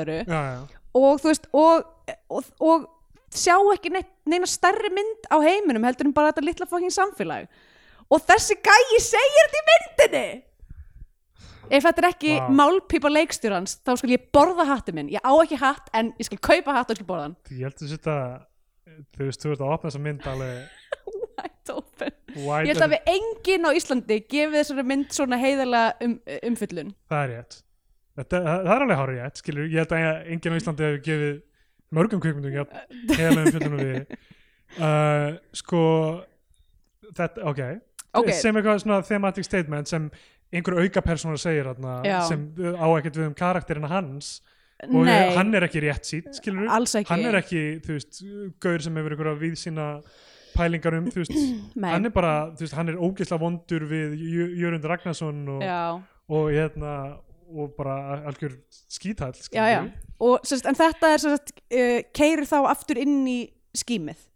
öðru. Já, já. Og þú veist, og, og, og sjá ekki neitt, neina stærri mynd á heiminum heldur en bara þetta litla fucking samfélag. Og þessi gæi segir þetta í myndinni! Ef þetta er ekki Vá. málpípa leikstjórans þá skal ég borða hatti minn. Ég á ekki hatt en ég skal kaupa hatt og skal borða hann. Ég held að þetta þú veist, þú ert að opna þessa mynd alveg Wide open. wide ég held að við enginn á Íslandi gefið þessari mynd svona heiðarlega um, umfyllun það er rétt þetta, það, það er alveg hárið rétt, skilur ég held að enginn á Íslandi hefur gefið mörgum kvikmyndum heila um fjöldunum við. Uh, sko þetta, ok, Ok. sem eitthvað svona thematic statement sem einhver auka persóna segir Já. sem á ekkert við um karakterina hans. Og Nei, hann er ekki rétt sítt, skilur hann er ekki, þú veist, gaur sem hefur einhverja við sína pælingar um, þú veist. Nei. hann er bara, þú veist, hann er ógeðslega vondur við Jö- Jörund Ragnarsson og, og hérna og bara algjör skítall já, já. Og, sérst, en þetta er sérst, uh, keirir þá aftur inn í skímið?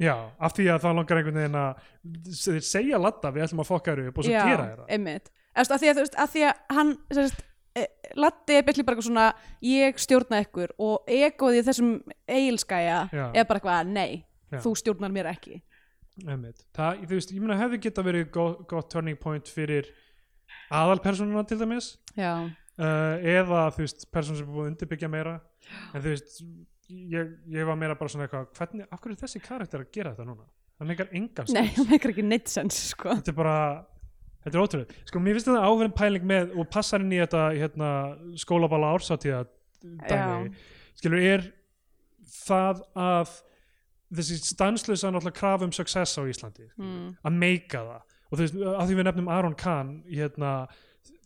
Já, af því að það langar einhvern veginn að segja latta, við ætlum að fokka þér upp og svo já, gera þér einmitt. Að, því að, að því að hann sérst, uh, Latti er byrli bara eitthvað svona ég stjórna ykkur og egoði í þessum eigilskæja er bara eitthvað nei, þú stjórnar mér ekki. Einmitt. það, þú veist, ég meina hefði geta verið gott, gott turning point fyrir aðalpersonuna til dæmis? Já, uh, eða þú veist, person sem er búið að undirbyggja meira. En þú veist ég, ég var meira bara svona eitthvað hvernig, af hverju er þessi karakter að gera þetta núna? Það meikar engan nei, það meikar ekki neitt sens sko. þetta er bara þetta er ótrúlega, sko mér finnst þetta áverðin pæling með og passar inn í þetta hérna, skólabala ársatíða dæmi, skilur er það að þessi stanslösa náttúrulega kraf um success á Íslandi mm. að meika það? Og þú veist, að því við nefnum Aron Kahn hérna,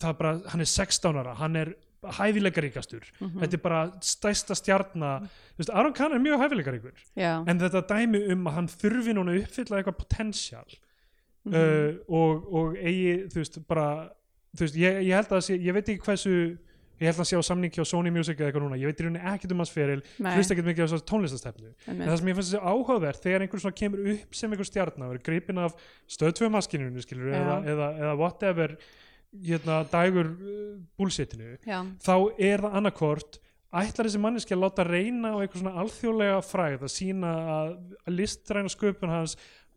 er bara, hann er 16 ára hann er hæfileikaríkastur. Mhm. þetta er bara stæsta stjarna. Þú veist, Aron Kahn er mjög hæfileikaríkur. Já, en þetta dæmi um að hann þurfi núna að uppfylla eitthvað potential Mhm. uh, og, og eigi þú veist bara þú veist, ég, ég held að sé, ég veit ekki hversu ég held að sé á samning hjá Sony Music eða eitthvað núna, ég veit í rauninni ekkert um hans feril hlust ekkert mikið á þessar tónlistastefnu en það sem ég finnst þessi áhugavert þegar einhver svona kemur upp sem einhver stjarnar og er gripin af stöðtvömaskinunni skilur Já. eða, eða, eða whatever hérna, dægur uh, bullshitinu Já, þá er það annarkvort ætlar þessi manneski að láta reyna á eitthvað svona alþjóðlega fræð að sína að listræna sköpun hans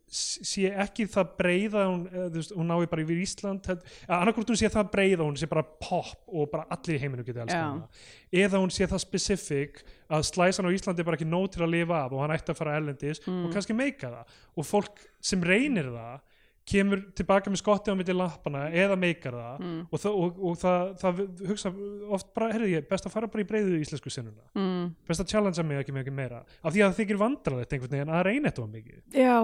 sé ekki það breiða hún, veist, hún nái bara yfir Ísland annarkvort hún sé það breiða hún sé bara pop og bara allir í heiminu geti hana. Eða hún sé það specific að slæsan á Íslandi er bara ekki nóg til að lifa af og hann ætti að fara erlendis Mm. og kannski meika það. Og fólk sem reynir það kemur tilbaka með skotti á milli lappana eða meikar það mm. og, það, og, og það, það hugsa oft bara, herrði ég, best að fara bara í breiðu íslensku sinnuna, Mm. best að challengea mig ekki mikið meira, af því að það þykir vandralegt einhvern veginn að reyna þetta of mikið. Já,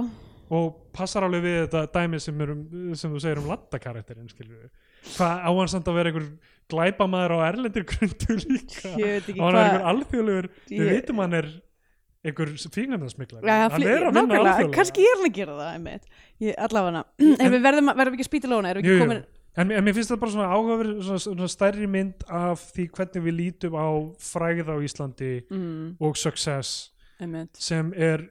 og passar alveg við þetta dæmi sem, um, sem þú segir um laddakarakterin skilur við, hvað á hann samt að vera einhver glæpamaður á erlendir grundu líka, ég veit ekki á hann er einhver alþjóðlegur við vitum hann er einhver fíknarnarsmiklar Já, hann er að vinna alþjóðlega. Kannski er hann að gera það einmitt. ég, allavega. En við verðum, verðum ekki að spýta lóna erum ekki komin En, en mér finnst þetta bara svona áhugaverð svona, svona stærri mynd af því hvernig við lítum á fræð á Íslandi mm, og success einmitt. sem er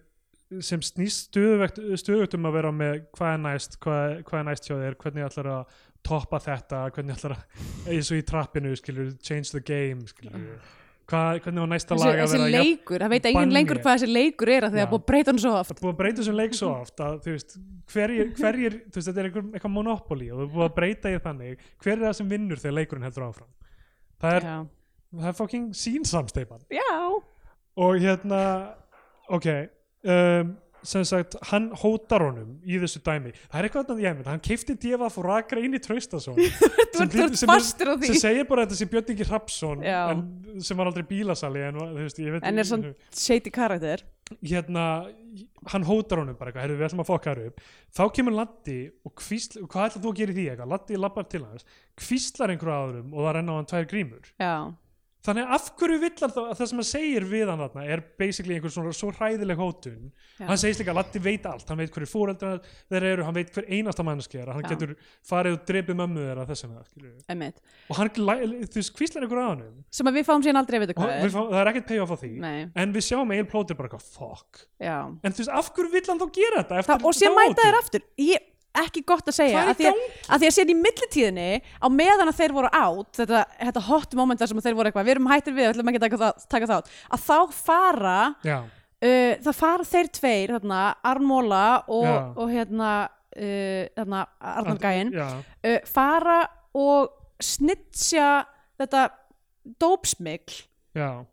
sem snýst stöðugt, stöðugt um að vera með hvað er næst, hvað, hvað er næst hjá þér hvernig ætlar að toppa þetta hvernig ætlar að, eins og í trappinu skilur, change the game skilur, hvað, hvernig á næsta þessi, lag að þessi vera jafn- leikur, það veit enginn banni. lengur hvað þessi leikur er að því að búið að breyta hann svo oft. Búið að breyta þessum leik svo oft að þú veist, hverjir, hverjir þú veist, þetta er einhver, eitthvað monopoly og búið að breyta í þannig, hver er það sem vinnur þegar leikurinn heldur áfram? Það er, það er fucking sínsamsteipan já. og hérna ok um, sem sagt, hann hótar honum í þessu dæmi, það er eitthvað þannig, ég mynd, hann keifti djefa og rakra inn í Traustason. Fastur á því. sem segir bara þetta sem Björn Ingi Hrafsson Já. en, sem var aldrei bílasali en, veist, veit en er svona shady karakter. Hérna, hann hótar honum bara eitthvað, herru við ætlum að fokka þér upp. Þá kemur Latti og kvísl hvað ætlar þú að gera í því? Eitthvað, Latti lappar til hans kvíslar einhverju aðurum og það renna á hann tvær grímur. Já, þannig að af hverju vill hann þá að það sem hann segir við hann þarna er basically einhver svona svo hræðileg hótun. Já. hann segist líka að Latti veit allt, hann veit hverju fóreldrar þeir eru, hann veit hver einasta mannski er. Hann Já. getur farið og drepið mömmu þeirra þess vegna, og hann, kvíslar einhverju að honum. Sem að við fáum síðan aldrei að vita hvað er. það er ekkert payoff á því. Nei, en við sjáum Egil Plóter bara eitthvað, fuck. Já. en þú veist, af hverju vill hann þá gera þetta? Eftir og þá mæta þér aftur. Ég, ekki gott að segja að því að, að því að síðan í millitíðinni á meðan að þeir voru átt þetta, þetta hot moment þar sem þeir voru eitthvað við erum hættir við, við ætlum ekki að taka, það, taka þátt að þá fara uh, það fara þeir tveir þarna, Arnmóla og, Já. og hérna uh, þarna, Arnar Gæinn já, uh, fara og snitsja þetta dópsmikl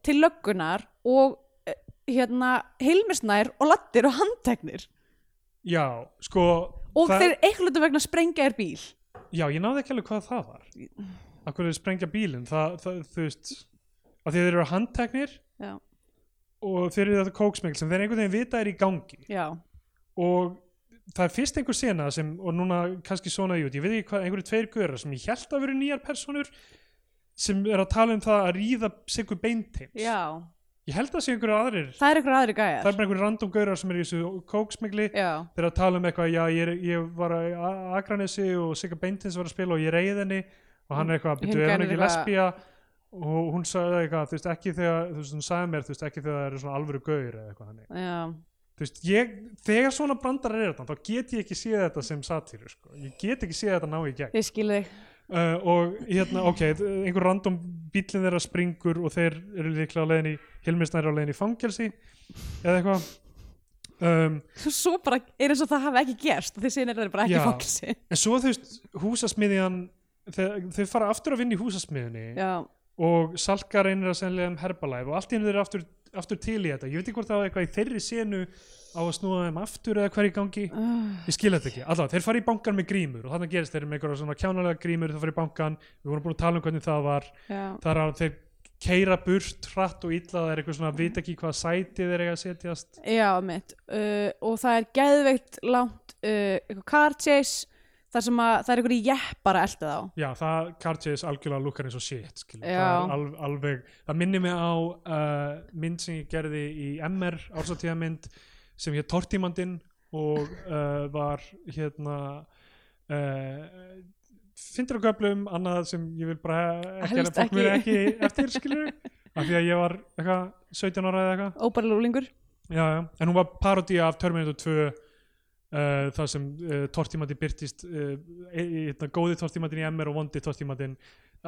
til löggunar og uh, hérna Hilmisnær og Lattir og handteknir. Já, sko og það- þeir eitthvað vegna sprengja er bíl. Já, ég náði ekki alveg hvað það var. Af hverju sprengja bílinn? Það, það, þú veist, að þeir eru handteknir já, og þeir eru þetta kóksmengl sem þeir einhvern veginn vita er í gangi. Já, og það er fyrst einhver sena sem, og núna kannski svona út, ég veit ekki hvað, einhverju tveir görar sem ég held að vera nýjar personur sem er að tala um það að ríða sigur beinteims já ég held að sé einhverju aðrir. Það er eitthvað aðri það gæjar er bara einhverju random gaurar sem er í þessu kóksmengli já, þeir að tala um eitthvað, já ég, ég var að A- Akranesi og Sigga Beintins var að spila og ég reyði henni og hann er eitthvað, er hann gerði ekki lesbía? Og hún sagði eitthvað, þú veist ekki þegar þú veist, hún sagði mér, þú veist ekki þegar það eru svona alvöru gaur eða eitthvað hannig, já, þú veist, ég þegar svona brandar er þetta, þá get ég ekki séð þetta sem satíru, sko, ég get ekki séð þetta ná í gegn. Ég skil þig uh, og hérna, ok, einhver random bílinn þeirra springur og þeir eru líklega á leiðin í, Hilmisnær á leiðin í fangelsi eða eitthvað. Um, svo bara er eins og það hafi ekki gerst og þeir sinni er bara ekki Já. fóksi En svo þú veist, húsasmiðjan þau fara aftur að vinna í húsasmiðjunni. Já, og Salka reynir að sennlega um Herbalife og allt í henni þeir eru aftur, aftur til í þetta. Ég veit ekki hvort það var eitthvað í þeirri senu á að snúa þeim aftur eða hver í gangi. Uh, ég skil þetta ekki, allavega, þeir fara í bankan með grímur og þannig gerist þeir með einhverja svona kjánalega grímur þeir fara í bankan, við vorum búin að tala um hvernig það var. Það er að þeir keira burt hratt og illa, það er eitthvað svona vita ekki hvað sæti þeir eiga að setjast. Já, mitt uh, og það er geðveikt langt uh, eitthvað car chase þar sem að það er eitthvað í jeppar að elda þá. Já, það Carchase algjörlega lukkar eins og shit það er alv, alveg það minnir mig á uh, mynd sem ég gerði í MR ársatíðamynd sem hér Tortímandinn og uh, var hérna uh, fyndir á köflum annað sem ég vil bara ekki að fólk muni ekki. eftir skilur. Af því að ég var eitthvað 17 ára eða eitthvað. Já. en hún var parodía af Terminator 2 uh, það sem uh, tortímandi byrtist uh, e, e, góði tortímandin í MR og vondi tortímandin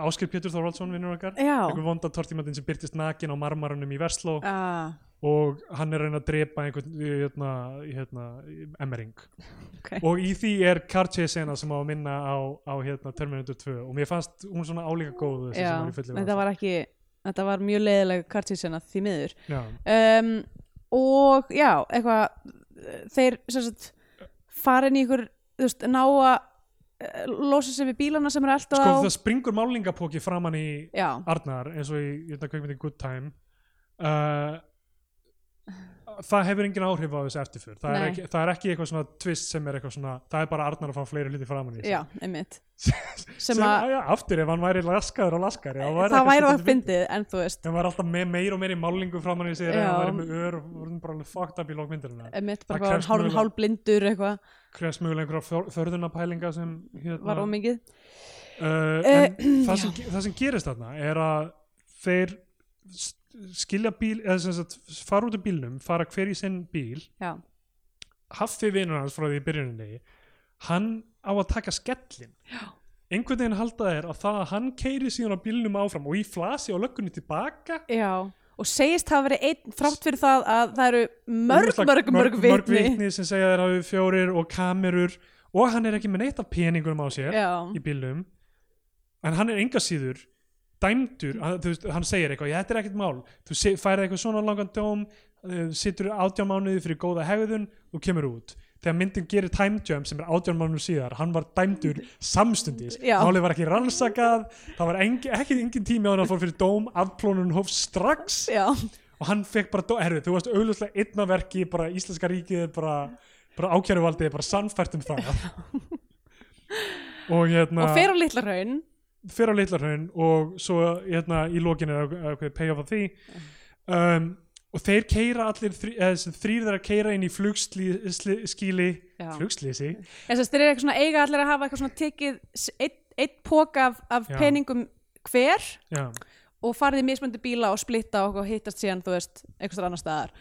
Áskir Pétur Þorvaldsson vinnur okkar. Einhver vonda tortímandin sem byrtist nakin á marmaranum í Versló ah, og hann er að reyna að drepa einhvern hérna, hérna, emmering ok. Og í því er Karche sena sem á að minna á, á hérna, Terminator 2 og mér fannst hún svona álíka góð já, þetta var ekki þetta var mjög leiðilega kartísina því miður. Um, og já, eitthvað þeir sem sagt fara inn í ykkur, þú veist, ná að eh, losa sig við bílana sem eru alltaf sko á það springur málingapóki framann í já, Arnar eins og í hérna, kveikmyndin Good Time. Uh, það hefur engin áhrif á þessu eftirför. Það er, ekki, það er ekki eitthvað svona twist sem er eitthvað svona það er bara Arnar að fá fleiri hluti framann í sig. já, einmitt. Sem, sem að, já, aftur ef hann væri laskaður og laskari væri það væri kannski það svolítið fyndið. en þú veist, hann var alltaf meir og meiri málingu framann í sig hann væri með ör og voru bara alveg fucked up í lókmyndirina einmitt Það bara krefst hálf, blindur eitthvað, krefst mögulega einhverja förðunapælinga sem hérna, var ómikið. Uh, Eh, en það sem, það sem gerist þarna er að þeir skilja bíl eða sem sagt fara út af bílnum fara hver í sinn bíl. Já, hafði vinnur hans frá því í byrjuninni hann á að taka skellin Já. einhvern veginn halda þeir að það að hann keiri síðan á bílnum áfram og í flasi á löggunni tilbaka. Já og segist hafa verið einn þrátt fyrir það að það eru mörg, mörg, mörg, mörg vitni. vitni sem segja þeir hafi fjórir og kamerur og hann er ekki með neitt af peningunum á sér í bílnum. En hann er enga síður dæmdur, hann, veist, hann segir eitthvað, "Já, þetta er ekkert mál. Þú færið eitthvað svona langan dóm uh, situr átján mánuði fyrir góða hegðun og kemur út. Þegar myndin gerir time jump sem er átján mánuði síðar hann var dæmdur samstundis. Já. málið var ekki rannsakað það var engi, ekki engin tími á hann að fór fyrir dóm afplónun hóf strax. Já, og hann fekk bara, dó- herru, þú varst auðvitað einna verki, bara íslenska ríkið bara, bara ákjæruvaldið bara sannfært um það. Og hérna og fer á litla raun fer á Litlarhaun og svo hérna í lokinu er ákveðið payoff af því. Um, og þeir keira allir eða, þrýr þeirra keira inn í flugskíli Já. flugslýsi þess að þeir eru eitthvað svona eiga allir að hafa eitthvað svona tekið einn ein póka af, af peningum hver já, og farið í mismöndi bíla og splitta og hittast síðan, þú veist, eitthvað annar staðar.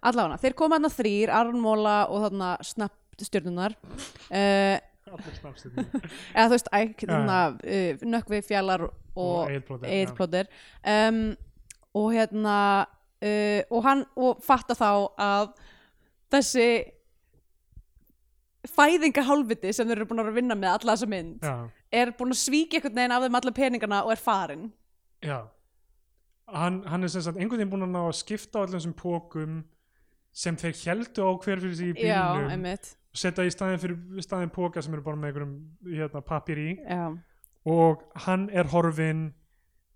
Allavega, þeir koma þarna þrýr, Arnmóla og þarna snapp stjörnunar uh, allir snabstinni eða þú veist, æ, þarna uh, nökkvi fjallar og já. eðplóter um, og hérna uh, og hann og fatta þá að þessi fæðingahálfviti sem þeir eru búin að að vinna með alla þessa mynd já, er búin að svíkja einhvern veginn af þeim alla peningana og er farin já. Hann, hann er sem sagt einhvern veginn búin að ná að skipta á allir þessum pókum sem þeir heldu á hver fyrir sig í já, bílnum. einmitt setja í staðin fyrir staðin póka sem eru bara með einhverjum hérna, pappir í. Já, og hann er horfinn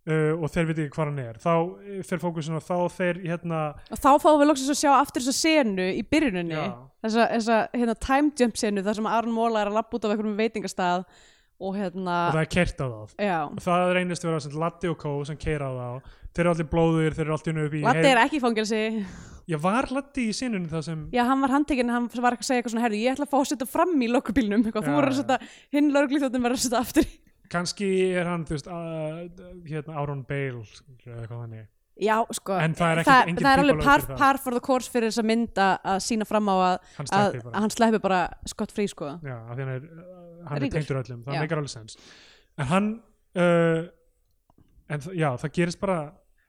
uh, og þeir veit ekki hvað hann er. Þá uh, fer fókusin á þá þeir hérna og þá fáum við loksins að sjá aftur þessa senu í byrjuninni. Já. þessa, þessa hérna, time jump senu þar sem Aron Móla er að lappa út af einhverjum veitingastað og hérna og það er kert á þá já, og það reynist vera sem Latti og Kó sem keira á þá þeir eru allir blóður, þeir eru allir upp í Latti er ekki fangelsi. Ég var Latti í sinunni það sem já, hann var handtekinn, hann var ekki að segja eitthvað svona herri, ég ætla að fá að setja fram í lokkubílnum. Þú Já, voru að já. setja, hinn lögreglíþjóttin verður að setja aftur kannski er hann þú veist hérna Aaron Bale eða eitthvað þannig já, sko, En það er það, það er alveg par, það. par for the course fyrir þess að mynda að sína fram á að, hann að, sleppi bara. að hann bara skott frí sko. Já, af því hann er, hann er Ríkur. tengdur öllum það meikar alveg sens. En hann uh, en þ- já, það gerist bara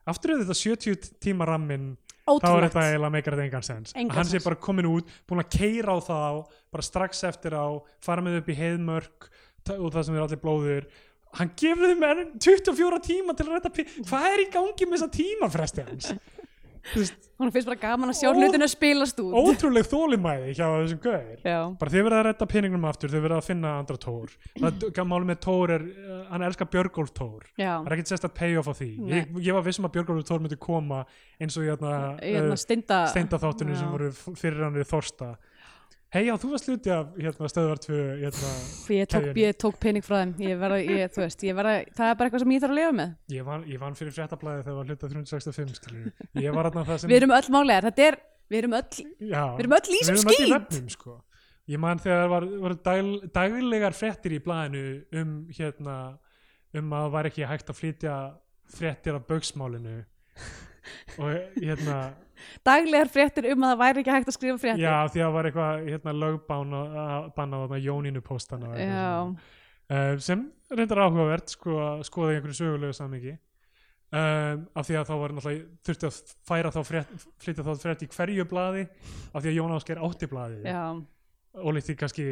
aftur er þetta 70 tíma rammin þá er ótrúlegt. þetta eiginlega meikar þetta engan sens. Engan hann sé sens. bara komin út, búin að keira á það bara strax eftir á, fara með upp í heiðmörk ta- og það sem er allir blóður hann gefur þeim enn 24 tíma til að rætta pí hvað er í gangi með þessa tímafresti hans hún finnst bara gaman að sjá hlutinu að spilast út. ótrúleg þólimæði hjá þessum gauðir bara þið verða að rætta peningnum aftur þið verða að finna andra tór máli með tór er, uh, hann elskar Björgólf tór það er ekkert sérst að payoff á því. Ég, ég var vissum að Björgólf tór myndi koma eins og hérna, hérna uh, steinda Já. sem voru fyrir hann við Þorsta hei já, þú varst hluti af hérna, stöðvar 2 hérna, ég ég tók pening frá þeim ég verða, ég, veist, ég verða, það er bara eitthvað sem ég þarf að lifa með ég, vann, ég vann fyrir fréttablaði þegar var hluti af 365 skilur. ég var hérna það sem við erum öll málegar, er við erum öll Já, Við erum öll í skít. vefnum, sko. Ég man þegar var, var dag, daglegar fréttir í blaðinu um hérna um að það var ekki hægt að flytja fréttir af bauksmálinu og hérna daglegar fréttir um að það væri ekki hægt að skrifa fréttir. Já því að það var eitthvað hérna lögbán að banna og eitthvað Já. svona. uh, sem reyndar áhugavert sko að skoða í einhverju sögulegu samingi um, af því að þá var náttúrulega þurfti að færa þá frétt, flytja þá frétt í hverju blaði af því að Jón Ásker átti blaði já, ólíkt því kannski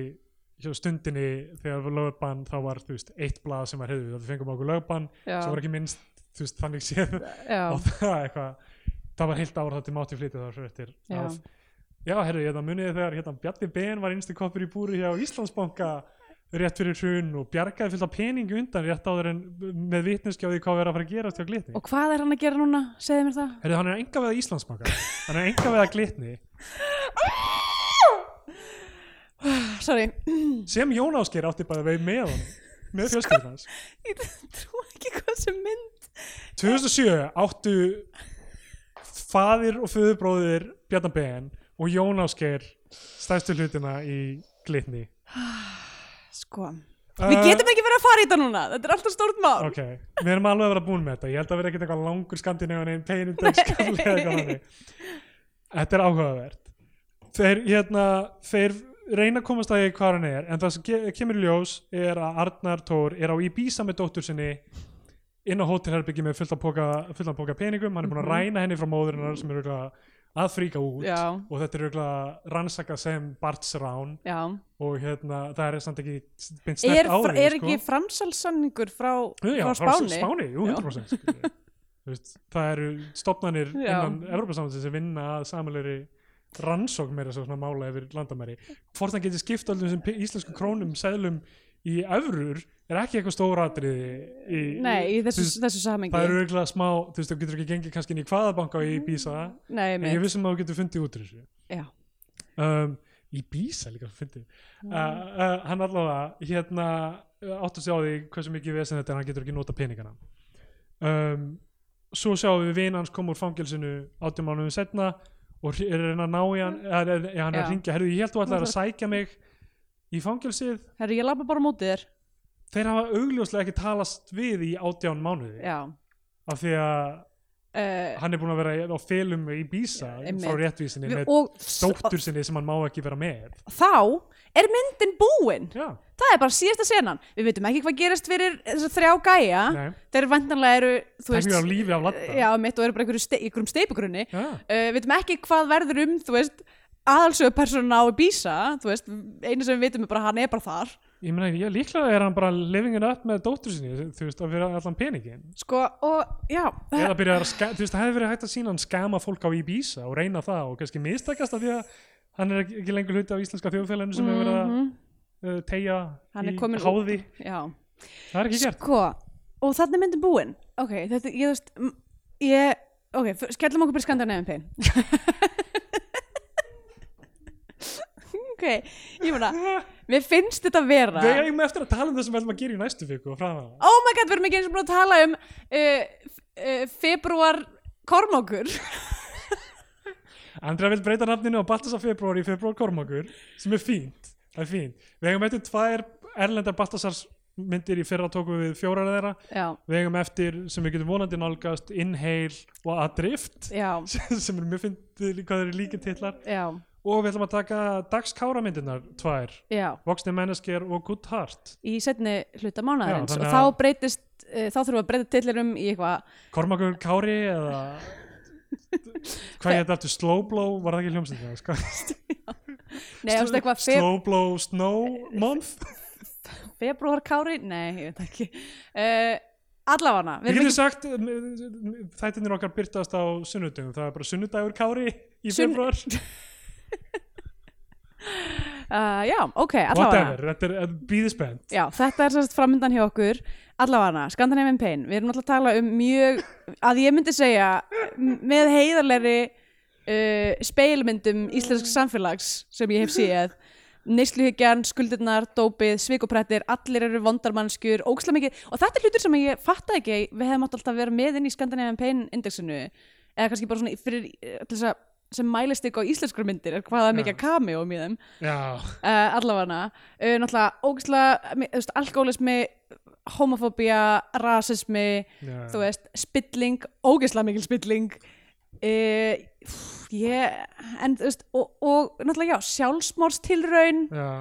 stundinni þegar var lögbann þá var þú veist eitt blað sem var hefðu við fengum okkur lögbann sem var ekki minnst þú veist þannig séð. Á það eitthvað það var heilt ár það til mátti flytja þar fréttir Já. af já herru ég það muniði þegar hérna Bjarni Ben var einstu koppur í búri hjá Íslandsbanka rétt fyrir hrun og bjargaði fullt af peningi undan rétt áður en með því hvað verið að fara að gerast hjá glitni. Og hvað er hann að gera núna? segðu mér það. Herru hann er enga veða Íslandsbanka. Hann er enga veða glitni. Sorry, sem Jón Ásker átti bara veið með hann með fjölskyldans ég trú ekki hvað sem mynd 2007 áttu faðir og föðubróðir Bjarnar Ben og Jón Ásker stærstu hlutina í glitni. Sko, við getum ekki verið að fara í þetta núna þetta er alltaf stórt mál. Ok, við erum alveg að vera búin með þetta ég held að vera ekkert eitthvað langur skandinæðan einn peinindex þetta er áhugavert. Þeir, hérna, þeir reyna að komast að því hvað hann er en það sem ke- kemur ljós er að Arnar Tór er á Ibiza með dóttur sinni inn á hótelherbyggi með fullt af póka, fullt af póka peningum hann er búin að Mhm. ræna henni frá móðurinnar sem er að fríka út já, og þetta er rannsakað sem bartsrán og hérna, það er samt ekki beint er, snert á fra, því er sko. ekki framsalsanningur frá, frá Spáni Spáni, jú, Já. 100% skilur. Þú veist, það eru stopnarnir innan Evropasamhansins sem vinna að samanleiri rannsókn meira svo svona mála yfir landamæri hvort hann getur skipt öllum þessum pe- íslensku krónum seðlum í öfrur er ekki eitthvað stóratriði í, nei, í þessu, veist, þessu samengi það eru örgulega smá þú veist, þú getur ekki gengið kannski inn í hvaða banka í Bísa nei, en ég vissum að þú getur fundið út úr þessu. Já. Um, í Bísa líka fundið. Uh, uh, hann allavega hérna áttu að sjá því hversu mikið vesen þetta er hann getur ekki nota peningana. Um, svo sjáum við vin hans koma úr fangelsinu átjum mánuðum setna og er reyna að ná í hann eða, eða hann er Já. að ringja, herru ég held þú ætlaðir að sækja mig í fangelsið. Herru, ég labba bara á móti þér. Þeir hafa augljóslega ekki talast við í átján mánuði. Já. Af því að uh, hann er búin að vera á felum í Bísa Einmitt. frá réttvísinni með dóttur sinni sem hann má ekki vera með. Þá er myndin búin. Já, það er bara síðasta senan. Við veitum ekki hvað gerist fyrir þessar þrjá gæja. Nei, þeir vantanlega eru það er á lífi af latta já, mitt og eru bara einhverjum steipugrunni uh, við veitum ekki hvað verður um þú veist aðalsögu persóna á Ibiza þú veist, einu sem við veitum er bara hann er bara þar Ég meina, ég, líklega er hann bara living it up með dóttur sinni, þú veist, að vera allan peningin. sko, og já Eða byrja að, þú veist, það hefði verið hægt að sína hann skama fólk á Ibiza og reyna það og kannski mistakast af því að hann er ekki lengur hluti af íslenska þjóðfélaginu sem hefur verið að Mhm. uh, tegja Hann í háði. já Það er ekki gert. Sko, og þannig myndin búin Ok, þetta, ég veist Ég, ok, skellum okkur Ok, ég meina Mér finnst þetta vera Við eigum eftir að tala um það sem við ætlum að gera í næstu viku og frá það. Oh my god, við erum ekki eins og búin að tala um uh, uh, Februar Kormákur Andra vil breyta nafninu á Baltasar februar í februar Kormakur sem er fínt, það er fínt. Við eigum eftir tvær erlendar Baltasars myndir í fyrra tókum við fjórar þeirra. Já, Við eigum eftir sem við getum vonandi nálgast Inhale og Adrift já, sem er mjög fyndið hvað þeir eru líka titlar já, og við ætlum að taka dagskára myndirnar tvær, Voxni Mennesker og Good Heart. Í setni hluta mánaðins Já, Og þá breytist uh, Þá þurfum við að breyta tillirum í eitthvað Kormakur Kári eða hvað ég þetta aftur? Slowblow, var það ekki hljómsið Slowblow Snow Month? Februar kári? Nei, ég veit ekki. Uh, Allavana Við getum sagt þættinir okkar byrtast á sunnudögum, það er bara sunnudagur Kári í Sunn- februar uh, Já, ok, allavana whatever, þetta er býði spennt Já, þetta er sérst framöndan hjá okkur. Allavana, Scandinavian Pain. Við erum alltaf að tala um mjög að ég myndi segja með heiðarlegri uh, speilmyndum íslensk samfélags sem ég hef séð. Neysluhyggjan, skuldirnar, dópið, svikoprættir allir eru vondarmannskjur, ókslega mikið. Og þetta er hlutur sem ég fatta ekki við hefum alltaf vera með inn í Scandinavian Pain indexinu eða kannski bara svona fyrir til þess að sem mælist ykkur á íslenskar myndir er hvað það Já. mikið cameo í þeim uh, allavega uh, náttúrulega ógæslega alkoholismi, homofóbía rasismi, já. þú veist spilling, ógæslega mikil spilling uh, ég, en þú veist og, og náttúrulega já, sjálfsmórstilraun já.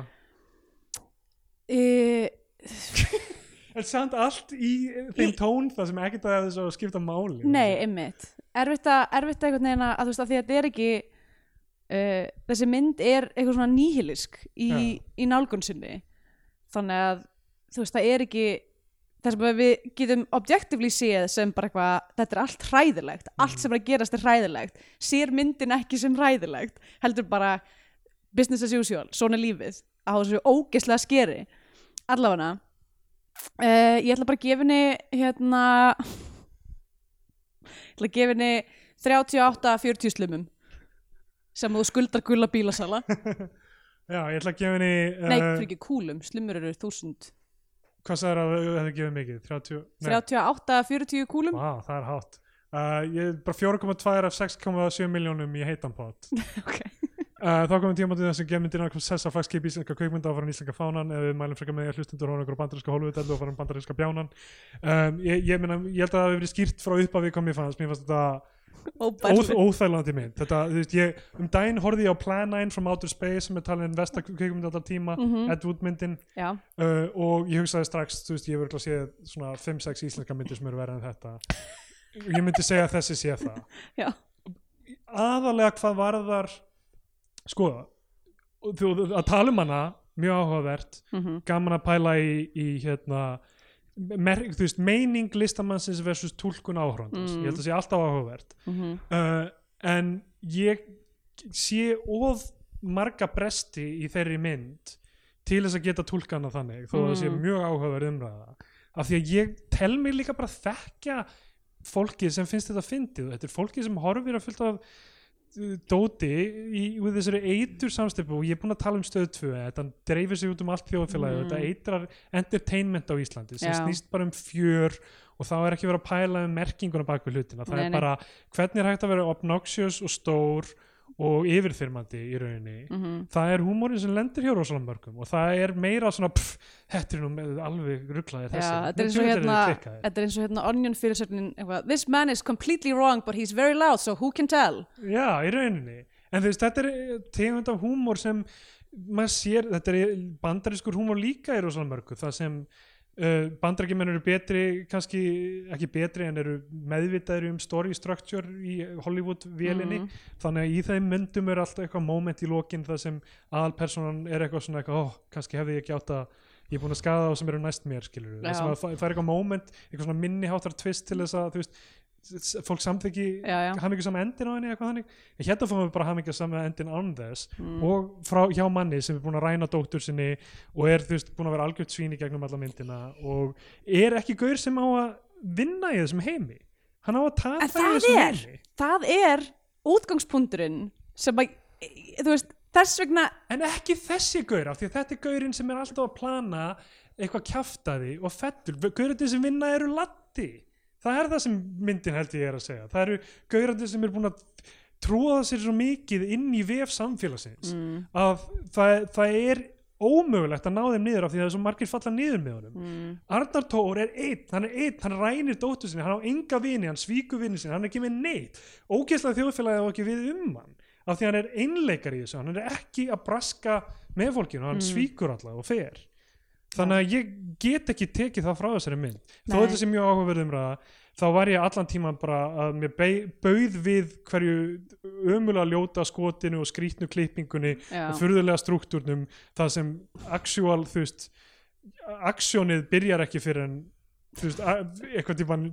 En samt allt í þeim tón það sem ekkert að þessu að skipta máli nei, einmitt. Erfitt að, erfitt að að, að þú veist að því að þetta er ekki uh, þessi mynd er eitthvað svona nýhilisk í, Já. í nálgun sinni. Þannig að þú veist það er ekki það sem við getum objectively séð sem bara eitthvað, þetta er allt hræðilegt. Allt sem er að gerast er hræðilegt. Sér myndin ekki sem hræðilegt heldur bara business as usual, svona er lífið á þessu ógeðslega skeri. Allavega uh, ég ætla bara að gefa henni hérna ég ætla að gefa henni 38-40 slumum sem þú skuldar gulla bílasala. Já, ég ætla að gefa henni nei, uh, fyrir ekki kúlum, slumur eru 1000 Hvað sagður að þú hefði gefið mikið? 30? Nei, 38-40 kúlum? Vá, það er hátt. Uh, Ég bara 4,2 af 6,7 miljónum í heitan pot. Ok Uh, þá komum tíma til þess að gefa myndina sessa flagskip íslenska kveikmynda og fara íslenska fánan. Ef við mælum frekar með því að hlustundur hóna ykkur bandarinska Hollywood og fara um bandarinska bjánan. Um, ég, ég, meina, ég held að það hefur verið skýrt frá uppafi hvað mér fannst, mér fannst þetta óþ, óþælandi mynd. Þetta, veist, ég, um daginn horfði ég á Plan 9 from Outer Space sem er talin vesta kveikmynda allar tíma, Mhm. Ed Wood myndin. Uh, og ég hugsaði strax, veist, ég hefur örugglega séð svona 5-6 íslenska myndir sem eru verið en þetta. Að sé aðalega hvað varðar sko þú, að tala um hana mjög áhugavert mhm, gaman að pæla í, í hérna þú veist, meining listamannsins versus túlkun áhrifandans Mm. ég held að sé alltaf áhugavert. Mhm. Uh, en ég sé of marga bresti í þeirri mynd til þess að geta túlkana þannig þó að það sé Mm. mjög áhugaverð umræða. Af því að ég tel mig líka bara þekkja fólkið sem finnst þetta fyndið þetta er fólkið sem horfir að fullt af dóti í, í þessari eitur samstöpu og ég er búin að tala um stöð 2 þetta dreifir sig út um allt þjóðfélagi Mm. þetta eitrar entertainment á Íslandi sem Já. snýst bara um fjör og þá er ekki verið að pæla um merkinguna bak við hlutina það Nei, er bara hvernig er hægt að vera obnoxious og stór og yfirþyrmandi í rauninni. Mhm. það er húmórin sem lendir hjá rosalega mörgum og það er meira svona pff, þetta er nú með- alveg rugglaðir þessi. þetta er eins og Djöfull eru hérna þetta er eins og hérna onion fyrirsögnin eitthvað, this man is completely wrong but he's very loud so who can tell? Já, í rauninni. En þú veist, þetta er eh, tegund af húmór sem maður sér, þetta er bandarískur húmór líka í rosalega mörgu það sem uh, bandarækjumenn eru betri kannski ekki betri en eru meðvitaðri um story structure í Hollywood-vélinni Mhm. þannig að í þeim myndum er alltaf eitthvað moment í lokin það sem aðalpersonan er eitthvað svona eitthvað, ó, kannski hefði ég ekki átt að ég er búin að skada þá sem eru næst mér skilur það, það er eitthvað moment, eitthvað svona minni háttar twist til þess að þú veist, fólk samþykki Já, já. hafa ekki sama endin á henni eitthvað þannig. En hérna fáum við bara sama endin án þess. Mm. og frá hjá manni sem er búin að ræna dóttur sinni og er þú veist búin að vera algjört svín í gegnum alla myndina og er ekki gaur sem á að vinna í þessum heimi. Hann á að tapa í þessum er- heimi. það er útgangspunkturinn sem að þú veist, þess vegna en ekki þessi gaur af því þetta er gaurinn sem er alltaf að plana eitthvað kjaftaði og fettur gaurinn sem vinna eru latti það er það sem myndin held ég er að segja. Það eru gaurinn sem er búin að tróða sér svo mikið inn í vef samfélagsins mm, að það, það er ómögulegt að ná þeim niður af því að það er svo margir falla niður með honum. Mm, Arnar Tór er einn, hann er einn, hann rænir dóttur sinni, hann á enga vini, hann svíkur vini sinni, hann er ekki með neitt. Ógeðslega þjóðfélagi á ekki við um hann af því hann er einleikar í þessu, hann er ekki að braska með fólkinu, hann Mm. svíkur alltaf og fer þannig að ég get ekki tekið það frá þessari mynd. Þó þetta sé mjög áhugaverðum ræða þá var ég allan tíman bara að mér bauð við hverju ömulega ljóta skotinu og skrýtnu klippingunni já, og furðulega struktúrnum það sem actual þú veist aksjónið byrjar ekki fyrir en þú veist, eitthvað típan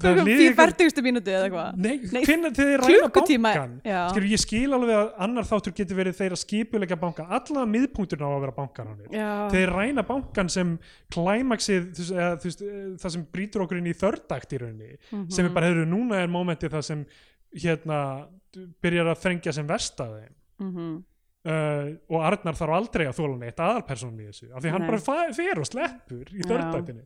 fyrir færtugustu mínútu eða eitthvað Nei, hvernig ræna klukkutíma, bankan. Skilur, ég skil alveg að annar þáttur getur verið þeir að skipuleika bankan allavega miðpunkturinn á að vera bankan þeir ræna bankan sem klæmaksið, eh, það sem brýtur okkur inn í þördakt í rauninni Mhm. sem er bara, hefur núna er momentið það sem hérna byrjar að þrengja sem verst að þeim mhm, uh, og Arnar þarf aldrei að þóla neitt aðalpersonum í þessu af því hann Nei. bara fa- fer og sleppur í Já. þördættinni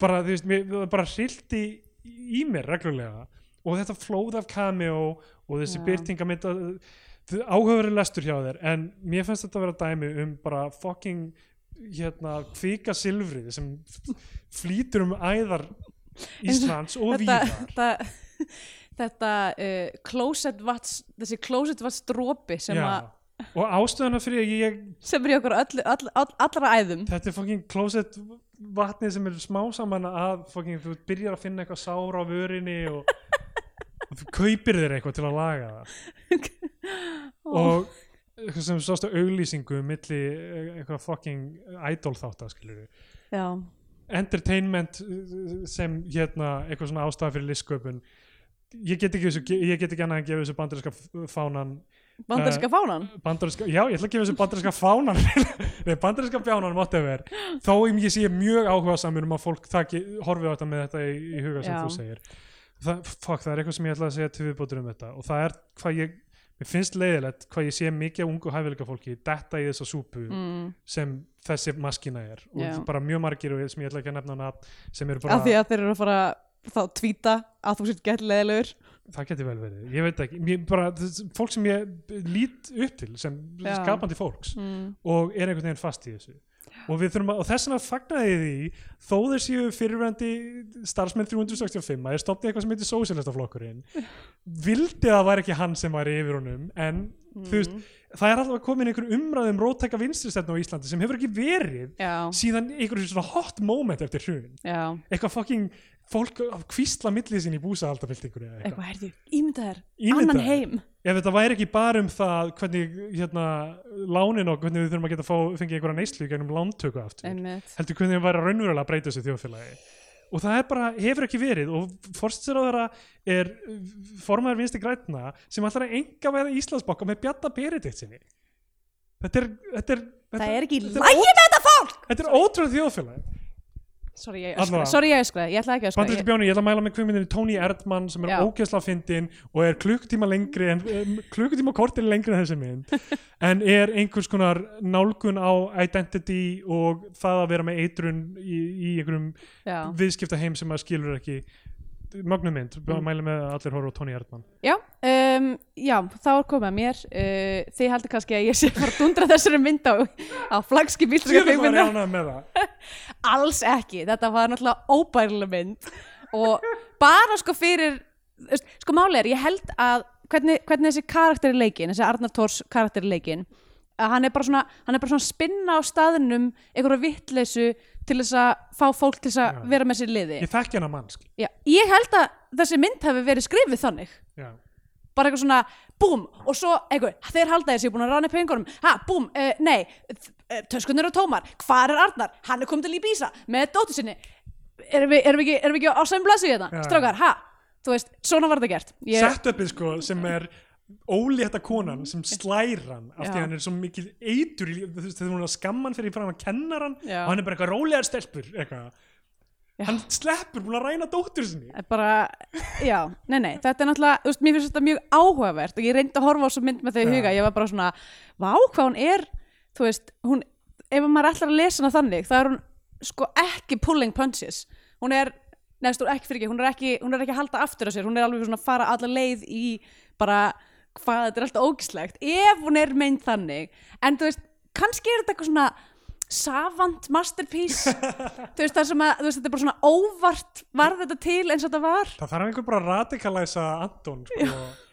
bara, þú veist, mér, bara hrildi í mér reglulega og þetta flóð af cameo og þessi Já. byrtingamynd áhugaverið lestur hjá þér en mér finnst þetta að vera dæmi um bara fucking hérna kvika silfrið sem flýtur um æðar Íslands og þetta, víðar þetta, þetta uh, closet vats, þessi closet vats drópi sem, Já. að- og ástöðuna fyrir að ég sem er í okkur öll, all, all, allra æðum þetta er fucking closet vatnið sem er smá saman að fucking þú byrjar að finna eitthvað sár á vörinni og, og þú kaupir þér eitthvað til að laga það. Og eitthvað sem sástu auglýsingu milli eh, eitthvað fucking idol þátt að skilur já, entertainment uh, sem hérna eitthvað svona ástæða fyrir listsköpun. Ég get ekki, ekki annað en gefa þessu bandarinska fánan bandarska fánan? bandarinska, já ég ætla að gefa þessu bandarinska fánan. Nei, bandarinska fjánan whatever, þó ég sé mjög áhuga samur um að fólk taki, horfi á þetta með þetta í, í huga sem Já. þú segir. Það, fuck, það er eitthvað sem ég ætla að segja til viðbótur um þetta. Og það er hvað ég mér finnst leiðilegt hvað ég sé mikið af ungu hæfileika fólki detta í þessa súpu mm, sem þessi maskina er. Og Já. bara mjög margir og sem ég ætla ekki að nefna sem eru bara, þá tvíta að þú sétt gett leðilegur það geti vel verið. Ég veit ekki, mér, bara, fólk sem ég lít upp til sem Já. skapandi fólks mm, og er einhvern veginn fast í þessu. Og og þess vegna fagnaði ég því þó þeir séu fyrirvændi starfsmenn 365 að þeir stopni eitthvað sem heitir sósélistaflokkurinn vildi að það væri ekki hann sem væri yfir honum en þú veist, það er alltaf komin einhver umræðum róttæka vinstristefnu á Íslandi sem hefur ekki verið já, síðan einhverjum svona hot moment eftir hrun. Já. Eitthvað fucking fólk kvísla millið sín í búsahaldabildingur eða eitthvað. Herðu, ímynda þér, Ímyndaðu annan heim. Ef þetta væri ekki bara um það hvernig hérna lánin og hvernig við þurfum að geta fá, fengið einhverja neyslu gegnum lántöku aftur einmitt. heldur hvernig við væri raunverulega að breyta þessu þjóðfélagi. Og það er bara, hefur ekki verið og forstisir á þeirra er formaður vinstri grætna sem ætlar að enga veða Íslandsbokka með Bjarta Beredit sinni þetta er þetta er, þetta, það er ekki þetta lægi með þetta fólk! Þetta er ótrúlega þjóðfélagi sorry, ég Allavega. öskra, sorry, ég öskra, ég ætla ekki að öskra Bandaríski bjóni, ég ætla að mæla með kvimindinu Tony Erdmann sem er Já. ógeðslega fyndin og er klukkutíma lengri en klukkutíma kortir lengri en þessi mynd en er einhvers konar nálgun á identity og það að vera með eitrun í, í einhverjum já, viðskipta heim sem að skilur ekki mögnum mynd, Mm. mæla með allir horfa á Tony Erdmann. Já, um, já þá er komið að mér. Uh, þið heldur kannski að ég sé bara dundra þessari mynd á, á með það. Alls ekki, þetta var náttúrulega óbærileg mynd. Og bara sko fyrir sko máli er, ég held að hvernig, hvernig þessi karakter í leikin, þessi Arnar Tórs karakter í leikin að hann er bara svona, hann er bara svona spinna á staðinum einhverja vittleysu til þess að fá fólk til þess að vera með sér liði. Ég þekki hana mannsk Já, ég held að þessi mynd hafi verið skrifið þannig. Já. bara eitthvað svona, búm, og svo eitthvað, þeir halda þessi búin að rána pengunum ha, búm, uh, nei uh, töskunir eru tómar, hvar er Arnar? Hann er komið til Íbísa með dóttur sinni. Erum við, erum við, ekki, erum við ekki á sæm blessu hérna? Já. strákar, ha, þú veist, svona var þetta gert. Ég, setupið sko sem er ólétta konan sem slær hann af því að hann er svo mikil eitur þú veist, þegar hún er að skamma hann fyrir fram að kenna hann Já. og hann er bara eitthvað rólegar stelpur eitthvað. Já. hann sleppur búin að ræna dóttur sinni bara, já, nei, nei þetta er náttúrulega, veist, mér finnst þetta mjög áhugavert og ég reyndi að horfa á svo mynd með þau í huga ég var bara svona, vá, hvað hún er þú veist, hún, ef maður ætlar að lesa hana þannig, þá er hún sko ekki pulling punches, hún er neðst, ekki fyrir ekki, hún er ekki, hún er ekki að halda aftur á sér, hún er alveg svona að fara alla leið í bara, hvað þetta er alltaf ógislegt, ef hún er meint þannig, en þú veist kannski er þetta eitthvað svona savant masterpiece. Þú veist það sem að, þú veist, þetta er bara svona óvart var þetta til eins og þetta var? Það þarf einhver bara að radikalæsa Anton sko,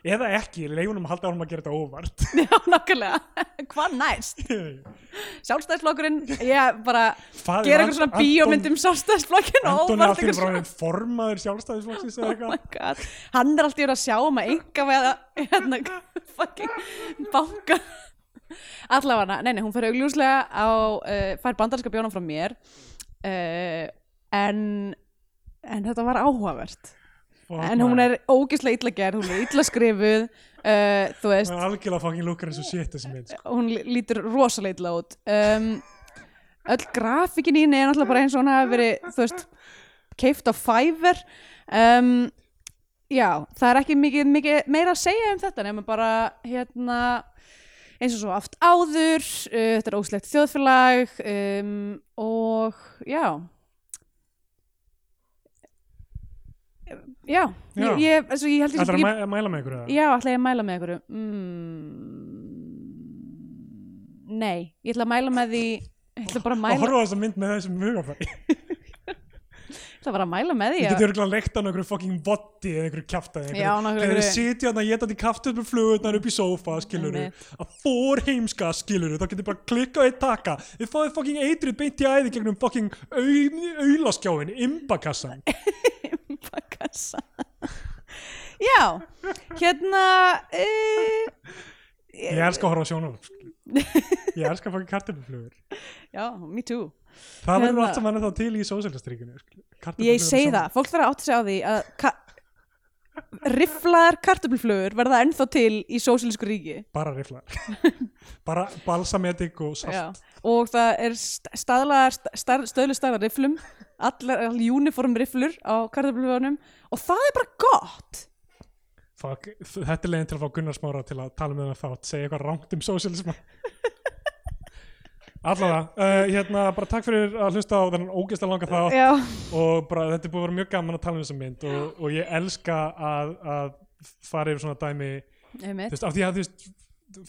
eða ekki, leifunum að halda honum að gera þetta óvart. Já, nákvæmlega, hvað næst? Sjálfstæðsflokkurinn, ég bara Faðir gera eitthvað svona Anton- bíómynd um sjálfstæðsflokkin Anton er alltaf bara með formaður sjálfstæðisflokksins eða oh eitthvað. god, hann er alltaf að sjá um að enga við að hérna, fucking banka allavega, nei, nei, hún fyrir augljóslega á, uh, fær bandarska bjónum frá mér uh, en en þetta var áhugavert. Fuck, en hún er ógislega illa gerð, hún er illa skrifuð uh, þú veist, hún er algjörlega fucking lúkar eins og shit þessi mynd sko. hún lí- lítur rosalega illa út. Um, öll grafíkin í henni er náttúrulega bara eins og hún hafi verið þú veist, keift á Fiverr. Um, já, það er ekki mikið, mikið meira að segja um þetta nema bara hérna eins og svo aft áður uh, þetta er óslegt þjóðfélag um, og já. Já, Já. Ég, ég, altså, ég held ætlar að ég, mæ mæla með ykkur já, ætla ég að mæla með einhverju. Mm, nei, ég ætla að mæla með því ég ætla bara að og mæla, horfa á þessa mynd með þessum hugafæri ætla bara að mæla með því Ég geti örgulega leikt á einhverju fucking voddi eða einhverju kjaftaði Já, nákvæmlega Þegar þið sitja þarna geta kaftu upp með flugurnar upp í sófa skiluru að fór heimska skiluru þá getur bara klikka og eitt taka. Þið fáið fucking eitrið beint í æði gegnum fucking au aulaskjáin imbakassan. Bakassa Já, hérna uh, Ég elska að horfa á sjónarvarp skilurðu. Ég elska fucking kartöfluflugur. Já, me too Það verður Hérna- allt saman þá til í sósælastríkinu Ég segi það, fólk þarf að átta sig á því að ka rifflaðar kartöfluflugur verða ennþá til í sósílísku ríki. Bara riflar Bara balsametik og salt. Já. og það er st- staðlaðar st stöðlu staðlar rifflum allar, uniform rifflur á kartöfluflugunum og það er bara gott. Fuck, þetta er leiðin til að fá Gunnar Smára til að tala með það þátt, segja eitthvað rangt um sósialisma Allavega, uh, hérna bara takk fyrir að hlusta á þennan ógeðslega langa þátt Já, og bara þetta er búið að vera mjög gaman að tala um þessa mynd og, og ég elska að, að fara yfir svona dæmi þú einmitt veist, af því að þú veist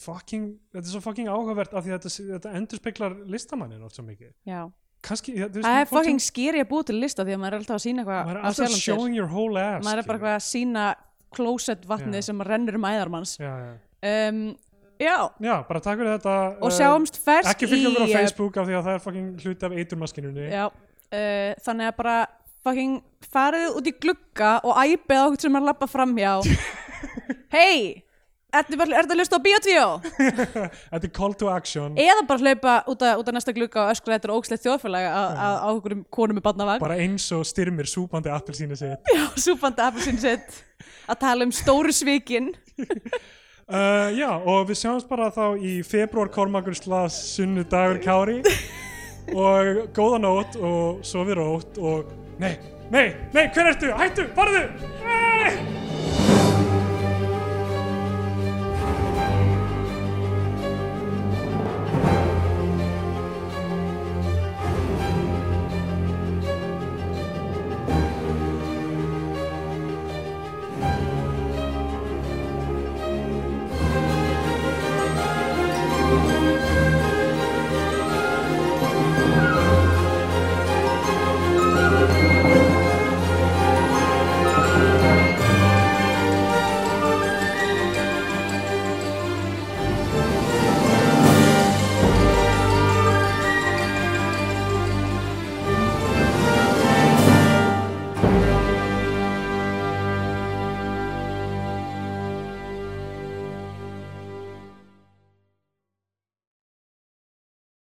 fucking, þetta er svo fucking áhugavert af því að þetta, þetta endur speklar listamannin oft svo mikið Já. kannski, þú veist, Það er fólk fucking sem- skeri að búa til lista því að maður er alltaf að sína maður eitthvað er á alltaf sjálfum sér showing your whole ass maður er bara skilur. eitthvað að sína closet vatnið Já. sem rennur um æðarmanns já, já. um, Já, já, bara takk fyrir þetta og uh, sjáumst fersk ekki fylgja okkur á í, uh, Facebook af því að það er fucking hluti af eiturmaskinunni. Já, uh, þannig að bara fucking farið út í glugga og æpið á okkur sem er að lappa framhjá Hei, ertu bara- ertu að hlusta á Bíotvíó? þetta er call to action. Eða bara hlaupa út að næsta glugga og öskra þetta er ógslegt þjóðfélag á okkur konum með barnavagn bara eins og styrmir súpandi appelsínu sitt. Já, súpandi appelsinn sitt. Að tala um stóru svikin uh, já, og við sjáumst bara þá í februar Kormakur slas sunnudagur Kári og góða nótt og sofið rótt og nei, nei, nei, hver ertu? Hættu, farðu! Nei!